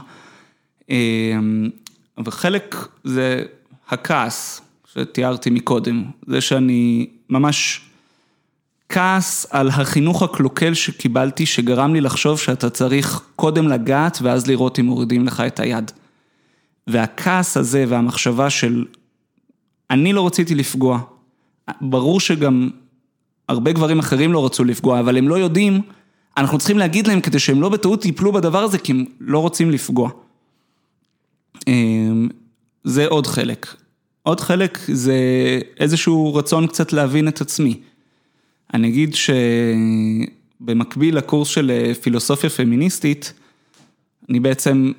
אבל חלק זה הכעס שתיארתי מקודם, זה שאני ממש כעס על החינוך הקלוקל שקיבלתי, שגרם לי לחשוב שאתה צריך קודם לגעת ואז לראות אם מורידים לך את היד. והכעס הזה והמחשבה של אני לא רציתי לפגוע, ברור שגם הרבה גברים אחרים לא רצו לפגוע, אבל הם לא יודעים, אנחנו צריכים להגיד להם כדי שהם לא בטעות ייפלו בדבר הזה, כי הם לא רוצים לפגוע. זה עוד חלק. עוד חלק זה איזשהו רצון קצת להבין את עצמי. אני אגיד שבמקביל לקורס של פילוסופיה פמיניסטית, אני בעצם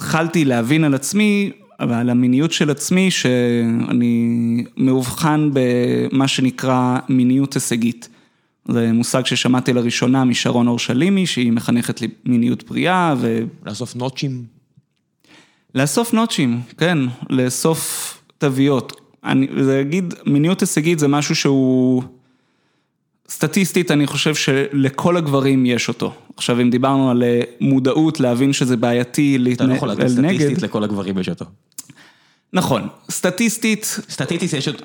התחלתי להבין על עצמי, ועל המיניות של עצמי, שאני מאובחן במה שנקרא מיניות הישגית. זה מושג ששמעתי לראשונה משרון אורשלימי, שהיא מחנכת למיניות בריאה ו... לאסוף נוטשים? לאסוף נוטשים, כן, לאסוף תוויות. אני, זה אגיד, מיניות הישגית זה משהו שהוא... סטטיסטית אני חושב שלכל הגברים יש אותו. עכשיו אם דיברנו על מודעות, להבין שזה בעייתי להתנהל נגד. אתה לא יכול להגיד סטטיסטית לכל הגברים יש אותו. נכון, סטטיסטית...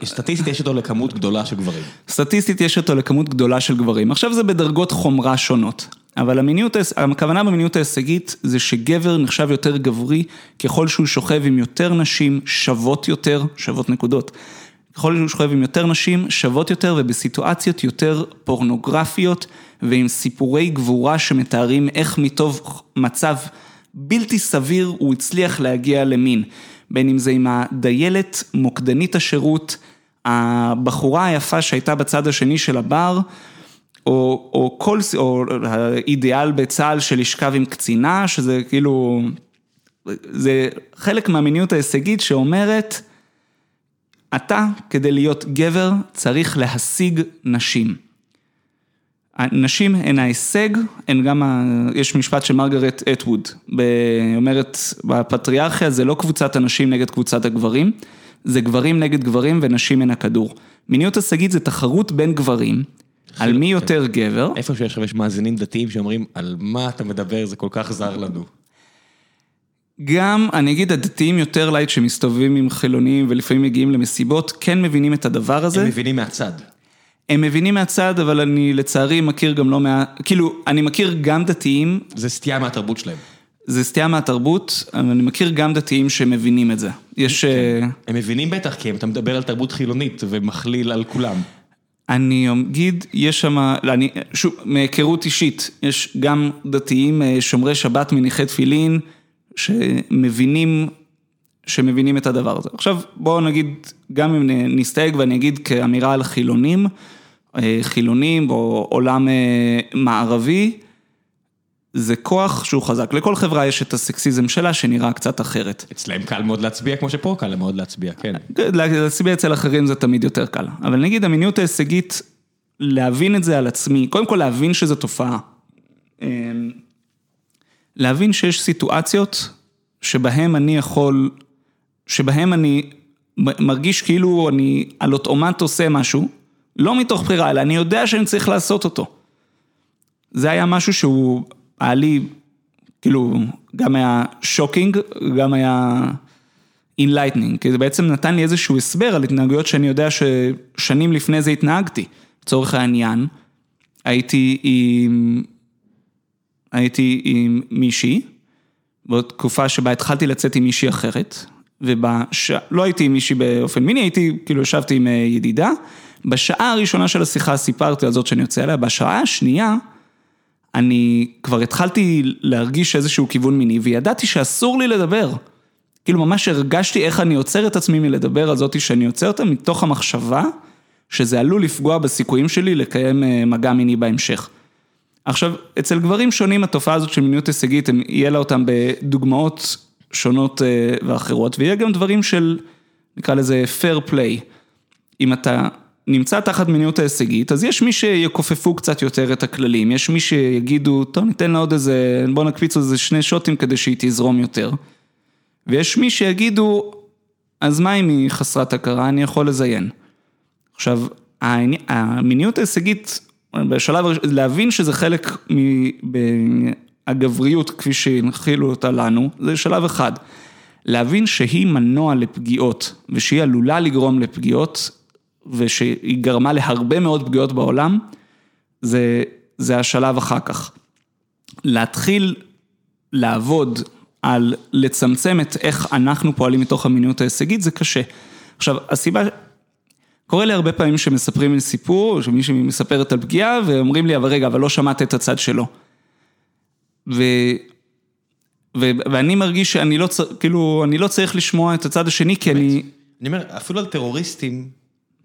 סטטיסטית יש אותו לכמות גדולה של גברים. סטטיסטית יש אותו לכמות גדולה של גברים. עכשיו זה בדרגות חומרה שונות. אבל המיניות, הכוונה במיניות ההישגית זה שגבר נחשב יותר גברי ככל שהוא שוכב עם יותר נשים שוות יותר, שוות נקודות. ככל שהוא שוכב עם יותר נשים, שוות יותר ובסיטואציות יותר פורנוגרפיות ועם סיפורי גבורה שמתארים איך מתוך מצב בלתי סביר הוא הצליח להגיע למין. בין אם זה עם הדיילת, מוקדנית השירות, הבחורה היפה שהייתה בצד השני של הבר, או, או כל, או האידיאל בצה"ל של לשכב עם קצינה, שזה כאילו, זה חלק מהמיניות ההישגית שאומרת, אתה, כדי להיות גבר, צריך להשיג נשים. נשים הן ההישג, הן גם, ה... יש משפט של מרגרט אטווד, אומרת, בפטריארכיה זה לא קבוצת הנשים נגד קבוצת הגברים, זה גברים נגד גברים ונשים הן הכדור. מיניות הישגית זה תחרות בין גברים, על מי יותר גבר. איפה שעכשיו יש מאזינים דתיים שאומרים, על מה אתה מדבר, זה כל כך זר לנו. גם, אני אגיד, הדתיים יותר light שמסתובבים עם חילונים ולפעמים מגיעים למסיבות, כן מבינים את הדבר הזה. הם מבינים מהצד. הם מבינים מהצד, אבל אני לצערי מכיר גם לא מה... כאילו, אני מכיר גם דתיים... זה סטייה מהתרבות שלהם. זה סטייה מהתרבות, אבל אני מכיר גם דתיים שמבינים את זה. יש... כן. הם מבינים בטח, כי אתה מדבר על תרבות חילונית ומכליל על כולם. אני אגיד, יש שם, אני, שוב, מהיכרות אישית, יש גם דתיים שומרי שבת מניחי תפילין, שמבינים שמבינים את הדבר הזה. עכשיו, בואו נגיד, גם אם נסתייג ואני אגיד כאמירה על חילונים, אה, חילונים או עולם אה, מערבי, זה כוח שהוא חזק. לכל חברה יש את הסקסיזם שלה שנראה קצת אחרת. אצלם קל מאוד להצביע כמו שפה קל מאוד להצביע, כן. להצביע אצל אחרים זה תמיד יותר קל. אבל נגיד המיניות ההישגית, להבין את זה על עצמי, קודם כל להבין שזו תופעה. להבין שיש סיטואציות שבהם אני יכול, שבהם אני מרגיש כאילו אני על אוטומט עושה משהו, לא מתוך בחירה, אלא אני יודע שאני צריך לעשות אותו. זה היה משהו שהוא היה לי, כאילו, גם היה shocking, גם היה enlightening, כי זה בעצם נתן לי איזשהו הסבר על התנהגויות שאני יודע ששנים לפני זה התנהגתי. לצורך העניין, הייתי עם, הייתי עם מישהי, בתקופה שבה התחלתי לצאת עם מישהי אחרת, ובש... לא הייתי עם מישהי באופן מיני, הייתי, כאילו ישבתי עם אה, ידידה, בשעה הראשונה של השיחה סיפרתי על זאת שאני יוצא אליה, בשעה השנייה, אני כבר התחלתי להרגיש איזשהו כיוון מיני, וידעתי שאסור לי לדבר. כאילו ממש הרגשתי איך אני עוצר את עצמי מלדבר על זאתי שאני עוצר אותה מתוך המחשבה שזה עלול לפגוע בסיכויים שלי לקיים אה, מגע מיני בהמשך. עכשיו, אצל גברים שונים התופעה הזאת של מיניות הישגית, יהיה לה אותם בדוגמאות שונות אה, ואחרות, ויהיה גם דברים של, נקרא לזה fair play. אם אתה נמצא תחת מיניות ההישגית, אז יש מי שיכופפו קצת יותר את הכללים, יש מי שיגידו, טוב ניתן לה עוד איזה, בוא נקפיץ איזה שני שוטים כדי שהיא תזרום יותר. ויש מי שיגידו, אז מה אם היא חסרת הכרה, אני יכול לזיין. עכשיו, המיניות ההישגית, בשלב הראשון, להבין שזה חלק מהגבריות כפי שהנחילו אותה לנו, זה שלב אחד. להבין שהיא מנוע לפגיעות, ושהיא עלולה לגרום לפגיעות, ושהיא גרמה להרבה מאוד פגיעות בעולם, זה, זה השלב אחר כך. להתחיל לעבוד על לצמצם את איך אנחנו פועלים מתוך המיניות ההישגית, זה קשה. עכשיו, הסיבה, קורה לי הרבה פעמים שמספרים לי סיפור, שמישהי מספרת על פגיעה, ואומרים לי, אבל רגע, אבל לא שמעת את הצד שלו. ו... ו... ואני מרגיש שאני לא, צר... כאילו, אני לא צריך לשמוע את הצד השני, כי אני... אני אומר, אפילו על טרוריסטים,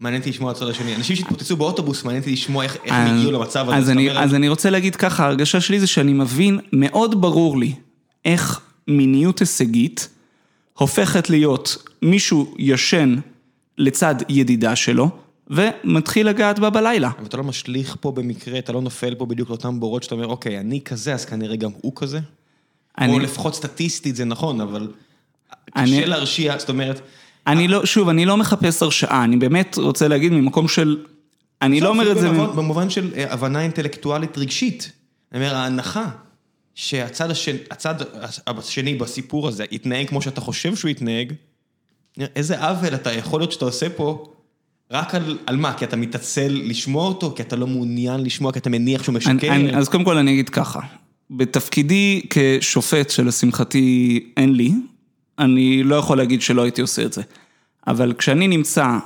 מעניין אותי לשמוע את הצד השני. אנשים שהתפוצצו באוטובוס, מעניין אותי לשמוע איך הם הגיעו למצב הזה. אז אני, אז אני רוצה להגיד ככה, ההרגשה שלי זה שאני מבין, מאוד ברור לי, איך מיניות הישגית הופכת להיות מישהו ישן לצד ידידה שלו, ומתחיל לגעת בה בלילה. אבל אתה לא משליך פה במקרה, אתה לא נופל פה בדיוק לאותם בורות שאתה אומר, אוקיי, אני כזה, אז כנראה גם הוא כזה? אני... או לפחות סטטיסטית זה נכון, אבל אני... קשה להרשיע, זאת אומרת... אני לא, שוב, אני לא מחפש הרשעה, אני באמת רוצה להגיד ממקום של... אני לא אומר את זה... במובן של אה, הבנה אינטלקטואלית רגשית. אני אומר, ההנחה שהצד השני, הצד השני בסיפור הזה יתנהג כמו שאתה חושב שהוא יתנהג, איזה עוול אתה יכול להיות שאתה עושה פה, רק על, על מה? כי אתה מתעצל לשמוע אותו? כי אתה לא מעוניין לשמוע? כי אתה מניח שהוא משקר? אני, אני, אז קודם כל אני אגיד ככה, בתפקידי כשופט שלשמחתי אין לי, אני לא יכול להגיד שלא הייתי עושה את זה. אבל כשאני נמצא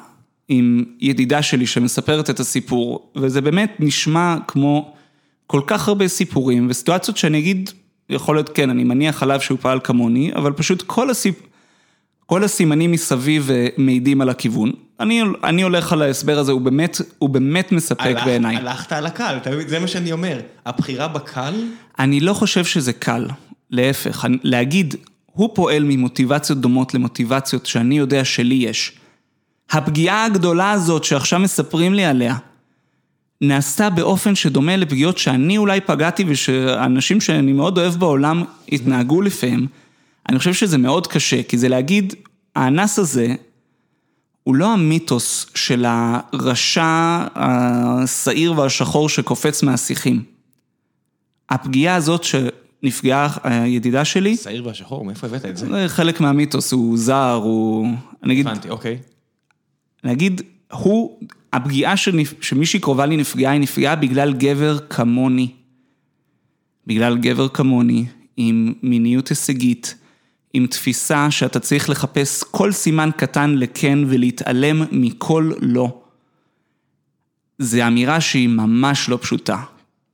עם ידידה שלי שמספרת את הסיפור, וזה באמת נשמע כמו כל כך הרבה סיפורים וסיטואציות שאני אגיד, יכול להיות כן, אני מניח עליו שהוא פעל כמוני, אבל פשוט כל, הסיפ... כל הסימנים מסביב אה, מעידים על הכיוון. אני, אני הולך על ההסבר הזה, הוא באמת, הוא באמת מספק הלכ, בעיניי. הלכת על הקל, זה מה שאני אומר. הבחירה בקל? אני לא חושב שזה קל, להפך. להגיד, הוא פועל ממוטיבציות דומות למוטיבציות שאני יודע שלי יש. הפגיעה הגדולה הזאת שעכשיו מספרים לי עליה, נעשתה באופן שדומה לפגיעות שאני אולי פגעתי ושאנשים שאני מאוד אוהב בעולם התנהגו לפיהם. אני חושב שזה מאוד קשה, כי זה להגיד, האנס הזה הוא לא המיתוס של הרשע, השעיר והשחור שקופץ מהשיחים. הפגיעה הזאת שנפגעה הידידה שלי... שעיר והשחור, מאיפה הבאת את זה? זה חלק מהמיתוס, הוא זר, הוא... אני אגיד... הבנתי, אוקיי. נגיד, הוא, הפגיעה שמישהי קרובה לי נפגעה, היא נפגעה בגלל גבר כמוני. בגלל גבר כמוני, עם מיניות הישגית, עם תפיסה שאתה צריך לחפש כל סימן קטן לכן ולהתעלם מכל לא. זו אמירה שהיא ממש לא פשוטה.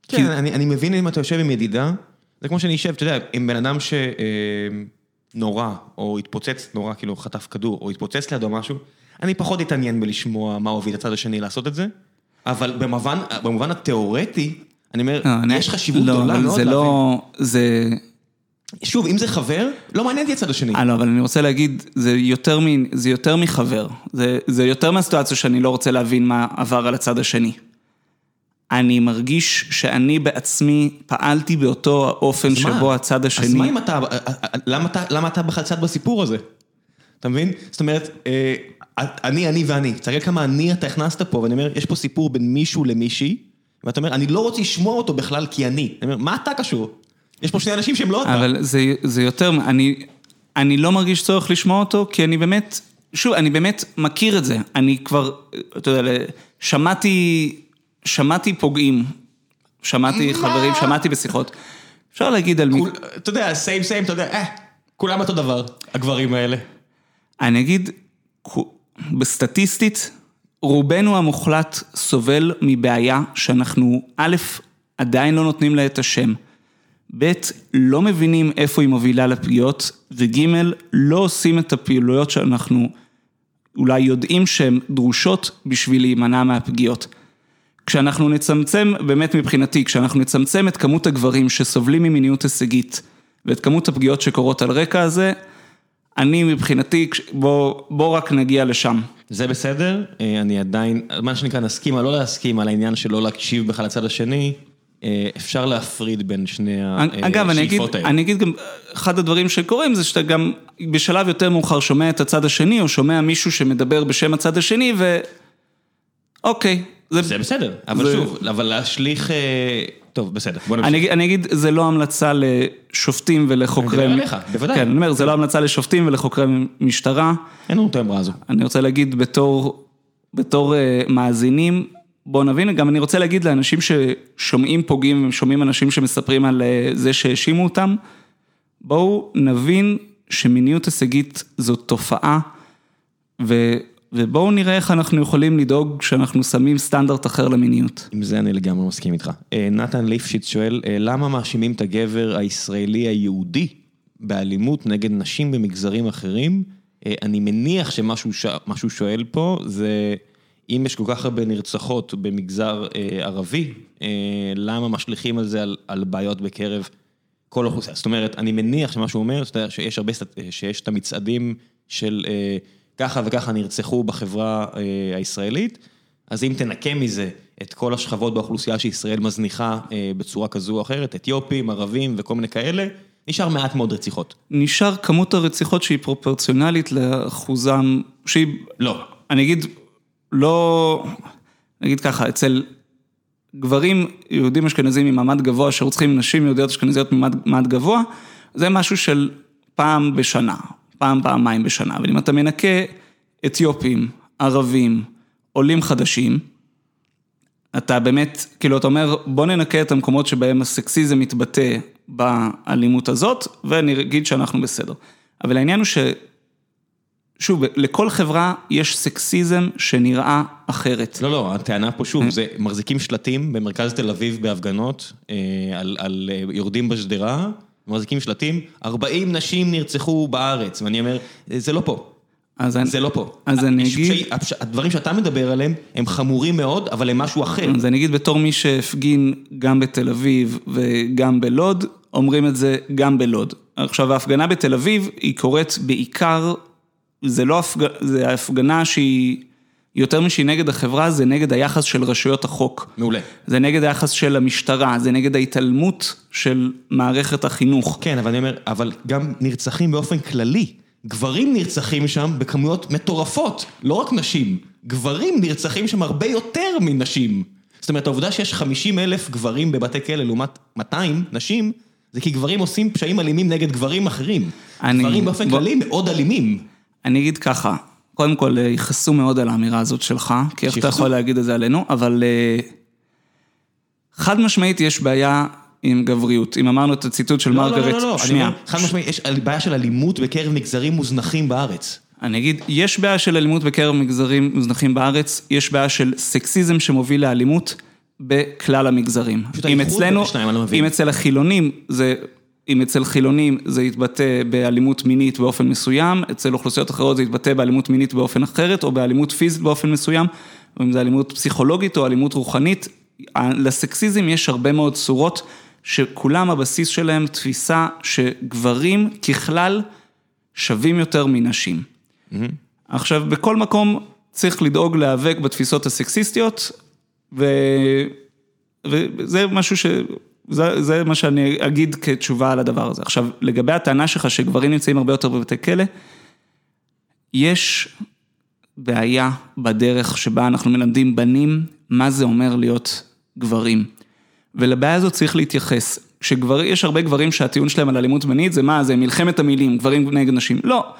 כן, כי... אני, אני מבין אם אתה יושב עם ידידה, זה כמו שאני אשב, אתה יודע, עם בן אדם ש... אה, או התפוצץ נורא, כאילו חטף כדור, או התפוצץ לידו משהו, אני פחות אתעניין בלשמוע מה הוביל הצד השני לעשות את זה, אבל במובן, במובן התיאורטי, אני אומר, לא, יש חשיבות לא, גדולה מאוד זה להבין. לא, זה... שוב, אם זה חבר, לא מעניין אותי הצד השני. אה, לא, אבל אני רוצה להגיד, זה יותר, מ, זה יותר מחבר. זה, זה יותר מהסיטואציה שאני לא רוצה להבין מה עבר על הצד השני. אני מרגיש שאני בעצמי פעלתי באותו האופן אז מה? שבו הצד השני... אז מה אם אתה, למה אתה, למה אתה בכלל צד בסיפור הזה? אתה מבין? זאת אומרת, אה, אני, אני ואני, תראה כמה אני אתה הכנסת פה, ואני אומר, יש פה סיפור בין מישהו למישהי, ואתה אומר, אני לא רוצה לשמוע אותו בכלל כי אני. אני אומר, מה אתה קשור? יש פה שני אנשים שהם לא אתה. אבל זה, זה יותר, אני, אני לא מרגיש צורך לשמוע אותו, כי אני באמת, שוב, אני באמת מכיר את זה. אני כבר, אתה יודע, שמעתי, שמעתי פוגעים, שמעתי חברים, שמעתי בשיחות. אפשר להגיד על מי... אתה יודע, סיים סיים, אתה יודע, אה, כולם אותו דבר, הגברים האלה. אני אגיד, בסטטיסטית, רובנו המוחלט סובל מבעיה שאנחנו, א', עדיין לא נותנים לה את השם, ב', לא מבינים איפה היא מובילה לפגיעות, וג', לא עושים את הפעילויות שאנחנו אולי יודעים שהן דרושות בשביל להימנע מהפגיעות. כשאנחנו נצמצם, באמת מבחינתי, כשאנחנו נצמצם את כמות הגברים שסובלים ממיניות הישגית ואת כמות הפגיעות שקורות על רקע הזה, אני מבחינתי, בוא, בוא רק נגיע לשם. זה בסדר, אה, אני עדיין, מה שנקרא, נסכים או לא להסכים על העניין של לא להקשיב בכלל לצד השני, אפשר להפריד בין שני אגב, אני אגיד, השאיפות האלה. אני אגיד גם, אחד הדברים שקורים זה שאתה גם בשלב יותר מאוחר שומע את הצד השני, או שומע מישהו שמדבר בשם הצד השני, ו... אוקיי. זה, זה בסדר, אבל זה- שוב, אבל להשליך, אה, טוב, בסדר, בוא נמשיך. אני, אני אגיד, זה לא המלצה לשופטים ולחוקרי... אני מדבר עליך, בוודאי. כן, אני אומר, זה לא המלצה לשופטים ולחוקרי משטרה. אין לנו את האמרה הזו. אני רוצה להגיד בתור, בתור אה, מאזינים, בואו נבין, גם אני רוצה להגיד לאנשים ששומעים פוגעים, שומעים אנשים שמספרים על אה, זה שהאשימו אותם, בואו נבין שמיניות הישגית זו תופעה, ו, ובואו נראה איך אנחנו יכולים לדאוג שאנחנו שמים סטנדרט אחר למיניות. עם זה אני לגמרי מסכים איתך. אה, נתן ליפשיץ שואל, אה, למה מאשימים את הגבר הישראלי היהודי באלימות נגד נשים במגזרים אחרים? אני מניח שמה שהוא שואל פה זה, אם יש כל כך הרבה נרצחות במגזר אה, ערבי, אה, למה משליכים על זה על, על בעיות בקרב כל אוכלוסייה? זאת אומרת, אני מניח שמה שהוא אומר, שיש הרבה, אה, שיש את המצעדים של אה, ככה וככה נרצחו בחברה אה, הישראלית, אז אם תנקה מזה את כל השכבות באוכלוסייה שישראל מזניחה אה, בצורה כזו או אחרת, אתיופים, ערבים וכל מיני כאלה, נשאר מעט מאוד רציחות. נשאר כמות הרציחות שהיא פרופורציונלית לאחוזם, שהיא, לא. אני אגיד, לא, נגיד ככה, אצל גברים יהודים אשכנזים ממעמד גבוה שרוצחים נשים יהודיות אשכנזיות ממעמד גבוה, זה משהו של פעם בשנה, פעם, פעמיים בשנה, אבל אם אתה מנקה אתיופים, ערבים, עולים חדשים, אתה באמת, כאילו, אתה אומר, בוא ננקה את המקומות שבהם הסקסיזם מתבטא באלימות הזאת, ונגיד שאנחנו בסדר. אבל העניין הוא ש... שוב, לכל חברה יש סקסיזם שנראה אחרת. לא, לא, הטענה פה שוב, זה מחזיקים שלטים במרכז תל אביב בהפגנות אה, על, על אה, יורדים בשדרה, מחזיקים שלטים, 40 נשים נרצחו בארץ, ואני אומר, "אה, זה לא פה. אז אני, זה לא פה. אז אני אגיד- הפש- הדברים שאתה מדבר עליהם הם חמורים מאוד, אבל הם משהו אחר. אז אני אגיד בתור מי שהפגין גם בתל אביב וגם בלוד, אומרים את זה גם בלוד. עכשיו ההפגנה בתל אביב היא קורית בעיקר, זה לא הפגנה, זה הפגנה שהיא, יותר משהיא נגד החברה, זה נגד היחס של רשויות החוק. מעולה. זה נגד היחס של המשטרה, זה נגד ההתעלמות של מערכת החינוך. כן, אבל אני אומר, אבל גם נרצחים באופן כללי. גברים נרצחים שם בכמויות מטורפות, לא רק נשים. גברים נרצחים שם הרבה יותר מנשים. זאת אומרת, העובדה שיש 50 אלף גברים בבתי כלא לעומת 200 נשים, זה כי גברים עושים פשעים אלימים נגד גברים אחרים. אני- גברים באופן בוא- כללי מאוד אלימים. אני אגיד ככה, קודם כל אה, יכעסו מאוד על האמירה הזאת שלך, כי איך אתה. יכול להגיד את זה עלינו, אבל אה, חד משמעית יש בעיה עם גבריות. אם אמרנו את הציטוט של לא, לא, מרגרט, לא, לא, לא, אני שנייה, אומר, חד משמעית, יש בעיה של אלימות בקרב מגזרים מוזנחים בארץ. אני אגיד, יש בעיה של אלימות בקרב מגזרים מוזנחים בארץ, יש בעיה של סקסיזם שמוביל לאלימות בכלל המגזרים. פשוט אצלנו, בין השניים, אני לא מבין. אם אצל החילונים זה, אם אצל חילונים זה יתבטא באלימות מינית באופן מסוים, אצל אוכלוסיות אחרות זה יתבטא באלימות מינית באופן אחרת, או באלימות פיזית באופן מסוים, או אם זה אלימות פסיכולוגית או אלימות רוחנית. לסקסיזם יש הרבה מאוד צורות, שכולם הבסיס שלהם תפיסה שגברים ככלל שווים יותר מנשים. Mm-hmm. עכשיו, בכל מקום צריך לדאוג להיאבק בתפיסות הסקסיסטיות, ו... וזה משהו ש... זה, זה מה שאני אגיד כתשובה על הדבר הזה. עכשיו, לגבי הטענה שלך שגברים נמצאים הרבה יותר בבתי כלא, יש בעיה בדרך שבה אנחנו מלמדים בנים מה זה אומר להיות גברים. ולבעיה הזאת צריך להתייחס. כשגבר, יש הרבה גברים שהטיעון שלהם על אלימות מינית זה מה, זה מלחמת המילים, גברים נגד נשים. לא.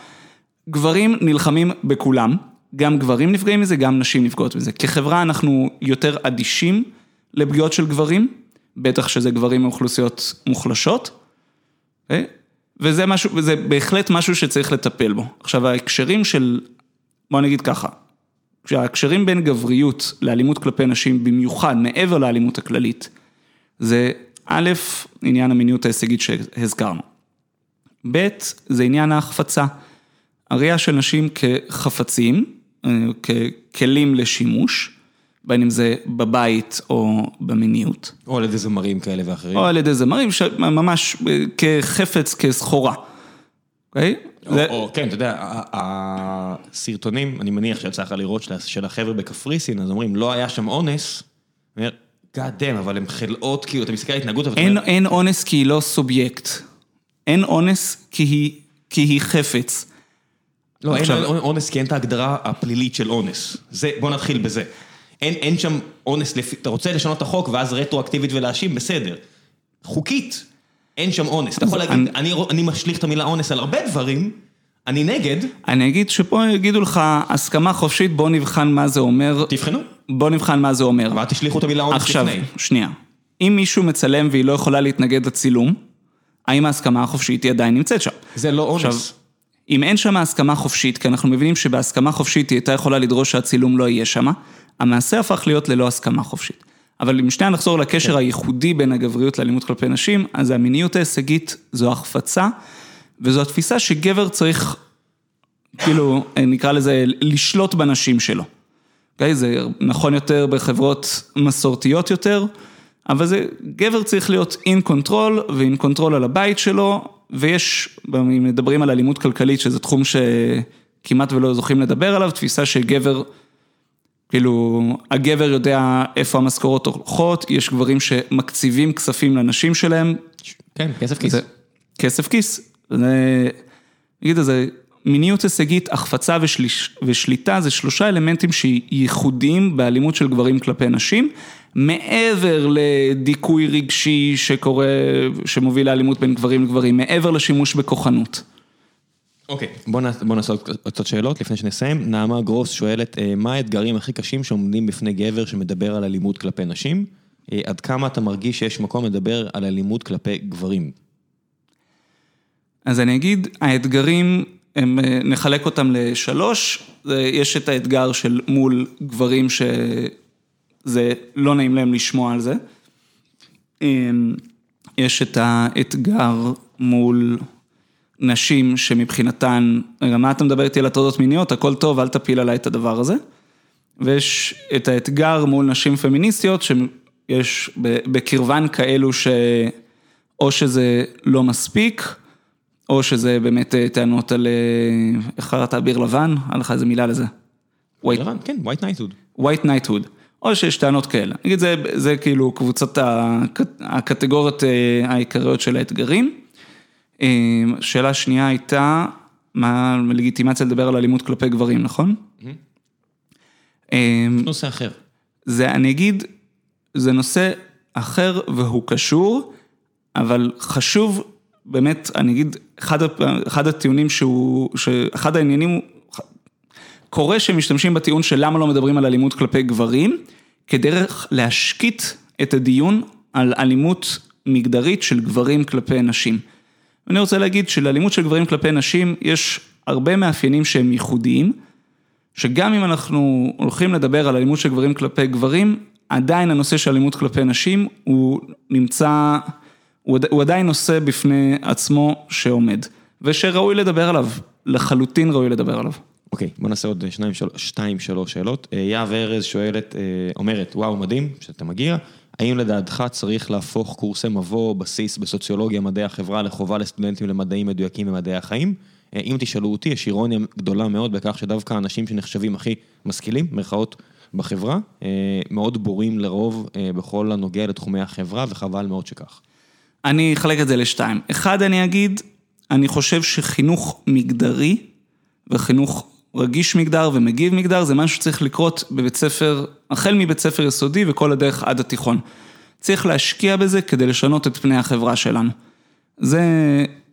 גברים נלחמים בכולם, גם גברים נפגעים מזה, גם נשים נפגעות מזה. כחברה אנחנו יותר אדישים לפגיעות של גברים, בטח שזה גברים מאוכלוסיות מוחלשות? אוקיי? וזה משהו, וזה בהחלט משהו שצריך לטפל בו. עכשיו ההקשרים של, בוא נגיד ככה, כשההקשרים בין גבריות לאלימות כלפי נשים, במיוחד מעבר לאלימות הכללית, זה א', עניין המיניות ההישגית שהזכרנו. ב', זה עניין ההחפצה. הראייה של נשים כחפצים, אה, ככלים לשימוש, בין אם זה בבית או במיניות. או על ידי זמרים כאלה ואחרים. או על ידי זמרים, ממש אה, כחפץ, כסחורה. אוקיי? או, זה... או, כן, אתה יודע, הסרטונים, אני מניח שיצא לך לראות של החבר'ה בקפריסין, אז אומרים, לא היה שם אונס, God damn, אבל הם חלאות, כאילו, אתה מסתכל על התנהגות, אבל... אין, אין אונס כי היא לא סובייקט. אין אונס כי היא, כי היא חפץ. לא, עכשיו... אין אונס כי אין את ההגדרה הפלילית של אונס. זה, בוא נתחיל בזה. אין, אין שם אונס, אתה רוצה לשנות את החוק ואז רטרואקטיבית ולהאשים, בסדר. חוקית, אין שם אונס. אתה יכול להגיד, אני, אני, אני משליך את המילה אונס על הרבה דברים, אני נגד. אני אגיד שפה יגידו לך, הסכמה חופשית, בוא נבחן מה זה אומר. תבחנו. בוא נבחן מה זה אומר. אבל תשליכו את המילה אונס לפני. עכשיו, שנייה. אם מישהו מצלם והיא לא יכולה להתנגד לצילום, האם ההסכמה החופשית היא עדיין נמצאת שם? זה לא אונס. עכשיו, אם אין שם הסכמה חופשית, כי אנחנו מבינים שבהסכמה חופשית היא הייתה יכולה לדרוש שהצילום לא יהיה שם, המעשה הפך להיות ללא הסכמה חופשית. אבל אם שנייה נחזור לקשר כן. הייחודי בין הגבריות לאלימות כלפי נשים, אז המיניות ההישגית זו החפצה, וזו התפיסה שגבר צריך, כאילו, נקרא לזה, לשלוט בנשים שלו. אוקיי? זה נכון יותר בחברות מסורתיות יותר, אבל זה, גבר צריך להיות in control ו in control על הבית שלו, ויש, אם מדברים על אלימות כלכלית, שזה תחום שכמעט ולא זוכים לדבר עליו, תפיסה שגבר, כאילו, הגבר יודע איפה המשכורות הולכות, יש גברים שמקציבים כספים לנשים שלהם. כן, כסף כיס. זה, כסף כיס. זה, נגיד, זה מיניות הישגית, החפצה ושליש, ושליטה זה שלושה אלמנטים שייחודיים באלימות של גברים כלפי נשים, מעבר לדיכוי רגשי שקורה, שמוביל לאלימות בין גברים לגברים, מעבר לשימוש בכוחנות. אוקיי, okay, בוא, בוא נעשה עוד קצת שאלות לפני שנסיים. נעמה גרוס שואלת, אה, מה האתגרים הכי קשים שעומדים בפני גבר שמדבר על אלימות כלפי נשים? אה, עד כמה אתה מרגיש שיש מקום לדבר על אלימות כלפי גברים? אז אני אגיד, האתגרים הם, אה, נחלק אותם לשלוש, יש את האתגר של מול גברים שזה לא נעים להם לשמוע על זה. אמ, יש את האתגר מול נשים שמבחינתן, רגע, מה אתה מדבר איתי על הטרדות מיניות? הכל טוב, אל תפיל עליי את הדבר הזה. ויש את האתגר מול נשים פמיניסטיות, שיש בקרבן כאלו שאו שזה לא מספיק, או שזה באמת אה, טענות על, אה, איך קראת אביר לבן? היה לך איזה מילה לזה. לבן, כן, white knighthood. white knighthood. או שיש טענות כאלה. נגיד, זה, זה כאילו קבוצת הקטגוריות אה, העיקריות של האתגרים. שאלה שנייה הייתה, מה לגיטימציה לדבר על אלימות כלפי גברים, נכון? נושא אחר. זה, אני אגיד, זה נושא אחר והוא קשור, אבל חשוב באמת, אני אגיד, אחד, אחד הטיעונים שהוא, שאחד העניינים קורה שמשתמשים בטיעון של למה לא מדברים על אלימות כלפי גברים, כדרך להשקיט את הדיון על אלימות מגדרית של גברים כלפי נשים. אני רוצה להגיד שלאלימות של גברים כלפי נשים יש הרבה מאפיינים שהם ייחודיים, שגם אם אנחנו הולכים לדבר על אלימות של גברים כלפי גברים, עדיין הנושא של אלימות כלפי נשים הוא נמצא... הוא, הוא עדיין נושא בפני עצמו שעומד, ושראוי לדבר עליו, לחלוטין ראוי לדבר עליו. אוקיי, בוא נעשה עוד שניים, של... שתיים, שלוש שאלות. אה, יהב ארז שואלת, אה, אומרת, וואו, מדהים שאתה מגיע, האם לדעתך צריך להפוך קורסי מבוא, בסיס בסוציולוגיה, מדעי החברה, לחובה לסטודנטים למדעים מדויקים ומדעי החיים? אה, אם תשאלו אותי, יש אירוניה גדולה מאוד בכך שדווקא האנשים שנחשבים הכי משכילים, מירכאות, בחברה, מאוד בורים לרוב בכל הנוגע לתחומי החברה, וחבל מאוד שכך. אני אחלק את זה לשתיים. אחד, אני אגיד, אני חושב שחינוך מגדרי וחינוך רגיש מגדר ומגיב מגדר, זה משהו שצריך לקרות בבית ספר, החל מבית ספר יסודי וכל הדרך עד התיכון. צריך להשקיע בזה כדי לשנות את פני החברה שלנו. זה,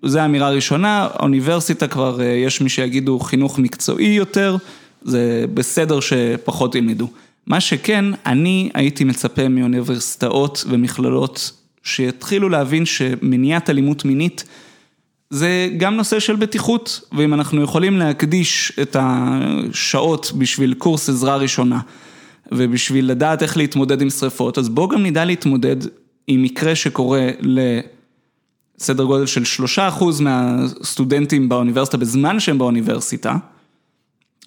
זה האמירה הראשונה, האוניברסיטה כבר, אה, יש מי שיגידו חינוך מקצועי יותר, זה בסדר שפחות ילמדו. מה שכן, אני הייתי מצפה מאוניברסיטאות ומכללות שיתחילו להבין שמניעת אלימות מינית זה גם נושא של בטיחות, ואם אנחנו יכולים להקדיש את השעות בשביל קורס עזרה ראשונה, ובשביל לדעת איך להתמודד עם שריפות, אז בואו גם נדע להתמודד עם מקרה שקורה לסדר גודל של שלושה אחוז מהסטודנטים באוניברסיטה בזמן שהם באוניברסיטה,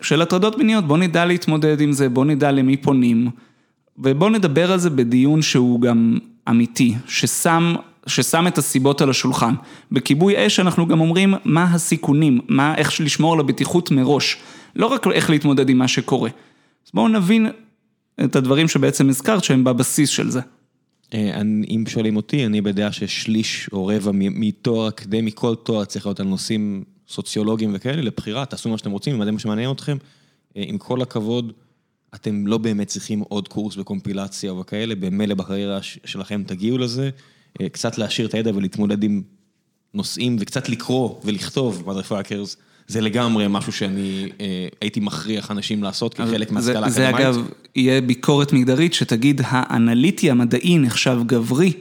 של הטרדות מיניות, בואו נדע להתמודד עם זה, בואו נדע למי פונים, ובואו נדבר על זה בדיון שהוא גם אמיתי, ששם ששם את הסיבות על השולחן. בכיבוי אש אנחנו גם אומרים מה הסיכונים, מה, איך לשמור על הבטיחות מראש, לא רק איך להתמודד עם מה שקורה. אז בואו נבין את הדברים שבעצם הזכרת שהם בבסיס של זה. אה, אם שואלים אותי, אני בדעה ששליש או רבע מתואר אקדמי, כל תואר צריך להיות על נושאים סוציולוגיים וכאלה, לבחירה, תעשו מה שאתם רוצים, אם זה מה שמעניין אתכם. אה, עם כל הכבוד, אתם לא באמת צריכים עוד קורס בקומפילציה וכאלה, במילא בקריירה שלכם תגיעו לזה. אה, קצת להשאיר את הידע ולהתמודד עם נושאים וקצת לקרוא ולכתוב motherfuckers. זה לגמרי משהו שאני אה, הייתי מכריח אנשים לעשות כחלק מהשכלה אקדמית. זה אגב, יהיה ביקורת מגדרית שתגיד האנליטי המדעי נחשב גברי.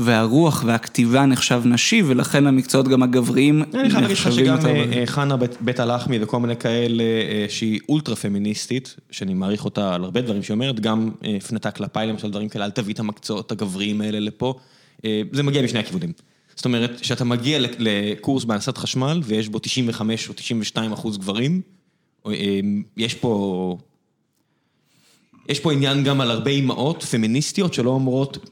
והרוח והכתיבה נחשב נשי, ולכן המקצועות גם הגבריים נחשבים יותר... אני חייב להגיד לך שגם אה, חנה בית הלחמי וכל מיני כאלה, שהיא אולטרה פמיניסטית, שאני מעריך אותה על הרבה דברים שהיא אומרת, גם הפנתה כלפיי למשל דברים כאלה, אל תביא את המקצועות הגבריים האלה לפה. אה, זה מגיע משני הכיוונים. זאת אומרת, כשאתה מגיע לקורס בהנדסת חשמל ויש בו 95 או 92 אחוז גברים, אה, יש פה... יש פה עניין גם על הרבה אימהות פמיניסטיות שלא אומרות,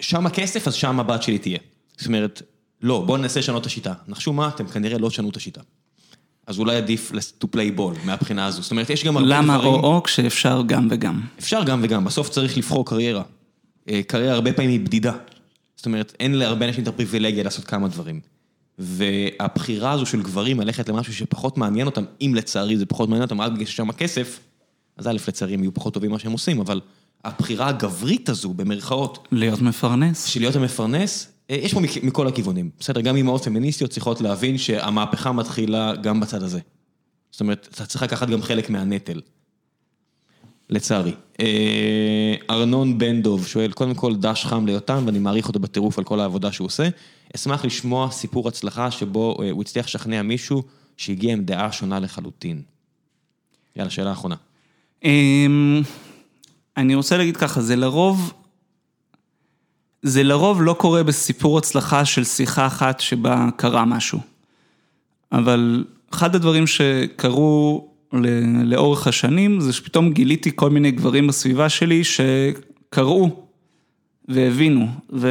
שם הכסף, אז שם הבת שלי תהיה. זאת אומרת, לא, בואו ננסה לשנות את השיטה. נחשו מה, אתם כנראה לא תשנו את השיטה. אז אולי עדיף to play ball מהבחינה הזו. זאת אומרת, יש גם הרבה למה דברים... למה או-או כשאפשר גם וגם? אפשר גם וגם, בסוף צריך לבחור קריירה. אה, קריירה הרבה פעמים היא בדידה. זאת אומרת, אין להרבה אנשים את הפריבילגיה לעשות כמה דברים. והבחירה הזו של גברים ללכת למשהו שפחות מעניין אותם, אם לצערי זה פחות מעניין אותם, רק בגלל ששם הכסף, אז א', לצערי הם יהיו פחות טובים ממה שהם עושים, אבל הבחירה הגברית הזו, במרכאות... להיות מפרנס. של להיות המפרנס, אה, יש פה מכל הכיוונים. בסדר, גם אמהות פמיניסטיות צריכות להבין שהמהפכה מתחילה גם בצד הזה. זאת אומרת, אתה צריך לקחת גם חלק מהנטל. לצערי. אה, ארנון בן דוב שואל, קודם כל דש חם ליותם ואני מעריך אותו בטירוף על כל העבודה שהוא עושה. אשמח לשמוע סיפור הצלחה שבו אה, הוא הצליח לשכנע מישהו שהגיע עם דעה שונה לחלוטין. יאללה, שאלה אחרונה. אמ, אני רוצה להגיד ככה, זה לרוב, זה לרוב לא קורה בסיפור הצלחה של שיחה אחת שבה קרה משהו. אבל אחד הדברים שקרו לאורך השנים, זה שפתאום גיליתי כל מיני גברים בסביבה שלי שקראו והבינו, ו...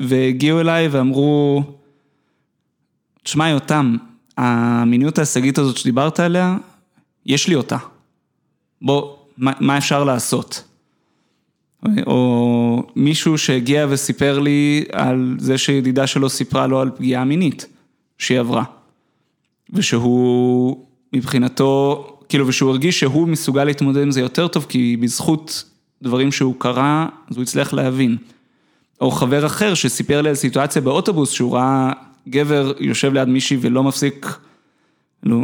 והגיעו אליי ואמרו, תשמע יותם, המיניות ההישגית הזאת שדיברת עליה, יש לי אותה. בוא, מה, מה אפשר לעשות? או מישהו שהגיע וסיפר לי על זה שידידה שלו סיפרה לו על פגיעה מינית שהיא עברה. ושהוא מבחינתו, כאילו, ושהוא הרגיש שהוא מסוגל להתמודד עם זה יותר טוב, כי בזכות דברים שהוא קרא, אז הוא הצליח להבין. או חבר אחר שסיפר לי על סיטואציה באוטובוס, שהוא ראה גבר יושב ליד מישהי ולא מפסיק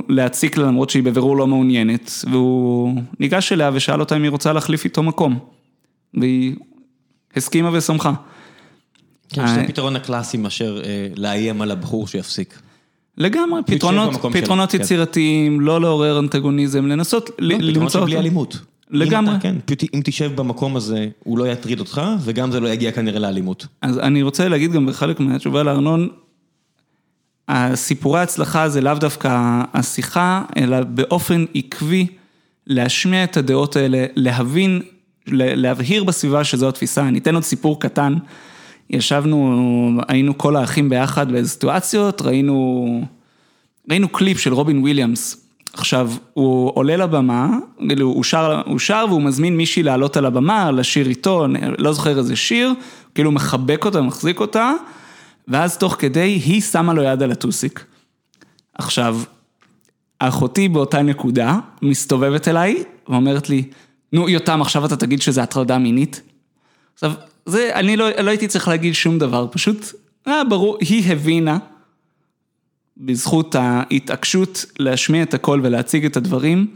להציק לה למרות שהיא בבירור לא מעוניינת, והוא ניגש אליה ושאל אותה אם היא רוצה להחליף איתו מקום. והיא הסכימה ושמחה. כן, שזה הפתרון הקלאסי מאשר אה, לאיים על הבחור שיפסיק. לגמרי, פתרונות פתרונות כן. יצירתיים, לא לעורר אנטגוניזם, לנסות לא, למצוא... פתרונות בלי אלימות. לגמרי. אם אתה, כן, פשוט אם תשב במקום הזה, הוא לא יטריד אותך, וגם זה לא יגיע כנראה לאלימות. אז אני רוצה להגיד גם בחלק מהתשובה לארנון, הסיפורי ההצלחה זה לאו דווקא השיחה, אלא באופן עקבי להשמיע את הדעות האלה, להבין, להבהיר בסביבה שזו התפיסה. אני אתן עוד סיפור קטן. ישבנו, היינו כל האחים ביחד באיזה סיטואציות, ראינו, ראינו קליפ של רובין וויליאמס. עכשיו, הוא עולה לבמה, כאילו, הוא שר, הוא שר והוא מזמין מישהי לעלות על הבמה, לשיר איתו, לא זוכר איזה שיר, כאילו מחבק אותה, מחזיק אותה, ואז תוך כדי היא שמה לו יד על הטוסיק. עכשיו, אחותי באותה נקודה מסתובבת אליי ואומרת לי, נו יותם עכשיו אתה תגיד שזה הטרדה מינית? עכשיו, זה, אני לא, לא הייתי צריך להגיד שום דבר, פשוט, אה, ברור, היא הבינה, בזכות ההתעקשות להשמיע את הקול ולהציג את הדברים,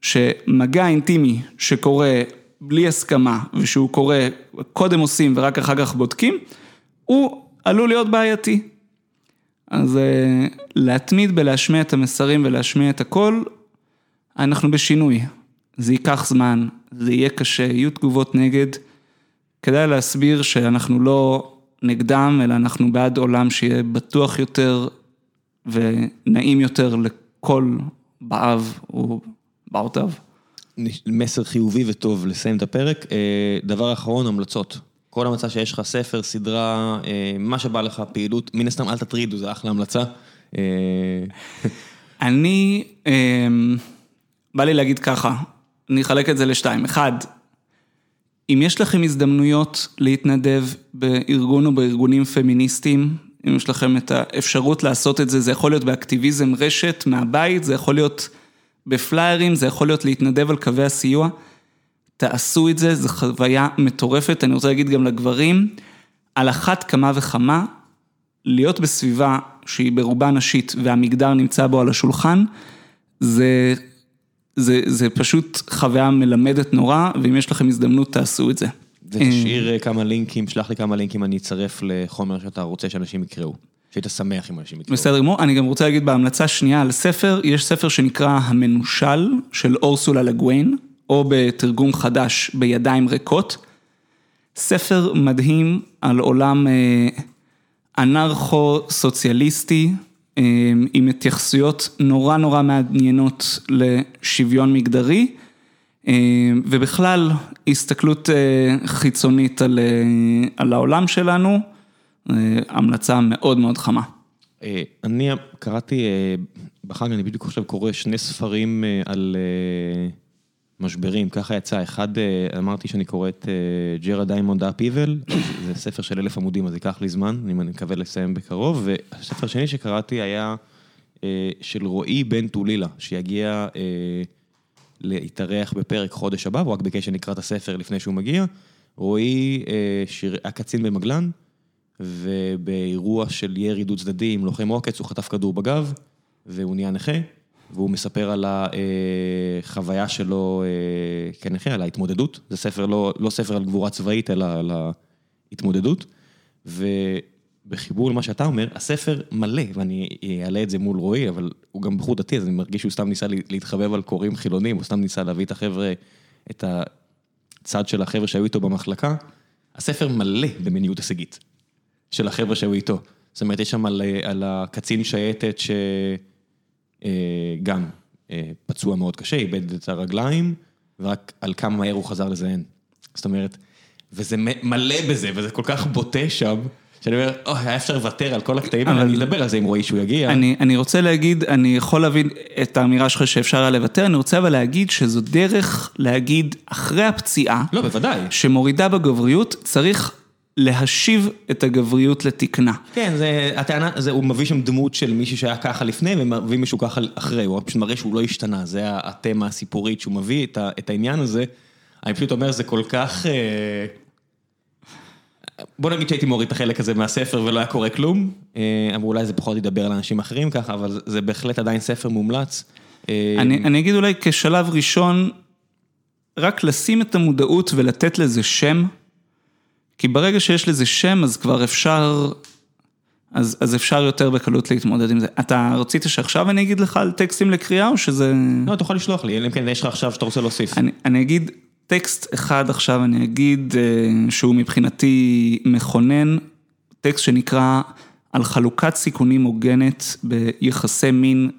שמגע אינטימי שקורה בלי הסכמה ושהוא קורה, קודם עושים ורק אחר כך בודקים, הוא עלול להיות בעייתי. אז אה, להתמיד בלהשמיע את המסרים ולהשמיע את הקול, אנחנו בשינוי. זה ייקח זמן, זה יהיה קשה, יהיו תגובות נגד. כדאי להסביר שאנחנו לא נגדם, אלא אנחנו בעד עולם שיהיה בטוח יותר ונעים יותר לכל באב או באותיו. מסר חיובי וטוב לסיים את הפרק. אה, דבר אחרון, המלצות. כל המצע שיש לך ספר, סדרה, אה, מה שבא לך, פעילות, מן הסתם אל תטרידו, זה אחלה המלצה. אה, אני, בא לי להגיד ככה, אני אחלק את זה לשתיים. אחד, אם יש לכם הזדמנויות להתנדב בארגון או בארגונים פמיניסטיים, אם יש לכם את האפשרות לעשות את זה, זה יכול להיות באקטיביזם רשת מהבית, זה יכול להיות בפליירים, זה יכול להיות להתנדב על קווי הסיוע. תעשו את זה, זו חוויה מטורפת. אני רוצה להגיד גם לגברים, על אחת כמה וכמה, להיות בסביבה שהיא ברובה נשית והמגדר נמצא בו על השולחן, זה, זה, זה פשוט חוויה מלמדת נורא, ואם יש לכם הזדמנות, תעשו את זה. ותשאיר אה, כמה לינקים, שלח לי כמה לינקים, אני אצרף לחומר שאתה רוצה שאנשים יקראו. שהיית שמח אם אנשים יקראו. בסדר גמור, אני גם רוצה להגיד בהמלצה שנייה על ספר, יש ספר שנקרא המנושל של אורסולה לגוויין, או בתרגום חדש בידיים ריקות. ספר מדהים על עולם אה, אנרכו-סוציאליסטי, עם התייחסויות נורא נורא מעניינות לשוויון מגדרי. אה, ובכלל, הסתכלות אה, חיצונית על, אה, על העולם שלנו, המלצה מאוד מאוד חמה. אני קראתי, בחג אני בדיוק עכשיו קורא שני ספרים על משברים, ככה יצא, אחד אמרתי שאני קורא את ג'רד דיימונד Upheaval, זה ספר של אלף עמודים אז ייקח לי זמן, אני מקווה לסיים בקרוב, והספר השני שקראתי היה של רועי בן טולילה, שיגיע להתארח בפרק חודש הבא, הוא רק ביקש שנקרא את הספר לפני שהוא מגיע. רועי אה, היה קצין במגלן, ובאירוע של ירי דו צדדי עם לוחם עוקץ, הוא חטף כדור בגב, והוא נהיה נכה, והוא מספר על החוויה שלו אה, כנכה, על ההתמודדות. זה ספר, לא, לא ספר על גבורה צבאית, אלא על ההתמודדות. ו... בחיבור למה שאתה אומר, הספר מלא, ואני אעלה את זה מול רועי, אבל הוא גם בחור דתי, אז אני מרגיש שהוא סתם ניסה להתחבב על קוראים חילונים, הוא סתם ניסה להביא את החבר'ה, את הצד של החבר'ה שהיו איתו במחלקה. הספר מלא במיניות הישגית, של החבר'ה שהיו איתו. זאת אומרת, יש שם על, על הקצין שייטת שגם אה, אה, פצוע מאוד קשה, איבד את הרגליים, ורק על כמה מהר הוא חזר לזיין. זאת אומרת, וזה מלא בזה, וזה כל כך בוטה שם. שאני אומר, אוי, היה אפשר לוותר על כל הקטעים האלה, אני אדבר על זה עם רועי שהוא יגיע. אני אני רוצה להגיד, אני יכול להבין את האמירה שלך שאפשר היה לוותר, אני רוצה אבל להגיד שזו דרך להגיד, אחרי הפציעה, לא, בוודאי. שמורידה בגבריות, צריך להשיב את הגבריות לתקנה. כן, זה, הטענה, זה, הוא מביא שם דמות של מישהו שהיה ככה לפני, ומביא מישהו ככה אחרי, הוא פשוט מראה שהוא לא השתנה, זה התמה הסיפורית שהוא מביא את, ה, את העניין הזה. אני פשוט אומר, זה כל כך... אה, בוא נגיד שהייתי מוריד את החלק הזה מהספר ולא היה קורה כלום, אה, אבל אולי זה פחות ידבר על אנשים אחרים ככה, אבל זה בהחלט עדיין ספר מומלץ. אה, אני, אני אגיד אולי כשלב ראשון, רק לשים את המודעות ולתת לזה שם, כי ברגע שיש לזה שם אז כבר אפשר, אז, אז אפשר יותר בקלות להתמודד עם זה. אתה רצית שעכשיו אני אגיד לך על טקסטים לקריאה, או שזה... לא, אתה יכול לשלוח לי, אלא אם כן יש לך עכשיו שאתה רוצה להוסיף. אני, אני אגיד טקסט אחד עכשיו, אני אגיד אה, שהוא מבחינתי מכונן, טקסט שנקרא על חלוקת סיכונים הוגנת ביחסי מין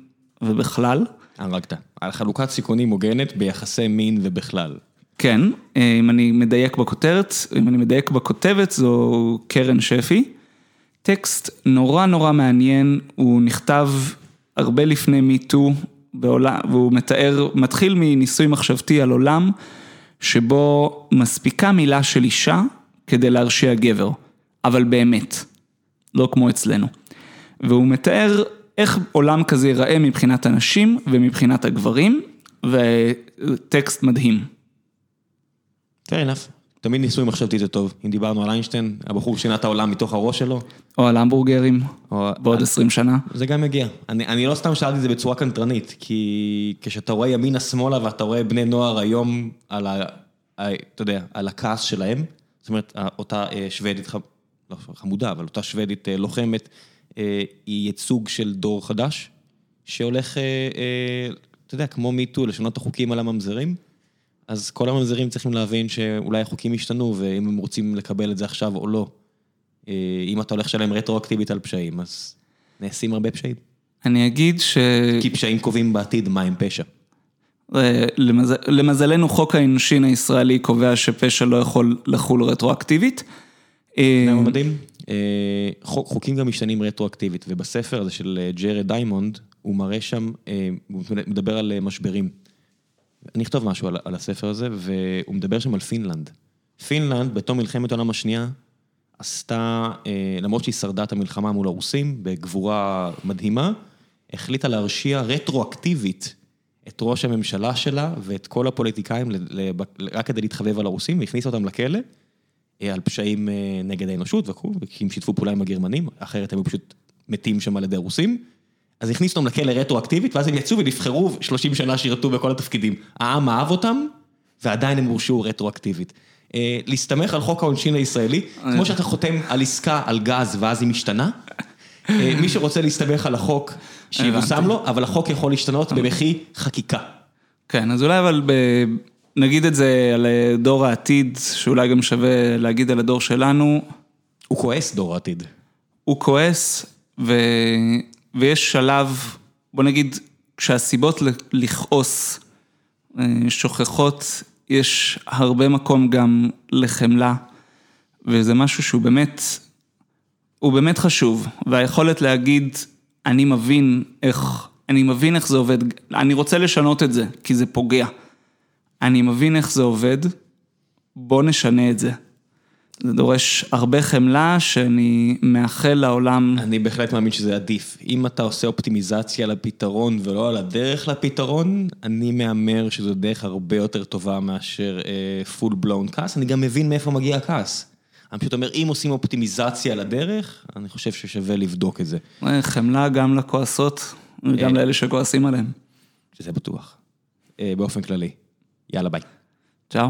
ובכלל. הרגת. על חלוקת סיכונים הוגנת ביחסי מין ובכלל. כן, אה, אם אני מדייק בכותרת, אם אני מדייק בכותבת, זו קרן שפי. טקסט נורא נורא מעניין, הוא נכתב הרבה לפני מיטו, והוא מתאר, מתחיל מניסוי מחשבתי על עולם, שבו מספיקה מילה של אישה כדי להרשיע גבר, אבל באמת, לא כמו אצלנו. והוא מתאר איך עולם כזה ייראה מבחינת הנשים ומבחינת הגברים, וטקסט מדהים. Fair enough. תמיד ניסוי מחשבתי זה טוב. אם דיברנו על איינשטיין, הבחור שינה את העולם מתוך הראש שלו. או על המבורגרים, או בעוד עשרים שנה. זה גם מגיע. אני, אני לא סתם שאלתי את זה בצורה קנטרנית, כי כשאתה רואה ימינה-שמאלה ואתה רואה בני נוער היום על ה... אתה יודע, על הכעס שלהם, זאת אומרת, אותה אה, שוודית, לא חמודה, אבל אותה שוודית אה, לוחמת, אה, היא ייצוג של דור חדש, שהולך, אתה יודע, כמו מיטו, לשנות את החוקים על הממזרים. אז כל הממזרים צריכים להבין שאולי החוקים השתנו, ואם הם רוצים לקבל את זה עכשיו או לא. אם אתה הולך לשלם רטרואקטיבית על פשעים, אז נעשים הרבה פשעים. אני אגיד ש... כי פשעים קובעים בעתיד מה הם פשע. למז... למזלנו חוק העונשין הישראלי קובע שפשע לא יכול לחול רטרואקטיבית. זה מדהים. אה, חוקים גם משתנים רטרואקטיבית, ובספר הזה של אה, ג'רד דיימונד, הוא מראה שם, אה, הוא מדבר על משברים. אני אכתוב משהו על, על הספר הזה, והוא מדבר שם על פינלנד. פינלנד, בתום מלחמת העולם השנייה, עשתה, למרות שהיא שרדה את המלחמה מול הרוסים, בגבורה מדהימה, החליטה להרשיע רטרואקטיבית את ראש הממשלה שלה ואת כל הפוליטיקאים רק כדי להתחבב על הרוסים, והכניסה אותם לכלא על פשעים אה, נגד האנושות וכו', כי הם שיתפו פעולה עם הגרמנים, אחרת הם פשוט מתים שם על ידי רוסים. אז הכניסו אותם לכלא רטרואקטיבית, ואז הם יצאו ונבחרו 30 שנה שירתו בכל התפקידים. העם אהב אותם, ועדיין הם הורשעו רטרואקטיבית. אה, להסתמך על חוק העונשין הישראלי, כמו שאתה חותם על עסקה על גז ואז היא משתנה, אה, מי שרוצה להסתמך על החוק, שיבושם לו, אבל החוק יכול להשתנות במחי חקיקה. כן, אז אולי אבל נגיד את זה על דור העתיד, שאולי גם שווה להגיד על הדור שלנו. הוא כועס דור העתיד. הוא כועס, ו... ויש שלב, בוא נגיד, כשהסיבות לכעוס אה, שוכחות, יש הרבה מקום גם לחמלה, וזה משהו שהוא באמת, הוא באמת חשוב, והיכולת להגיד, אני מבין איך, אני מבין איך זה עובד, אני רוצה לשנות את זה, כי זה פוגע. אני מבין איך זה עובד, בוא נשנה את זה. זה דורש הרבה חמלה שאני מאחל לעולם. אני בהחלט מאמין שזה עדיף. אם אתה עושה אופטימיזציה לפתרון ולא על הדרך לפתרון, אני מהמר שזו דרך הרבה יותר טובה מאשר full blown כעס. אני גם מבין מאיפה מגיע הכעס. אני פשוט אומר, אם עושים אופטימיזציה לדרך, אני חושב ששווה לבדוק את זה. אה, חמלה גם לכועסות וגם אה, לאלה שכועסים עליהם. שזה בטוח. אה, באופן כללי. יאללה ביי. צ'או.